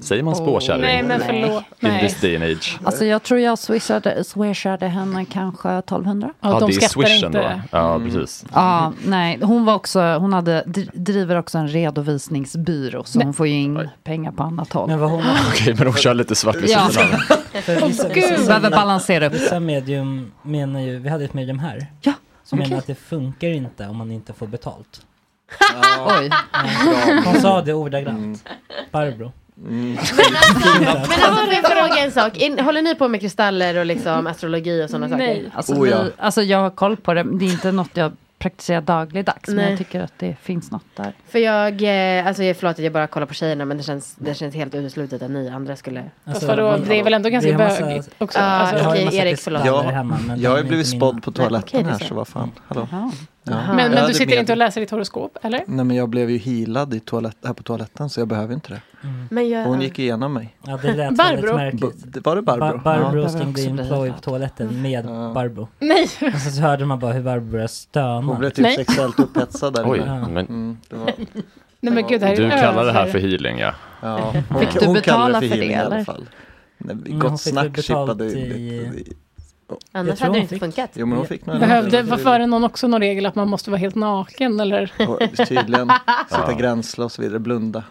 Säger man spåkärring? Nej, men förlåt. In Nej. this day and age. Alltså jag tror jag swishade, swishade henne kanske 1200. Ja, Ja, de det är swishen inte. då. Ja, precis. Ja, nej, hon var också, hon hade, dri- driver också en redovisningsbyrå så hon får ju in pengar på annat håll. Men vad hon... Okej, men de kör lite svart vid Ja. sidan av. För vissa, Gud. Behöver balansera upp vissa medium menar ju, vi hade ett medium här. Ja, Som okej. menar att det funkar inte om man inte får betalt. Oj. Hon sa det ordagrant. Barbro. Men alltså får jag fråga en sak, In, håller ni på med kristaller och liksom astrologi och sådana saker? Alltså, Oh, ja. vi, alltså jag har koll på det, men det är inte något jag praktiserar dagligdags. Men Nej. jag tycker att det finns något där. För jag, eh, alltså jag- förlåt att jag bara kollar på tjejerna men det känns, det känns helt uteslutet att ni andra skulle... Alltså, vadå, det är väl ändå ganska bögigt också? Ja, Alltså, okej, massa Erik, förlåt. Ja, men jag har ju är blivit spådd på Nej, toaletten okej, det här så vad fan. Hallå. Jaha. Ja. Men men du sitter med- inte och läser ditt horoskop, eller? Nej men jag blev ju healad i toalett, här på toaletten så jag behöver inte det. Men jag, Hon gick igenom mig. Ja, det lät Barbro? märkligt. var det Barbro? Bar- Barbro Ja. Chloe bli på toaletten med Ja. Barbro. Nej! Och så hörde man bara hur Barbro började Hon stöna. blev typ Nej. sexuellt upphetsad där Oj, men Mm, det var, Nej men gud, det här är du kallar det här för healing ja. ja. Fick du hon kallar betala för healing det, i alla fall. Nej, Mm, hon gott fick snack chippade i- i... annars hade det inte fick- funkat. Jo men hon fick nog Behövde, varför är det någon också någon regel att man måste vara helt naken eller Och Tydligen, sitta Ja. gränsle och så vidare, blunda.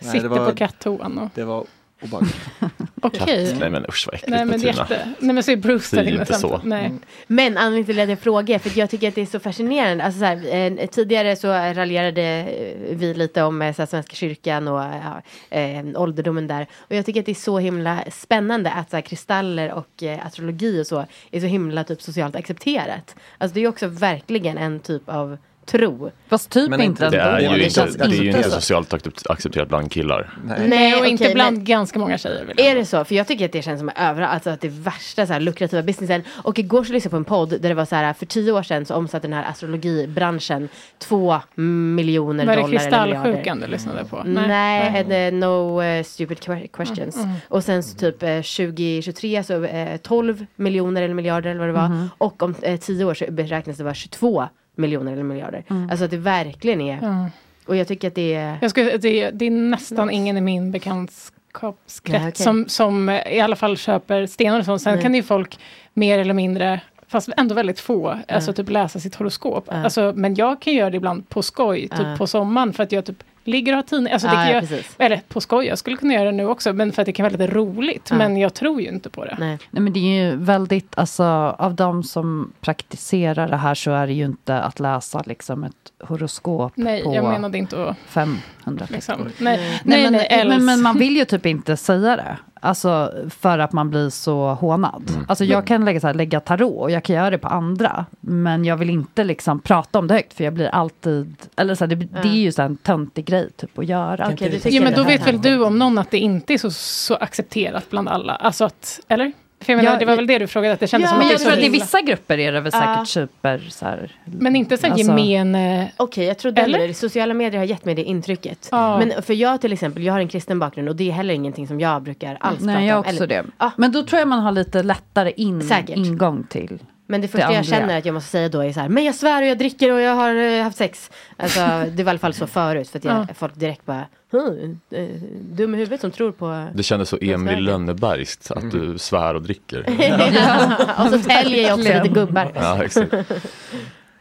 Nej, var, på kattoan? Och... Det var obehagligt. Okej. Nej men usch vad äckligt Nej men jätte... Nej men så är Bruce där inne inte så. Nej. Mm. Men anledningen till att jag frågar, för jag tycker att det är så fascinerande. Alltså så här, eh, tidigare så raljerade eh, vi lite om eh, så här, Svenska kyrkan och ja, eh, ålderdomen där. Och jag tycker att det är så himla spännande att så här, kristaller och eh, astrologi och så är så himla typ socialt accepterat. Alltså det är ju också verkligen en typ av tro. Fast typ Men inte inte- Det är ju inte, känns det är ju inte socialt accept- accepterat bland killar. Nej. Nej och okej, inte bland men- ganska många tjejer. Vill jag. Är det så? För jag tycker att det känns som överallt, alltså att det är värsta så här, lukrativa businessen. Och igår så lyssnade jag på en podd där det var så här, för tio år sedan så omsatte den här astrologibranschen två miljoner Var det dollar eller miljarder. kristallsjukan du lyssnade på? Nej, eh, no eh, stupid que- questions. Mm, Och sen så typ eh, 2023 så eh, 12 miljoner eller miljarder eller vad det var. Mhm. Och om 10 år så beräknas det vara 22 miljoner eller miljarder. Mm. Alltså att det verkligen är. Ja. Och jag tycker att det är. Jag skulle, det, det är nästan ingen i min bekantskapskrets Nej, okej. som, som i alla fall köper stenar och sånt. Sen Nej. kan det ju folk mer eller mindre, fast ändå väldigt få, alltså typ läsa sitt horoskop. Ja. Alltså, men jag kan göra det ibland på skoj, typ Ja. på sommaren, för att jag typ ligger och har tidning. Alltså, det Ja, jag, eller på skoj, jag skulle kunna göra det nu också, men för att det kan vara lite roligt. Ja. Men jag tror ju inte på det. Nej. Nej, men det är ju väldigt, alltså av de som praktiserar det här så är det ju inte att läsa liksom ett horoskop Nej, på jag menade inte att... 500 Liksom. Nej, Nej, nej, men, nej, men, men man vill ju typ inte säga det. Alltså för att man blir så hånad. Alltså jag kan lägga, så här, lägga tarot och jag kan göra det på andra. Men jag vill inte liksom prata om det högt för jag blir alltid, eller så här, det, det är ju så här en töntig grej typ att göra. Tycker Ja, men då vet väl du om någon att det inte är så, så accepterat bland alla? Alltså att, eller? För jag menar, Ja, det var väl det du frågade, att det kändes Ja, som Men att jag det är tror att i vissa grupper är det väl säkert Ja. super så här, Men inte så Alltså- gemen... eh, Okej, jag trodde Eller? eller? sociala medier har gett mig det intrycket. Ja. Men för jag till exempel, jag har en kristen bakgrund och det är heller ingenting som jag brukar alls Nej, prata jag om. också Eller- det. Men då tror jag man har lite lättare in, Säkert. ingång till. Men det första Det jag känner att jag måste säga då är så här, men jag svär och jag dricker och jag har eh, haft sex. Alltså det var i alla fall så förut för att jag, Ja. folk direkt bara, "Hm, eh, dum i huvudet som tror på... Det kändes så Emil. Lönnebergskt att du svär och dricker. och så täljer jag också lite gubbar. Ja.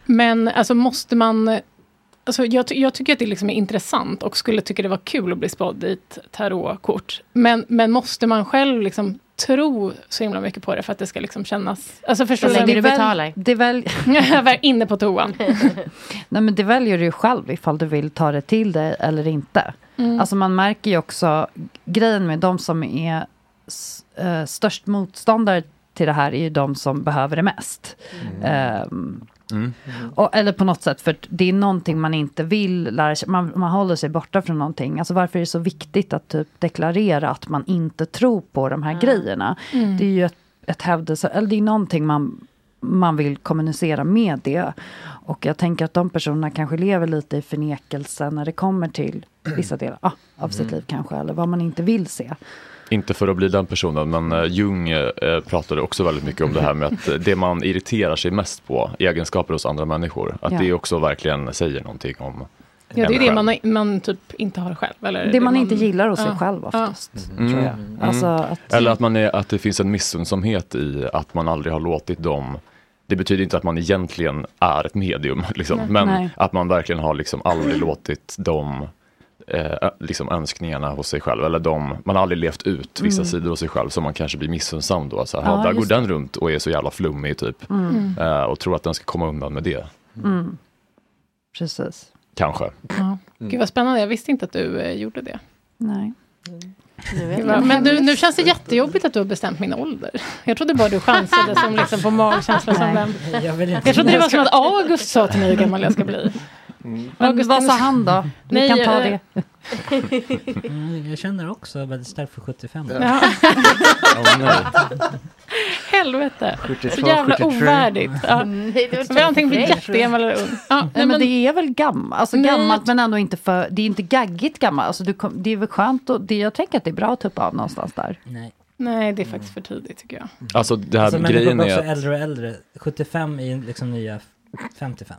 Men alltså måste man... Alltså jag, jag tycker att det liksom är intressant och skulle tycka det var kul att bli spådd i ett tarotkort. Men, men måste man själv liksom tro så himla mycket på det för att det ska liksom kännas... Alltså förstår Så du? länge du betalar. Det väl, inne på toan. nej, men det väljer du själv ifall du vill ta det till dig eller inte. Alltså man märker ju också grejen med de som är eh, störst motståndare till det här är ju de som behöver det mest. Ehm, Mm. och, eller på något sätt, för det är någonting man inte vill lära sig. Man, man håller sig borta från någonting. Alltså varför är det så viktigt att typ deklarera att man inte tror på de här grejerna? Det är ju ett, ett hävdelse, eller det är någonting man, man vill kommunicera med det. Och jag tänker att de personerna kanske lever lite i förnekelse när det kommer till vissa delar ah, av sitt liv kanske, eller vad man inte vill se. Inte för att bli den personen, men eh, Jung eh, pratade också väldigt mycket om det här med att eh, det man irriterar sig mest på, egenskaper hos andra människor, att Ja. det också verkligen säger någonting om Ja, det är det man, man typ inte har själv. Eller Det man inte gillar hos sig ja. själv oftast, Mm. tror jag. Mm. Alltså att, Eller att, man är, att det finns en missunnsamhet i att man aldrig har låtit dem det betyder inte att man egentligen är ett medium, liksom. Nej. men Nej. att man verkligen har liksom aldrig låtit de eh, liksom önskningarna hos sig själv, eller de, man har aldrig levt ut vissa Mm. sidor hos sig själv, så man kanske blir missunnsam då. Så här, Ja, "Ha, där går den runt och är så jävla flummig typ. Mm. Eh, och tror att den ska komma undan med det. Mm. Precis. kanske. Ja. Gud vad spännande, jag visste inte att du eh, gjorde det. Nej. Men du, nu känns det jättejobbigt att du har bestämt min ålder. Jag trodde bara du chansade som liksom på magkänsla som den. Jag, vill inte Jag trodde det var som att August sa till mig hur gammal jag ska bli. Men August, vad sa han då? Vi Nej, kan ta eh, det. Mm, jag känner också väldigt starkt för 75. Ja. Helvete. 72, Så jävla 73. ovärdigt. Ja. Nej, det var antingen blir perfekt. jättegammal eller ung. Ja, nej, men men, det är väl gammalt, alltså Nej. gammalt men ändå inte för, det är inte gaggigt gammalt. Alltså du kom, det är väl skönt och det, jag tänker att det är bra att tuppa av någonstans där. Nej. nej, det är faktiskt för tidigt tycker jag. Alltså det här Alltså, grejen blir är också att, äldre och äldre. 75 är liksom nya 55.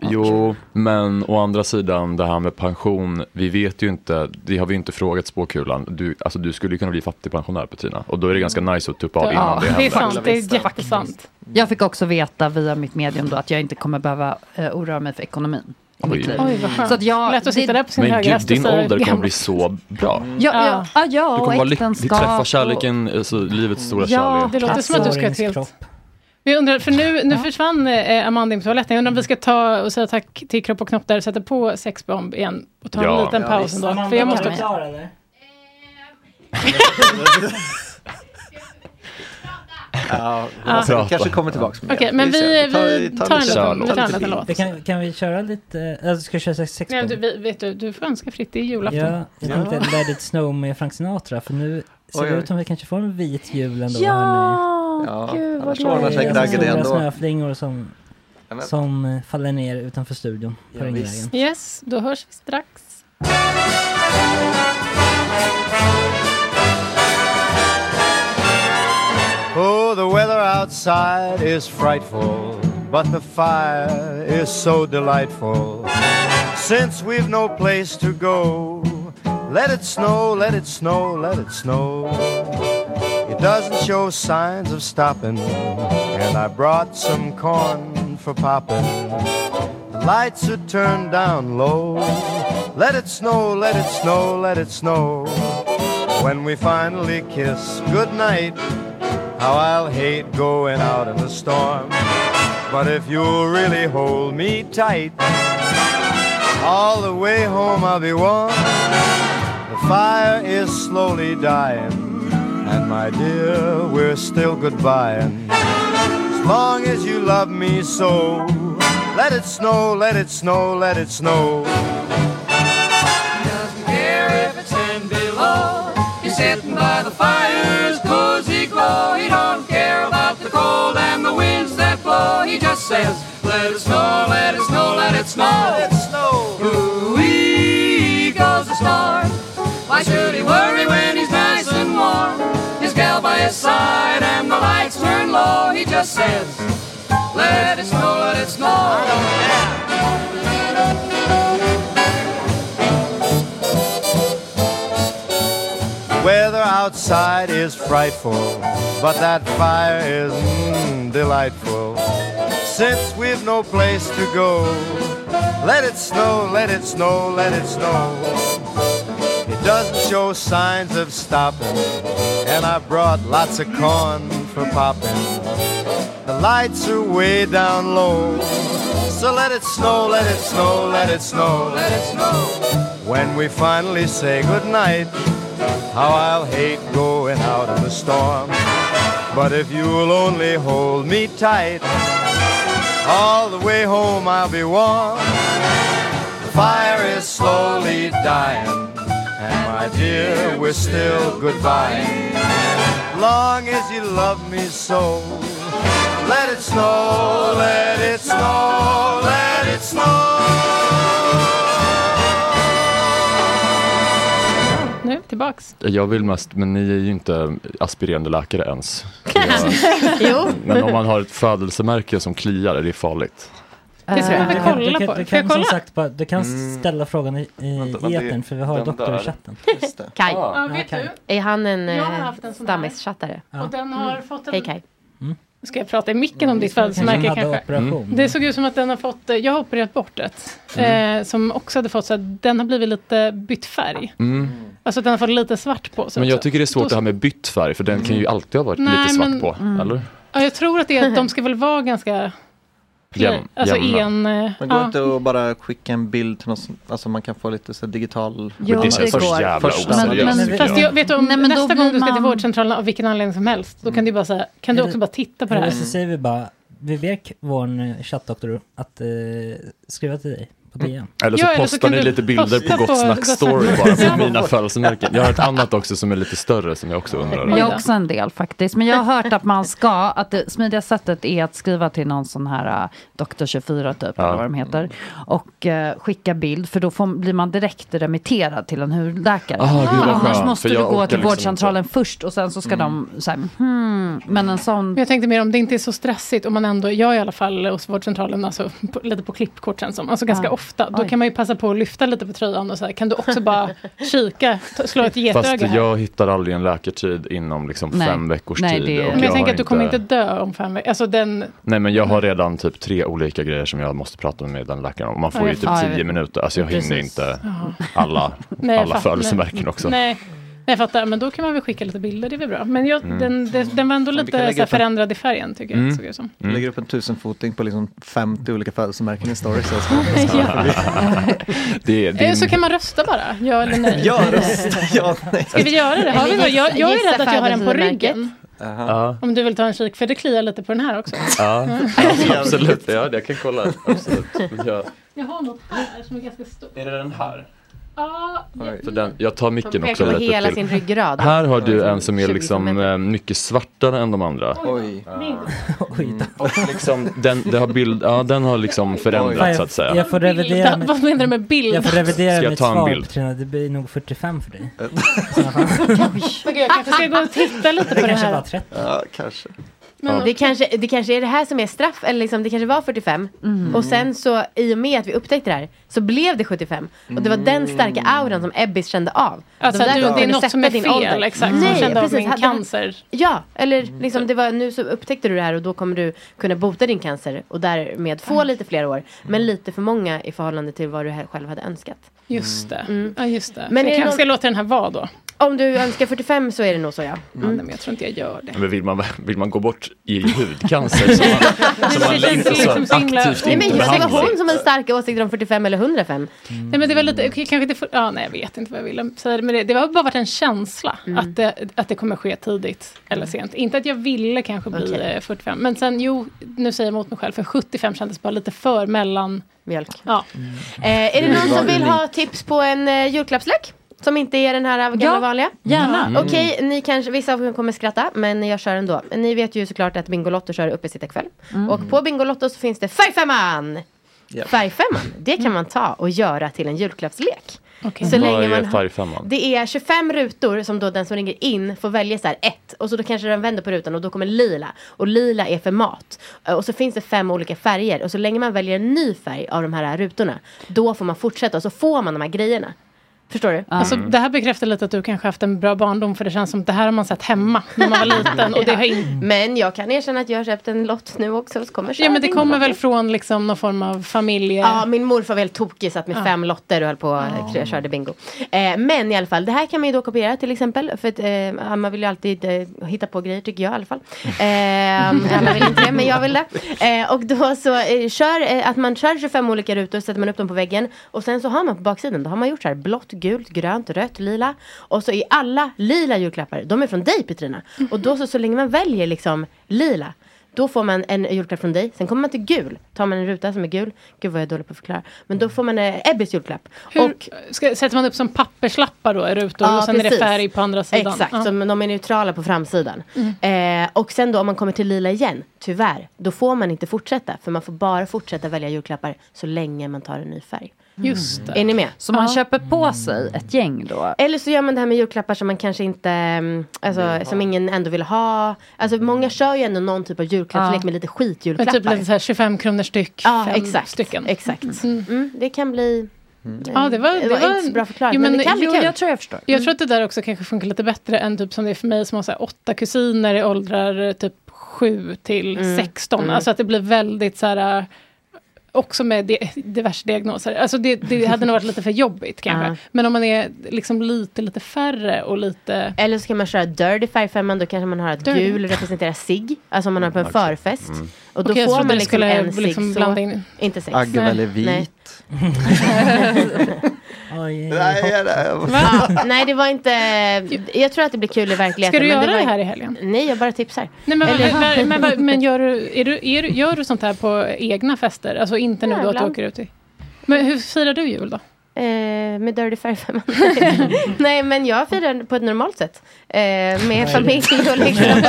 jo, men å andra sidan det här med pension, vi vet ju inte, det har vi inte frågat spåkulan. Du, alltså du skulle ju kunna bli fattigpensionär Petrina och då är det ganska nice att tuppa av innan Ja, det det är händer. sant, det är jättesant. Jag fick också veta via mitt medium då att jag inte kommer behöva uh, oroa mig för ekonomin. Oj. vad skönt. Så att jag, Lätt att sitta där på sin Men gud, din ålder kommer bli så bra. Ja, ja, ja, ja Du och kommer vara lycklig, träffa och- kärleken, alltså livets stora Ja, kärlek. Det låter som att du ska ha ett helt... Men jag undrar, för nu, nu försvann eh, Amanda in på toaletten. Jag undrar om vi ska ta och säga tack till Kropp och Knopp där, sätta på sexbomb igen och ta en Ja. liten Ja, paus ändå. Amanda, För jag var måste du klar eller? Ja, Ja. vi kanske kommer tillbaka med Okej, det. men vi, vi tar en liten, vi tar en liten låt. Vi kan, kan vi köra lite, äh, ska vi köra sex sex Nej, du, vi- vet du, du får önska fritt, det är julafton. Ja, jag tänkte Let it snow med Frank Sinatra, för nu ser det ut som vi kanske får en vit jul ändå. Ja, Ja, gud vad glad jag är. Stora snöflingor som, Ja, men- som eh, faller ner utanför studion på Ja, Ringvägen. visst. Yes, då hörs vi strax. Oh, the weather outside is frightful, but the fire is so delightful. Since we've no place to go, let it snow, let it snow, let it snow. It doesn't show signs of stopping, and I brought some corn for popping. The lights are turned down low. Let it snow, let it snow, let it snow. When we finally kiss goodnight, how I'll hate going out in the storm. But if you'll really hold me tight, all the way home I'll be warm. Fire is slowly dying, and my dear, we're still goodbying. As long as you love me so, let it snow, let it snow, let it snow. Doesn't care if it's ten below. He's sitting by the fire's cozy glow. He don't care about the cold and the winds that blow. He just says, let it snow, let should he worry when he's nice and warm? His gal by his side and the lights turn low. He just says, let it snow, let it snow. Weather outside is frightful, but that fire is mm, delightful. Since we've no place to go, let it snow, let it snow, let it snow. Doesn't show signs of stopping, and I brought lots of corn for popping. The lights are way down low, so let it snow, let it snow, let it snow, let it snow. When we finally say goodnight, how I'll hate going out in the storm. But if you'll only hold me tight, all the way home I'll be warm. The fire is slowly dying, and my dear, we're still goodbye. Long as you love me so, let it snow, let it snow, let it snow. Nu, tillbaks. Jag vill mest, men ni är ju inte aspirerande läkare ens. Jo. Men om man har ett födelsemärke som kliar är det farligt. Det ska Eh, vi du kan- kolla på. du kan som kolla? sagt bara, du kan Mm. ställa frågan i, i Vänta, etern för vi har doktor i chatten. Kaj, Ja, vet okej. du? är han en Jag har eh, haft en stammischattare? Och den har fått en... Hej Kaj. Ska jag prata i micken om ditt Kanske födelsemärke kanske? operation. Det såg ut som att den har fått, eh, jag har opererat bort ett. Mm. Eh, som också hade fått så att den har blivit lite bytt färg. Mm. Alltså att den har fått lite svart på sig Men jag också. tycker det är svårt Då- det här med bytt färg, för den kan ju alltid ha varit Nej, lite svart men- på, eller? Ja, jag tror att det är, de ska väl vara ganska Jäm- Alltså jämna. en... eh, Men går ja. inte att bara skicka en bild till någon, som- alltså man kan få lite så digital... Jo, det Först- går. jävla första- Men- men- tycker Fast jag. vet du, om Nej, nästa gång du ska till man- vårdcentralen av vilken anledning som helst, då kan du bara säga, kan du också bara titta på det här? så säger vi bara, vi ber vår chattdoktor att eh, skriva till dig på DM. Eller så Ja, eller så postar ni lite bilder på Gott Snack. Story bara Ja. på mina födelsemärken. Jag har ett annat också som är lite större som jag också undrar Jag har också en del faktiskt. Men jag har hört att man ska, att det smidiga sättet är att skriva till någon sån här uh, Doktor 24 typ, eller vad de heter. Och eh, skicka bild, för då får, blir man direkt remitterad till en hudläkare. Ah, vad Annars måste du gå till liksom vårdcentralen först och sen så ska de säga hmm. Men en sån... Jag tänkte mer om det inte är så stressigt, om man ändå, jag i alla fall hos vårdcentralen, alltså på, lite på klippkort känns som, alltså ganska Ja. Ofta, då Oj. kan man ju passa på att lyfta lite på tröjan och så här, kan du också bara kika, slå ett getöga Fast här? jag hittar aldrig en läkartid inom liksom Nej. fem veckors Nej, tid. det- och Men jag tänker har att du kommer inte dö om fem veckor, alltså den, Nej men jag har redan typ tre olika grejer som jag måste prata med den läkaren om. Man får Ja, ju jag typ tio minuter, alltså jag hinner Precis. inte Ja. alla, Nej, jag alla födelsemärken också. Nej, jag fattar, men då kan man väl skicka lite bilder, det är väl bra. Men jag, Mm. den, den, den var ändå kan lite så förändrad i färgen tycker jag. Mm. Såg det som. Jag lägger upp en tusenfoting på liksom 50 olika födelsemärken i stories. Så Ja. det, det, Eh, Så kan man rösta bara, ja eller nej. Ja, rösta, ja, nej. Ska vi göra det? Har vi, något? jag, jag är rädd att jag har en på ryggen. Ja, Om du vill ta en kik, för det kliar lite på den här också. ja, ja, absolut. Ja, jag kan kolla. Absolut. Men Jag, Jag har något här som är ganska stort. är det den här? Ja, Så den, jag tar micken också lite hela till. sin ryggrad. Här har du en som är 20 liksom eh, mycket svartare än de andra. Oj. Och liksom, den, det har bild, ja, den har liksom förändrats så att säga. Jag får revidera Vad menar du med bild? Jag får revidera Ska jag mitt ta en svar bild? Petrina, det blir nog 45 för dig. Men gud, jag kanske ska gå och titta lite Det på det kanske här. var 30. Ja, kanske. Men, Det, kanske, det kanske är det här som är straff, eller liksom, det kanske var 45. Och sen så i och med att vi upptäckte det här så blev det 75. Och det var den starka auran som Ebbis kände av. Alltså, var du, det är något som är din fel, ålder. exakt. Som Nej, kände av precis. min Hade- cancer. Ja, eller liksom det var, nu så upptäckte du det här och då kommer du kunna bota din cancer och därmed få lite fler år. Men lite för många i förhållande till vad du själv hade önskat. Just det. Mm. Ja, just det. Men jag det kanske ska någon- låta den här vara då. Om du önskar 45 så är det nog så ja. Nej, men jag tror inte jag gör det. Men vill man, vill man gå bort i hudcancer som man, som man inte så liksom så aktivt Nej men just det var hon som hade starka åsikter om 45 eller 105. Nej men det var lite, kanske inte, för, ja, nej jag vet inte vad jag ville säga. Men det, det har bara varit en känsla att, det, att det kommer ske tidigt eller sent. Inte att jag ville kanske bli Okej. eh, 45. Men sen jo, nu säger jag emot mig själv. För 75 kändes bara lite för mellan. Mjölk. Ja. Eh, är det någon som vill ha tips på en eh, julklappslek? Som inte är den här gamla Ja, vanliga? gärna. Mm. Okej, ni kanske, vissa av er kommer skratta, men jag kör ändå. Ni vet ju såklart att Bingolotto kör uppesittarkväll. Mm. Och på Bingolotto så finns det Färgfemman! Ja. Färgfemman, det kan man ta och göra till en julklappslek. Okej. Så Vad länge är man har, det är 25 rutor som då den som ringer in får välja så här ett. Och så då kanske den vänder på rutan och då kommer lila. Och lila är för mat. Eh, Och så finns det fem olika färger. Och så länge man väljer en ny färg av de här rutorna. Då får man fortsätta och så får man de här grejerna. Förstår du? Alltså, det här bekräftar lite att du kanske haft en bra barndom. För det känns som att det här har man sett hemma när man var liten. Och det har in... Men jag kan erkänna att jag har köpt en lott nu också. Så kommer Ja men det kommer väl från liksom någon form av familje... Ja, min morfar var helt tokig, satt med Ja. fem lotter och höll på och körde bingo. Eh, men i alla fall, det här kan man ju då kopiera till exempel. För att, eh, man vill ju alltid eh, hitta på grejer tycker jag i alla fall. Eh, alla vill inte det, men jag vill det. Eh, och då så eh, kör, eh, att man kör 25 olika rutor, sätter man upp dem på väggen. Och sen så har man på baksidan, då har man gjort så här blått, gult, grönt, rött, lila. Och så är alla lila julklappar, de är från dig Petrina. Och då så, så länge man väljer liksom lila. Då får man en julklapp från dig. Sen kommer man till gul. Tar man en ruta som är gul. Gud vad jag är dålig på att förklara. Men då får man eh, Ebbis julklapp. Hur, ska, sätter man upp som papperslappar då rutor och sen är det precis. färg på andra sidan? Exakt, Ja. så de är neutrala på framsidan. Mm. Eh, och sen då om man kommer till lila igen, tyvärr, då får man inte fortsätta. För man får bara fortsätta välja julklappar så länge man tar en ny färg. Just det. Är ni med? Så man köper på sig ett gäng då? Eller så gör man det här med julklappar som man kanske inte, mm, alltså som ingen ändå vill ha. Alltså många kör ju ändå någon typ av julklappslek Ja. med lite Men skitjulklappar. typ lite så här 25 kronor styck. Ja, fem exakt. stycken. Exakt. Mm, det kan bli... Ja, det var, det var inte så bra förklarat, Jo, men det kan bli jo, jag tror jag förstår. Jag tror att det där också kanske funkar lite bättre än typ som det är för mig som har så här, åtta kusiner i åldrar typ 7 till Mm. 16. Mm. Alltså att det blir väldigt så här... också med di- diverse diagnoser. Alltså det, det hade nog varit lite för jobbigt kanske. Ja. Men om man är liksom lite, lite färre och lite... Eller så kan man köra Dirty 55, då kanske man har att Dirty. gul representerar sig. Alltså om man har på en förfest. Mm. Och då jag får man liksom en cigg liksom Inte sex. Agge väljer Nej. vit. Oj, Va? Nej, det var inte... Jag tror att det blir kul i verkligheten. Ska du men göra det, det här i helgen? Nej, jag bara tipsar. Nej, men, Eller- men, men, men, gör, du, är du, är gör du sånt här på egna fester? Alltså inte nu då att du åker ut i... Men hur firar du jul då? Eh, med Dirty 55. Nej, men jag firar på ett normalt sätt. Eh, med familj och liksom...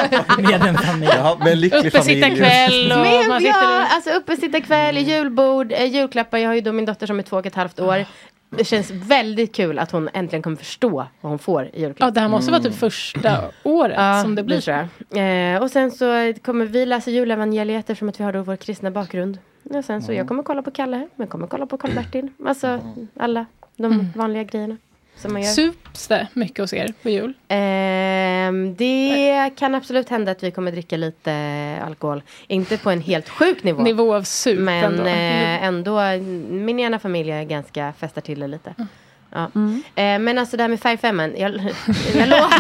Med en familj. Ja, med en lycklig Uppesittarkväll och Men, man sitter ja, i- alltså uppesittarkväll, julbord, eh, julklappar. Jag har ju då min dotter som är två och ett halvt år. Det känns väldigt kul att hon äntligen kommer förstå vad hon får i julklapp. Ja, det här måste vara typ första året Ja, som det blir. tror jag. Eh, och sen så kommer vi läsa julevangeliet eftersom att vi har då vår kristna bakgrund. Och sen så jag kommer kolla på Kalle, jag kommer kolla på Karl-Bertil. Alltså alla de vanliga grejerna. Som man gör. Sups det mycket hos er på jul? Ehm, det kan absolut hända att vi kommer dricka lite alkohol. Inte på en helt sjuk nivå. Nivå av sup Men ändå. eh, ändå, min ena familj är ganska festar till det lite. Ja. Mm. Eh, men alltså det här med 5 jag, jag lovar.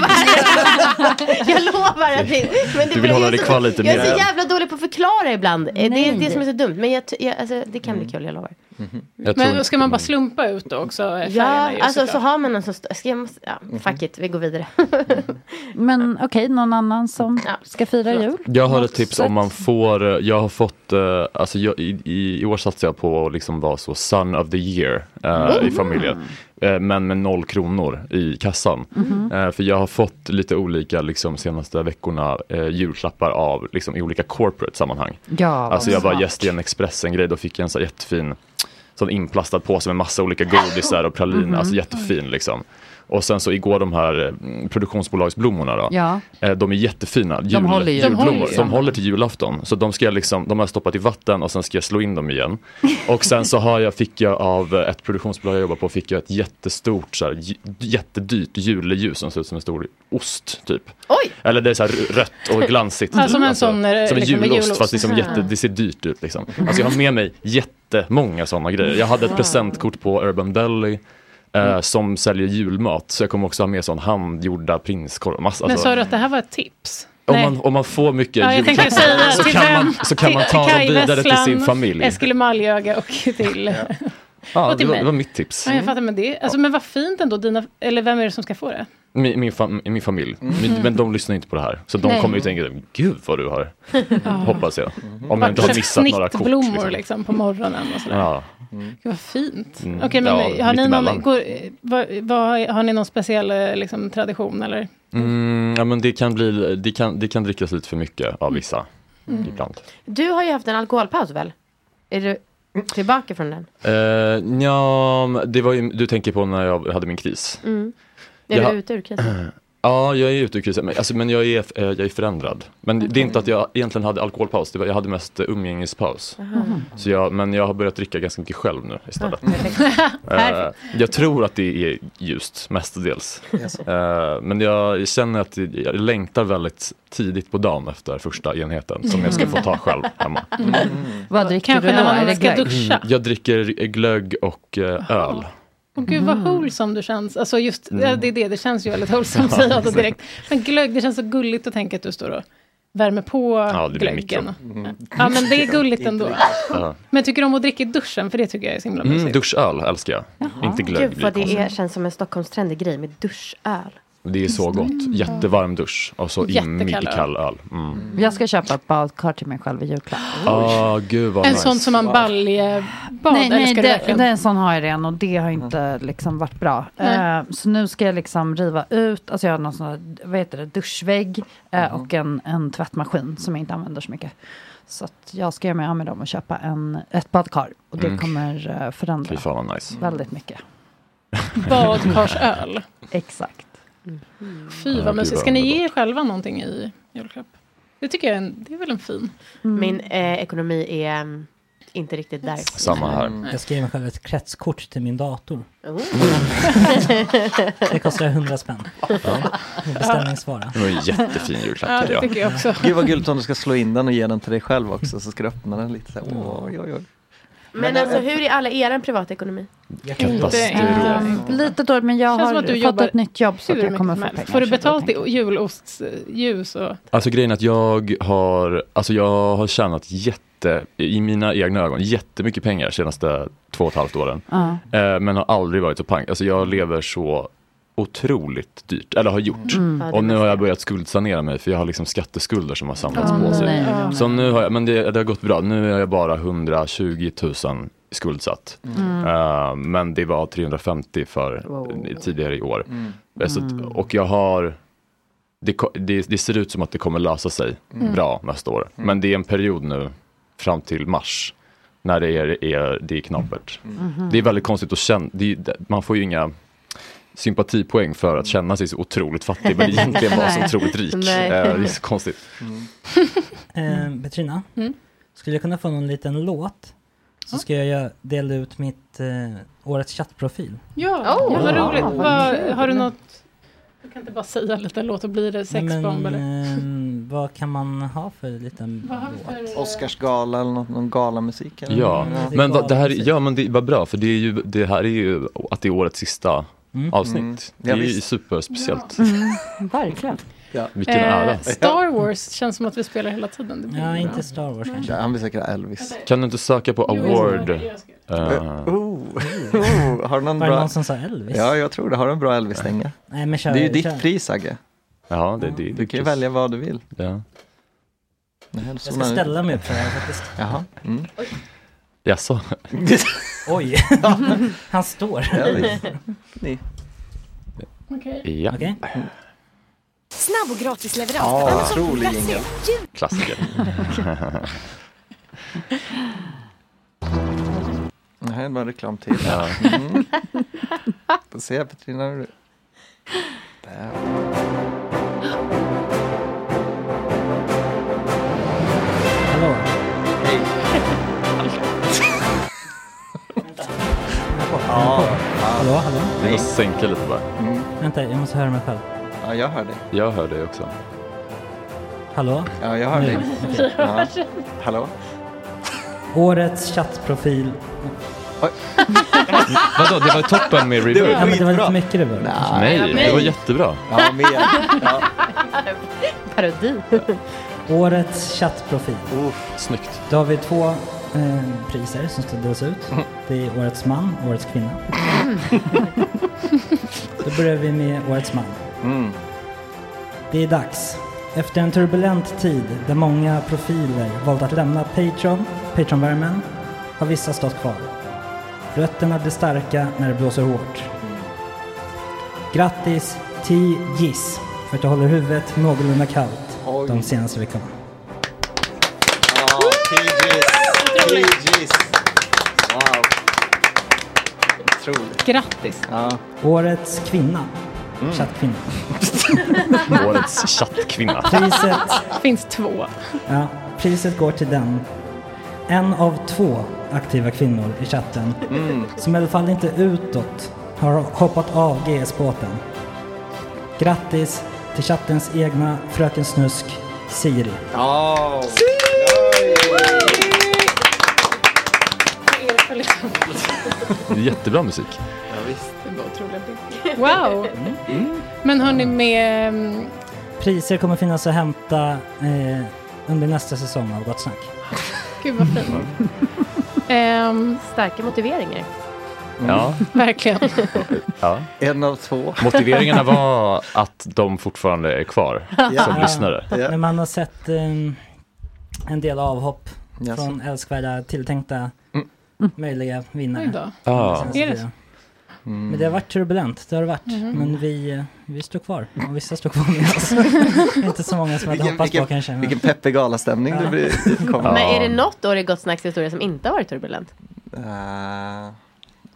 jag lovar att det, men det Du vill hålla dig kvar lite Jag är mer. så jävla dålig på att förklara ibland. Eh, Det är Nej. det som är så dumt. Men jag, jag, alltså, det kan bli kul, jag lovar. Jag Men tror, ska man bara slumpa ut då också? eh, Ja, ju, alltså så har man som... st- Ska jag, måste- ja, fuck it, vi går vidare. Men okej, någon annan som ska fira jul? jag har Något ett tips sätt? om man får, eh, jag har fått, eh, alltså jag, i, i, i år satsade jag på att liksom vara så son of the year eh, i familjen. Men med noll kronor i kassan. Eh, för jag har fått lite olika liksom senaste veckorna eh, julklappar av liksom i olika corporate sammanhang. Ja, Alltså jag var gäst i en Expressen-grej, då fick jag en så jättefin sån inplastad påse med massa olika godisar och praliner, Mhm. alltså jättefin liksom. Och sen så igår de här mm, produktionsbolagsblommorna då. Ja. Eh, De är jättefina, jul, håller ju. julblommor. De håller. De håller till julafton. Så de ska jag liksom, de har jag stoppat i vatten och sen ska jag slå in dem igen. Och sen så har jag, fick jag av ett produktionsbolag jag jobbar på, fick jag ett jättestort, så här, jättedyrt juleljus som ser ut som en stor ost typ. Oj! Eller det är så här rött och glansigt. Ja, typ. som en sån, eh, som en liksom, julost, julost. fast liksom jätte, det ser dyrt ut liksom. Alltså jag har med mig jättemånga sådana grejer. Jag hade ett presentkort på Urban Deli. Mm. som säljer julmat, så jag kommer också ha med sån handgjorda prinskorv. Massa, Men alltså, sa du att det här var ett tips? om, man, om man får mycket Ja, julklappar säga så kan, man, så kan man ta dem vidare till sin familj. Eskil Maljöga och till... Ja, och det var, det var mitt tips. Ja, jag fattar, men, det, alltså, men vad fint ändå. Dina, eller vem är det som ska få det? Min, min, fam, min familj. Mm. Men, men de lyssnar inte på det här. Så de Nej. kommer ju tänka, gud vad du har. Ja. Hoppas jag. Om jag inte har missat några kort. Snittblommor Liksom. liksom. på morgonen och sådär. Ja. Gud vad fint. Mm. Okej, men Ja, har, ni någon, går, vad, vad, har ni någon speciell eh, liksom, tradition eller? Mm, ja, men det kan bli, det kan, det kan drickas lite för mycket av vissa. Mm. Ibland. Du har ju haft en alkoholpaus väl? Är du tillbaka från den? Uh, ja, men det var ju, du tänker på när jag hade min kris. Mm. Är Jag- du ute ur krisen? Ja, jag är ute ur krisen, men, alltså, men jag, är, eh, jag är förändrad. Men det är inte att jag egentligen hade alkoholpaus, det var, jag hade mest eh, umgängespaus. Aha. Så jag, men jag har börjat dricka ganska mycket själv nu istället. Perfekt. Eh, jag tror att det är ljust mestadels. Eh, men jag, känner att jag längtar väldigt tidigt på dagen efter första enheten som jag ska få ta själv hemma. Vad dricker Kanske du då? när man Är det ska glögg? duscha. Jag dricker glögg och öl. Åh gud vad wholesome du känns. Alltså just, ja, det är det, det känns ju väldigt wholesome Ja, säger jag då exakt. direkt. Men glögg, det känns så gulligt att tänka att du står och värmer på Ja, det blir glöggen. mikro. Ja men det är gulligt ändå. Ja. Men tycker du om att dricka i duschen? För det tycker jag är så himla Mm, mysigt. duschöl älskar jag. Inte glögg. Gud vad det är, känns som en Stockholmstrendig grej med duschöl. Det är så gott. Jättevarm dusch och så in mycket kall öl. Mm. Jag ska köpa ett badkar till mig själv i julklapp. Ah, gud vad en nice. sån som man baljebad, nej, nej ska det, en sån har jag redan och det har inte liksom varit bra. Eh, så nu ska jag liksom riva ut, alltså jag har någon sån här, vad heter det, duschvägg eh, och en, en tvättmaskin som jag inte använder så mycket. Så att jag ska göra mig av med dem och köpa en, ett badkar. Och det Mm. kommer eh, förändra fan nice. väldigt mycket. Badkarsöl. Exakt. Fy Ja, vad mysigt. Ska ni ge er själva någonting i julklapp? Det tycker jag är, en, det är väl en fin. Min eh, ekonomi är mm, inte riktigt där. Samma här. Jag ska ge mig själv ett kretskort till min dator. Oh. det kostar 100 spänn. Beställningsvara. Det var en jättefin julklapp Ja, det jag. tycker jag också. Gud vad gulligt om du ska slå in den och ge den till dig själv också så ska du öppna den lite så här. Oj, oj, oj. Men alltså hur är alla er privatekonomi? Lite dåligt men jag har att du fått jobbar ett nytt jobb så att jag kommer få pengar. Får du betalt i julostljus och... Alltså grejen att jag har, alltså jag har tjänat jätte, i mina egna ögon, jättemycket pengar de senaste två och ett halvt åren. Eh, men har aldrig varit så pank. Alltså jag lever så otroligt dyrt, eller har gjort. Mm. Och nu har jag börjat skuldsanera mig för jag har liksom skatteskulder som har samlats Ja, på sig. nej, nej, nej. Så nu har jag, men det, det har gått bra. Nu är jag bara 120 000 skuldsatt. Mm. Eh, men det var 350 för tidigare i år. Mm. Eh, Så, Mm. att- och jag har det, det, det ser ut som att det kommer lösa sig Mm. bra nästa år. Men det är en period nu fram till mars när det är, är, det är knapert. Det är väldigt konstigt att känna, det- man får ju inga sympatipoäng för att känna sig så otroligt fattig men egentligen vara så otroligt rik. Nej. Eh, Det är så konstigt. Eh, Petrina, Mm. skulle jag kunna få någon liten låt? Så ska jag dela ut mitt eh, årets chattprofil. Ja, Oh, ja, vad ja, roligt. Vad, kul. har du något... Du kan inte bara säga lite låt och bli det sexbomb men, eller? ehm, vad kan man ha för liten låt? för- Oscarsgala eller något, någon galamusik? Eller? Ja, men vad, det här, ja men det var bra för det, är ju, det här är ju att det är årets sista Mm. avsnitt. Mm. Det är ju superspeciellt. Mm, verkligen. Ja. Vilken ära. Eh, Star Wars känns som att vi spelar hela tiden. Ja, bra. inte Star Wars kanske. Ja, han vill säkert Elvis. Kan du inte söka på Jo, award? ska- jag ska- eh, Oh, oh, har någon Var det bra? någon som sa Elvis? Ja, jag tror det. Har du en bra Elvis-stänga? Nej, men kör, Det är ju kör. ditt pris, Agge. Ja, det, det, Du kan ju välja vad du vill. Ja. Jag ska ställa mig upp för det här faktiskt. Jaha. Mm. Jaså? Oj, han står. Okej. Ja, Okej. Snabb och gratis leverans Ja, otrolig jingel. klassiker. Det här är bara reklam till. Ja. Mm. Får se Petrina. hur du- Där. Ja. Hallå, hallå? Vi måste sänka lite bara. Mm. Vänta, jag måste höra mig själv. Ja, jag hör dig. Jag hör dig också. Hallå? Ja, jag hör Nu. dig. Okej. Ja. Hallå? Årets chattprofil. Vadå, det var toppen med reverb? Ja, men det var lite mycket reverb. Nej, det var jättebra. Ja, mer. Ja. Parodi. Årets chattprofil. Snyggt. Då har vi två eh, priser som ska delas ut. Det är Årets man och Årets kvinna. Då börjar vi med Årets man. Mm. Det är dags. Efter en turbulent tid där många profiler valt att lämna Patreon, Patreon-värmen, har vissa stått kvar. Rötterna blir starka när det blåser hårt. Grattis T. Giss för att du håller huvudet någorlunda kallt Oj. de senaste veckorna. Ja, TG's. Wow. Otroligt. Grattis. Ja. Årets kvinna. Mm. Chattkvinna. Årets chattkvinna. Priset, finns två. ja, priset går till den. En av två aktiva kvinnor i chatten Mm. som i alla fall inte utåt har hoppat av GS-båten. Grattis till chattens egna Fröken Snusk, Siri. Ja. Det är jättebra musik. Ja, visst. Det var otroligt. Wow. Men hörni med... mm, Priser kommer finnas att hämta eh, under nästa säsong av Gott Snack. Gud vad fint. Ehm, Starka motiveringar. Ja. verkligen. ja. En av två. Motiveringarna var att de fortfarande är kvar som lyssnare. Men man har sett eh, en del avhopp Jaså. från älskvärda tilltänkta möjliga Oj vinnare. då. Senaste Är det tiden. Mm. Men det har varit turbulent, det har det varit. Mhm. Men vi, vi står kvar. Och vissa står kvar med oss. inte så många som jag hade Vilken, hoppats på kanske. Men... vilken peppig galastämning Ja. det blir. Det. Men är det något år i Gott Snacks historia som inte har varit turbulent? Uh,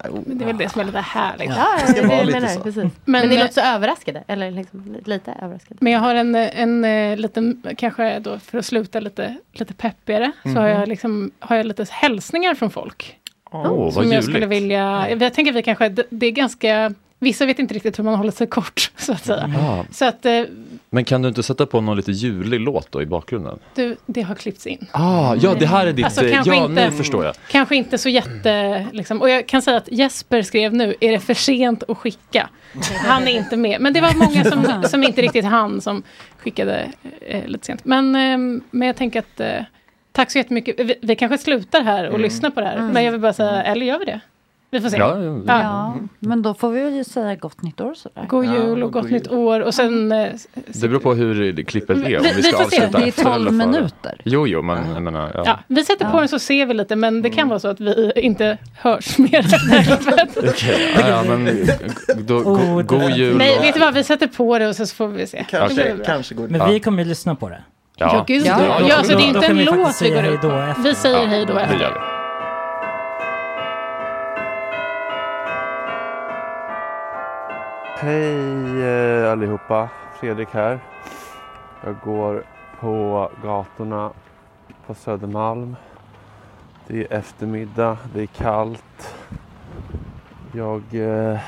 oh. Men det är väl det som är lite härligt. Ja, det ska vara jag lite menar. så. Precis. Men, Men, ni eh, låter så överraskade. Eller liksom lite överraskade. Men jag har en, en, eh, liten, kanske då för att sluta lite, lite peppigare, så har jag, liksom, har jag lite hälsningar från folk. Vad som jag skulle ljuvligt. vilja, jag tänker vi kanske, det, det är ganska, vissa vet inte riktigt hur man håller sig kort, så att säga. Ah. Så att eh, Men kan du inte sätta på någon lite julig låt då i bakgrunden? Du, det har klippts in. Ah, ja, det här är ditt... Alltså, eh, kanske ja, inte- nu förstår jag. Kanske inte så jätte... Liksom. Och jag kan säga att Jesper skrev nu, är det för sent att skicka? Han är inte med. Men det var många som, som inte riktigt han som skickade eh, lite sent. Men, ehm, men jag tänker att eh, tack så jättemycket. Vi, vi kanske slutar här och Mm. lyssnar på det här. Mm. Men jag vill bara säga, eller gör vi det? Vi får se. Ja, men då får vi ju säga gott nytt år sådär. God jul och gott nytt år och sen... eh, Det beror på hur klippet är. Om Vi- vi vi ska får se. Det är efter 12 eller före. minuter. Jo, jo, men jag menar... Ja. Ja, vi sätter på den så ser vi lite, men det kan vara så att vi inte hörs mer Okej, ja, ja, men då, go, god jul Nej, och- vet du vad, vi sätter på det och så får vi se. Kanske- kanske går Men vi kommer ju lyssna på det. Ja, gud Ja, ja. då- ja alltså, det är inte en låt vi går ut på. Vi säger hej då det efter. Hej eh, allihopa, Fredrik här. Jag går på gatorna på Södermalm. Det är eftermiddag, det är kallt. Jag, eh,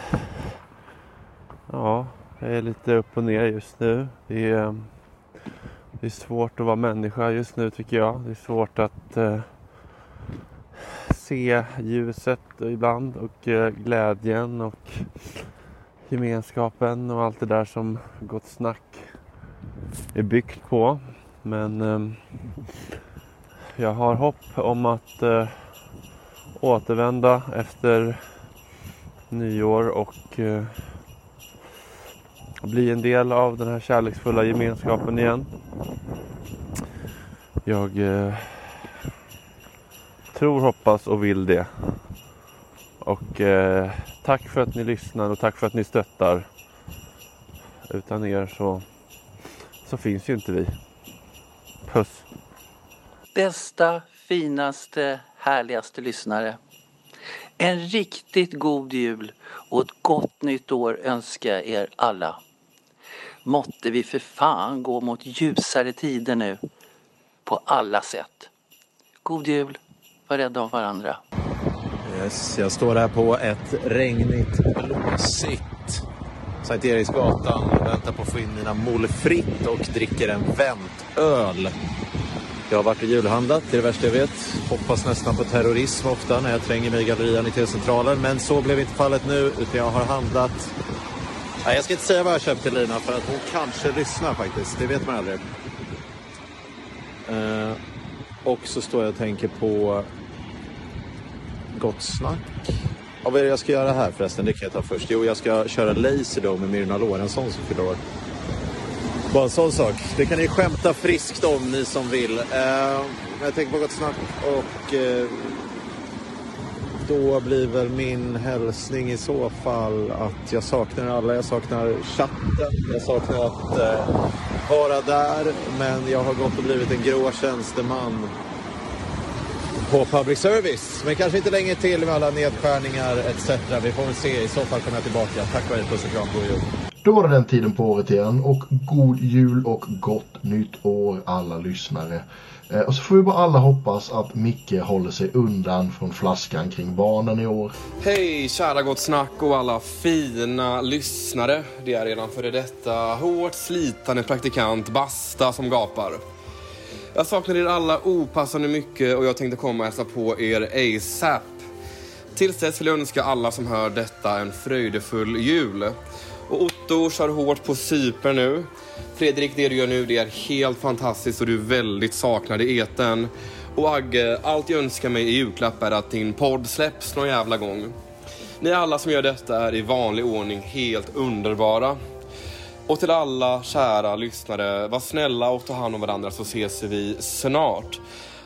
ja, jag är lite upp och ner just nu. Det är, eh, det är svårt att vara människa just nu tycker jag. Det är svårt att se ljuset ibland och glädjen och gemenskapen och allt det där som Gott Snack är byggt på. Men eh, jag har hopp om att eh, återvända efter nyår och eh, bli en del av den här kärleksfulla gemenskapen igen. Jag eh, tror, hoppas och vill det. Och eh, tack för att ni lyssnar och tack för att ni stöttar. Utan er så, så finns ju inte vi. Puss! Bästa, finaste, härligaste lyssnare. En riktigt god jul och ett gott nytt år önskar jag er alla. Måtte vi för fan gå mot ljusare tider nu. På alla sätt. God jul. Var rädda om varandra. Yes, jag står här på ett regnigt, blåsigt Sankt Eriksgatan och väntar på att få in mina Mole Fritt och dricker en väntöl. Jag har varit och julhandlat, det är det värsta jag vet. Hoppas nästan på terrorism ofta när jag tränger mig i gallerian i T-centralen. Men så blev inte fallet nu, utan jag har handlat... Nej, jag ska inte säga vad jag köpt till Lina, för att hon kanske lyssnar faktiskt. Det vet man aldrig. Uh, och så står jag och tänker på Gott snack. Ja, vad är det jag ska göra här förresten? Det kan jag ta först. Jo, jag ska köra Laserdome med Myrna Lorentzon som fyller år. Bara en sån sak. Det kan ni skämta friskt om ni som vill. Uh, jag tänker på Gott snack och uh, då blir väl min hälsning i så fall att jag saknar alla. Jag saknar chatten. Jag saknar att eh, uh, vara där. Men jag har gått och blivit en grå tjänsteman på public service. Men kanske inte länge till med alla nedskärningar etc. Vi får väl se. I så fall kommer jag tillbaka. Tack och hej, puss och kram. God jul. Då var det den tiden på året igen och god jul och gott nytt år alla lyssnare. Eh, och så får vi bara alla hoppas att Micke håller sig undan från flaskan kring barnen i år. Hej kära Gott Snack och alla fina lyssnare. Det är redan före detta hårt slitande praktikant Basta som gapar. Jag saknar er alla opassande mycket och jag tänkte komma och hälsa på er ASAP. Tills dess vill jag önska alla som hör detta en fröjdefull jul. Och Otto kör hårt på Cypern nu. Fredrik, det du gör nu det är helt fantastiskt och du är väldigt saknad i eten. Och Agge, allt jag önskar mig i julklapp är att din podd släpps någon jävla gång. Ni alla som gör detta är i vanlig ordning helt underbara. Och till alla kära lyssnare, var snälla och ta hand om varandra så ses vi snart.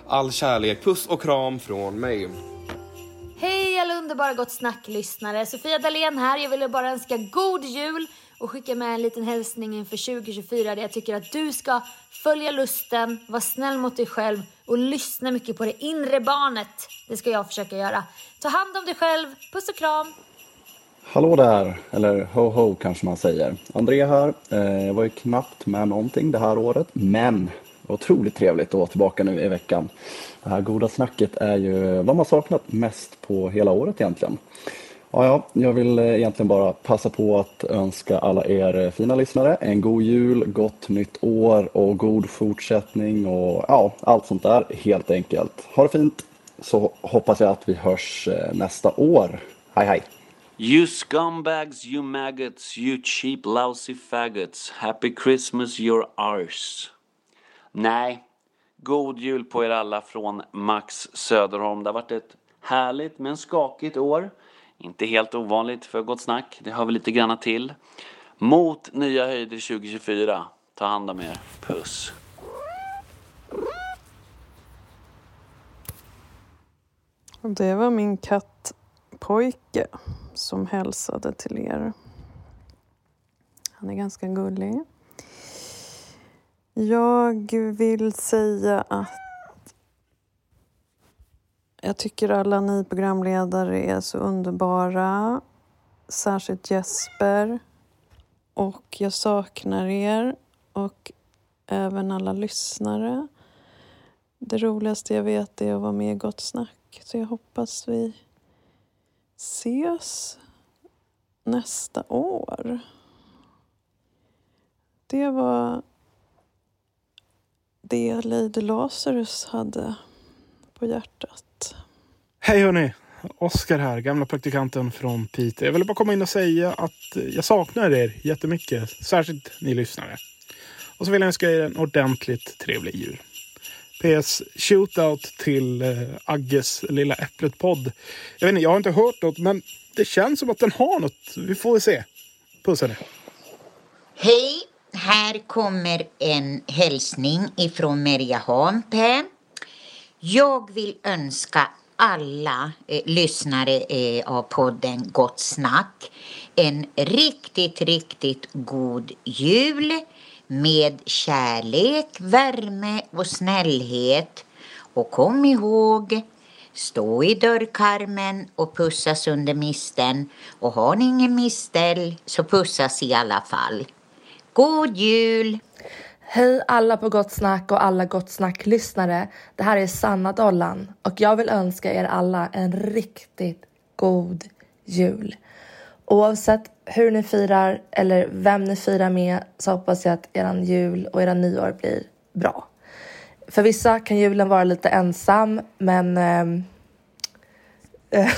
All kärlek, puss och kram från mig. Hej alla underbara Gott Snack-lyssnare. Sofia Dalén här. Jag ville bara önska god jul och skicka med en liten hälsning inför 2024 där jag tycker att du ska följa lusten, vara snäll mot dig själv och lyssna mycket på det inre barnet. Det ska jag försöka göra. Ta hand om dig själv. Puss och kram. Hallå där, eller ho ho kanske man säger. André här. Eh, jag var ju knappt med någonting det här året, men otroligt trevligt att vara tillbaka nu i veckan. Det här goda snacket är ju vad man saknat mest på hela året egentligen. Ja, ja, jag vill eh, egentligen bara passa på att önska alla er eh, fina lyssnare en god jul, gott nytt år och god fortsättning och ja, allt sånt där helt enkelt. Ha det fint så hoppas jag att vi hörs nästa år. Hej hej! You scumbags, you maggots, you cheap lousy faggots. Happy Christmas your arse. Nej, god jul på er alla från Max Söderholm. Det har varit ett härligt men skakigt år. Inte helt ovanligt för Gott Snack, det hör vi lite granna till. Mot nya höjder 2024. Ta hand om er. Puss. Det var min katt Pojke som hälsade till er. Han är ganska gullig. Jag vill säga att jag tycker alla ni programledare är så underbara. Särskilt Jesper. Och jag saknar er och även alla lyssnare. Det roligaste jag vet är att vara med i Gott Snack. Så jag hoppas vi ses nästa år. Det var det Lady Lazarus hade på hjärtat. Hej hörni! Oskar här, gamla praktikanten från Piteå. Jag ville bara komma in och säga att jag saknar er jättemycket. Särskilt ni lyssnare. Och så vill jag önska er en ordentligt trevlig jul. PS shootout till eh, Agges Lilla Äpplet-podd. Jag vet inte, jag har inte hört något men det känns som att den har något. Vi får väl se. Puss hörni. Hej, här kommer en hälsning ifrån Merja Hampe. Jag vill önska alla eh, lyssnare eh, av podden Gott Snack en riktigt, riktigt god jul med kärlek, värme och snällhet. Och kom ihåg, stå i dörrkarmen och pussas under misten. Och har ni ingen mistel så pussas i alla fall. God jul! Hej alla på Gott Snack och alla Gott Snack-lyssnare. Det här är Sanna Dollan och jag vill önska er alla en riktigt god jul. Oavsett hur ni firar eller vem ni firar med så hoppas jag att er jul och era nyår blir bra. För vissa kan julen vara lite ensam men... Ehm, eh,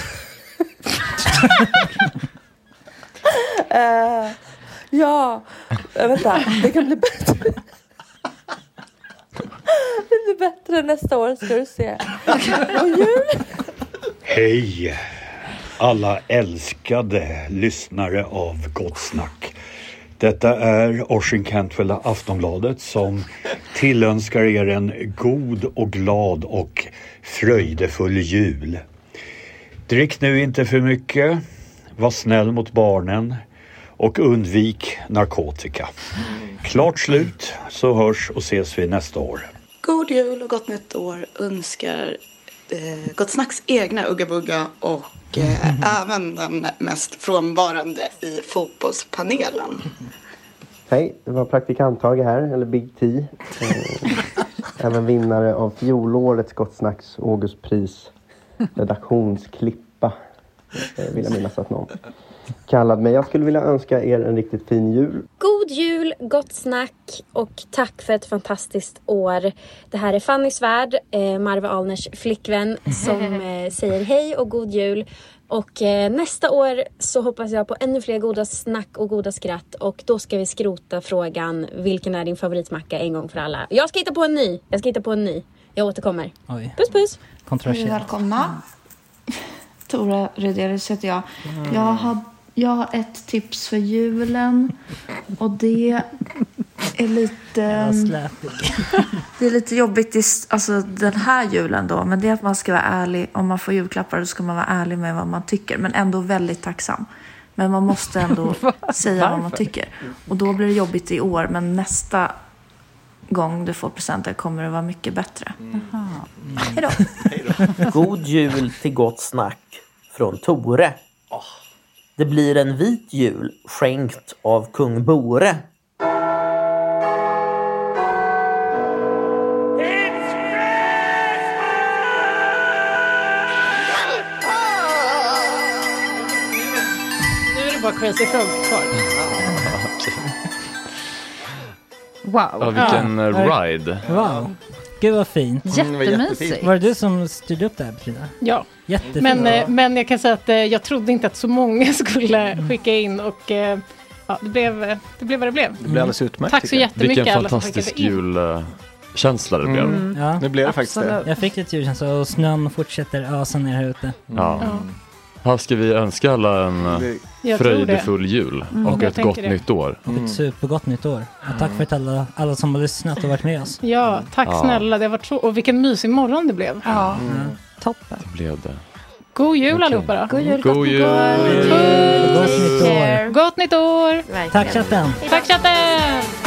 eh, ja, eh, vänta, det kan bli bättre. Det blir bättre nästa år ska du se. Och jul! Hej! Alla älskade lyssnare av Gott Snack. Detta är Oisin Cantwell Aftonbladet som tillönskar er en god och glad och fröjdefull jul. Drick nu inte för mycket, var snäll mot barnen och undvik narkotika. Klart slut så hörs och ses vi nästa år. God jul och gott nytt år önskar eh, Gott Snacks egna Ugga Bugga och eh, även den mest frånvarande i fotbollspanelen. Hej, det var praktikant-Tage här, eller Big T. Eh, även vinnare av fjolårets Gott Snacks Augustpris redaktionsklippa. Eh, vill jag minnas att någon kallade mig. Jag skulle vilja önska er en riktigt fin jul. God jul, gott snack och tack för ett fantastiskt år. Det här är Fanny Svärd, eh, Marve Alners flickvän som eh, säger hej och god jul. Och eh, nästa år så hoppas jag på ännu fler goda snack och goda skratt och då ska vi skrota frågan vilken är din favoritmacka en gång för alla. Jag ska hitta på en ny. Jag ska hitta på en ny. Jag återkommer. Oj. Puss puss! Kontroversiellt. Välkomna. Tora Rydelius heter jag. Jag har, jag har ett tips för julen. Och det är lite... Det är lite jobbigt i, alltså, den här julen då. Men det är att man ska vara ärlig. Om man får julklappar då ska man vara ärlig med vad man tycker. Men ändå väldigt tacksam. Men man måste ändå säga vad man tycker. Och då blir det jobbigt i år. Men nästa gång du får presenter kommer det vara mycket bättre. Hej då! God jul till gott snack från Tore. Det blir en vit jul skänkt av kung Bore. Crazy Frog kvar. Wow. Ja, vilken Ja. eh, ride. Wow. Gud vad fint. Mm, det var Jättemysigt. Var det du som styrde upp det här Frida? Ja. Jättefint. Men, eh, men jag kan säga att eh, jag trodde inte att så många skulle skicka in och eh, ja, det, blev, det blev vad det blev. Det blev alldeles utmärkt, Tack så jättemycket Vilken fantastisk skickade in. julkänsla det blev. Mm. Ja. Nu blev det faktiskt det. Jag fick lite julkänsla och snön fortsätter ösa ner här ute. Ja. Här ska vi önska alla en Jag fröjdefull jul Mm. och ett gott det. nytt år. Och ett supergott nytt år. Och tack för att alla, alla som har lyssnat och varit med oss. Ja, tack Ja. snälla. Det har varit så... Och vilken mysig morgon det blev. Ja, toppen. Det blev det. God jul allihopa då. God jul, God jul. Gott nytt år. Gott nytt år. Tack chatten. Tack chatten.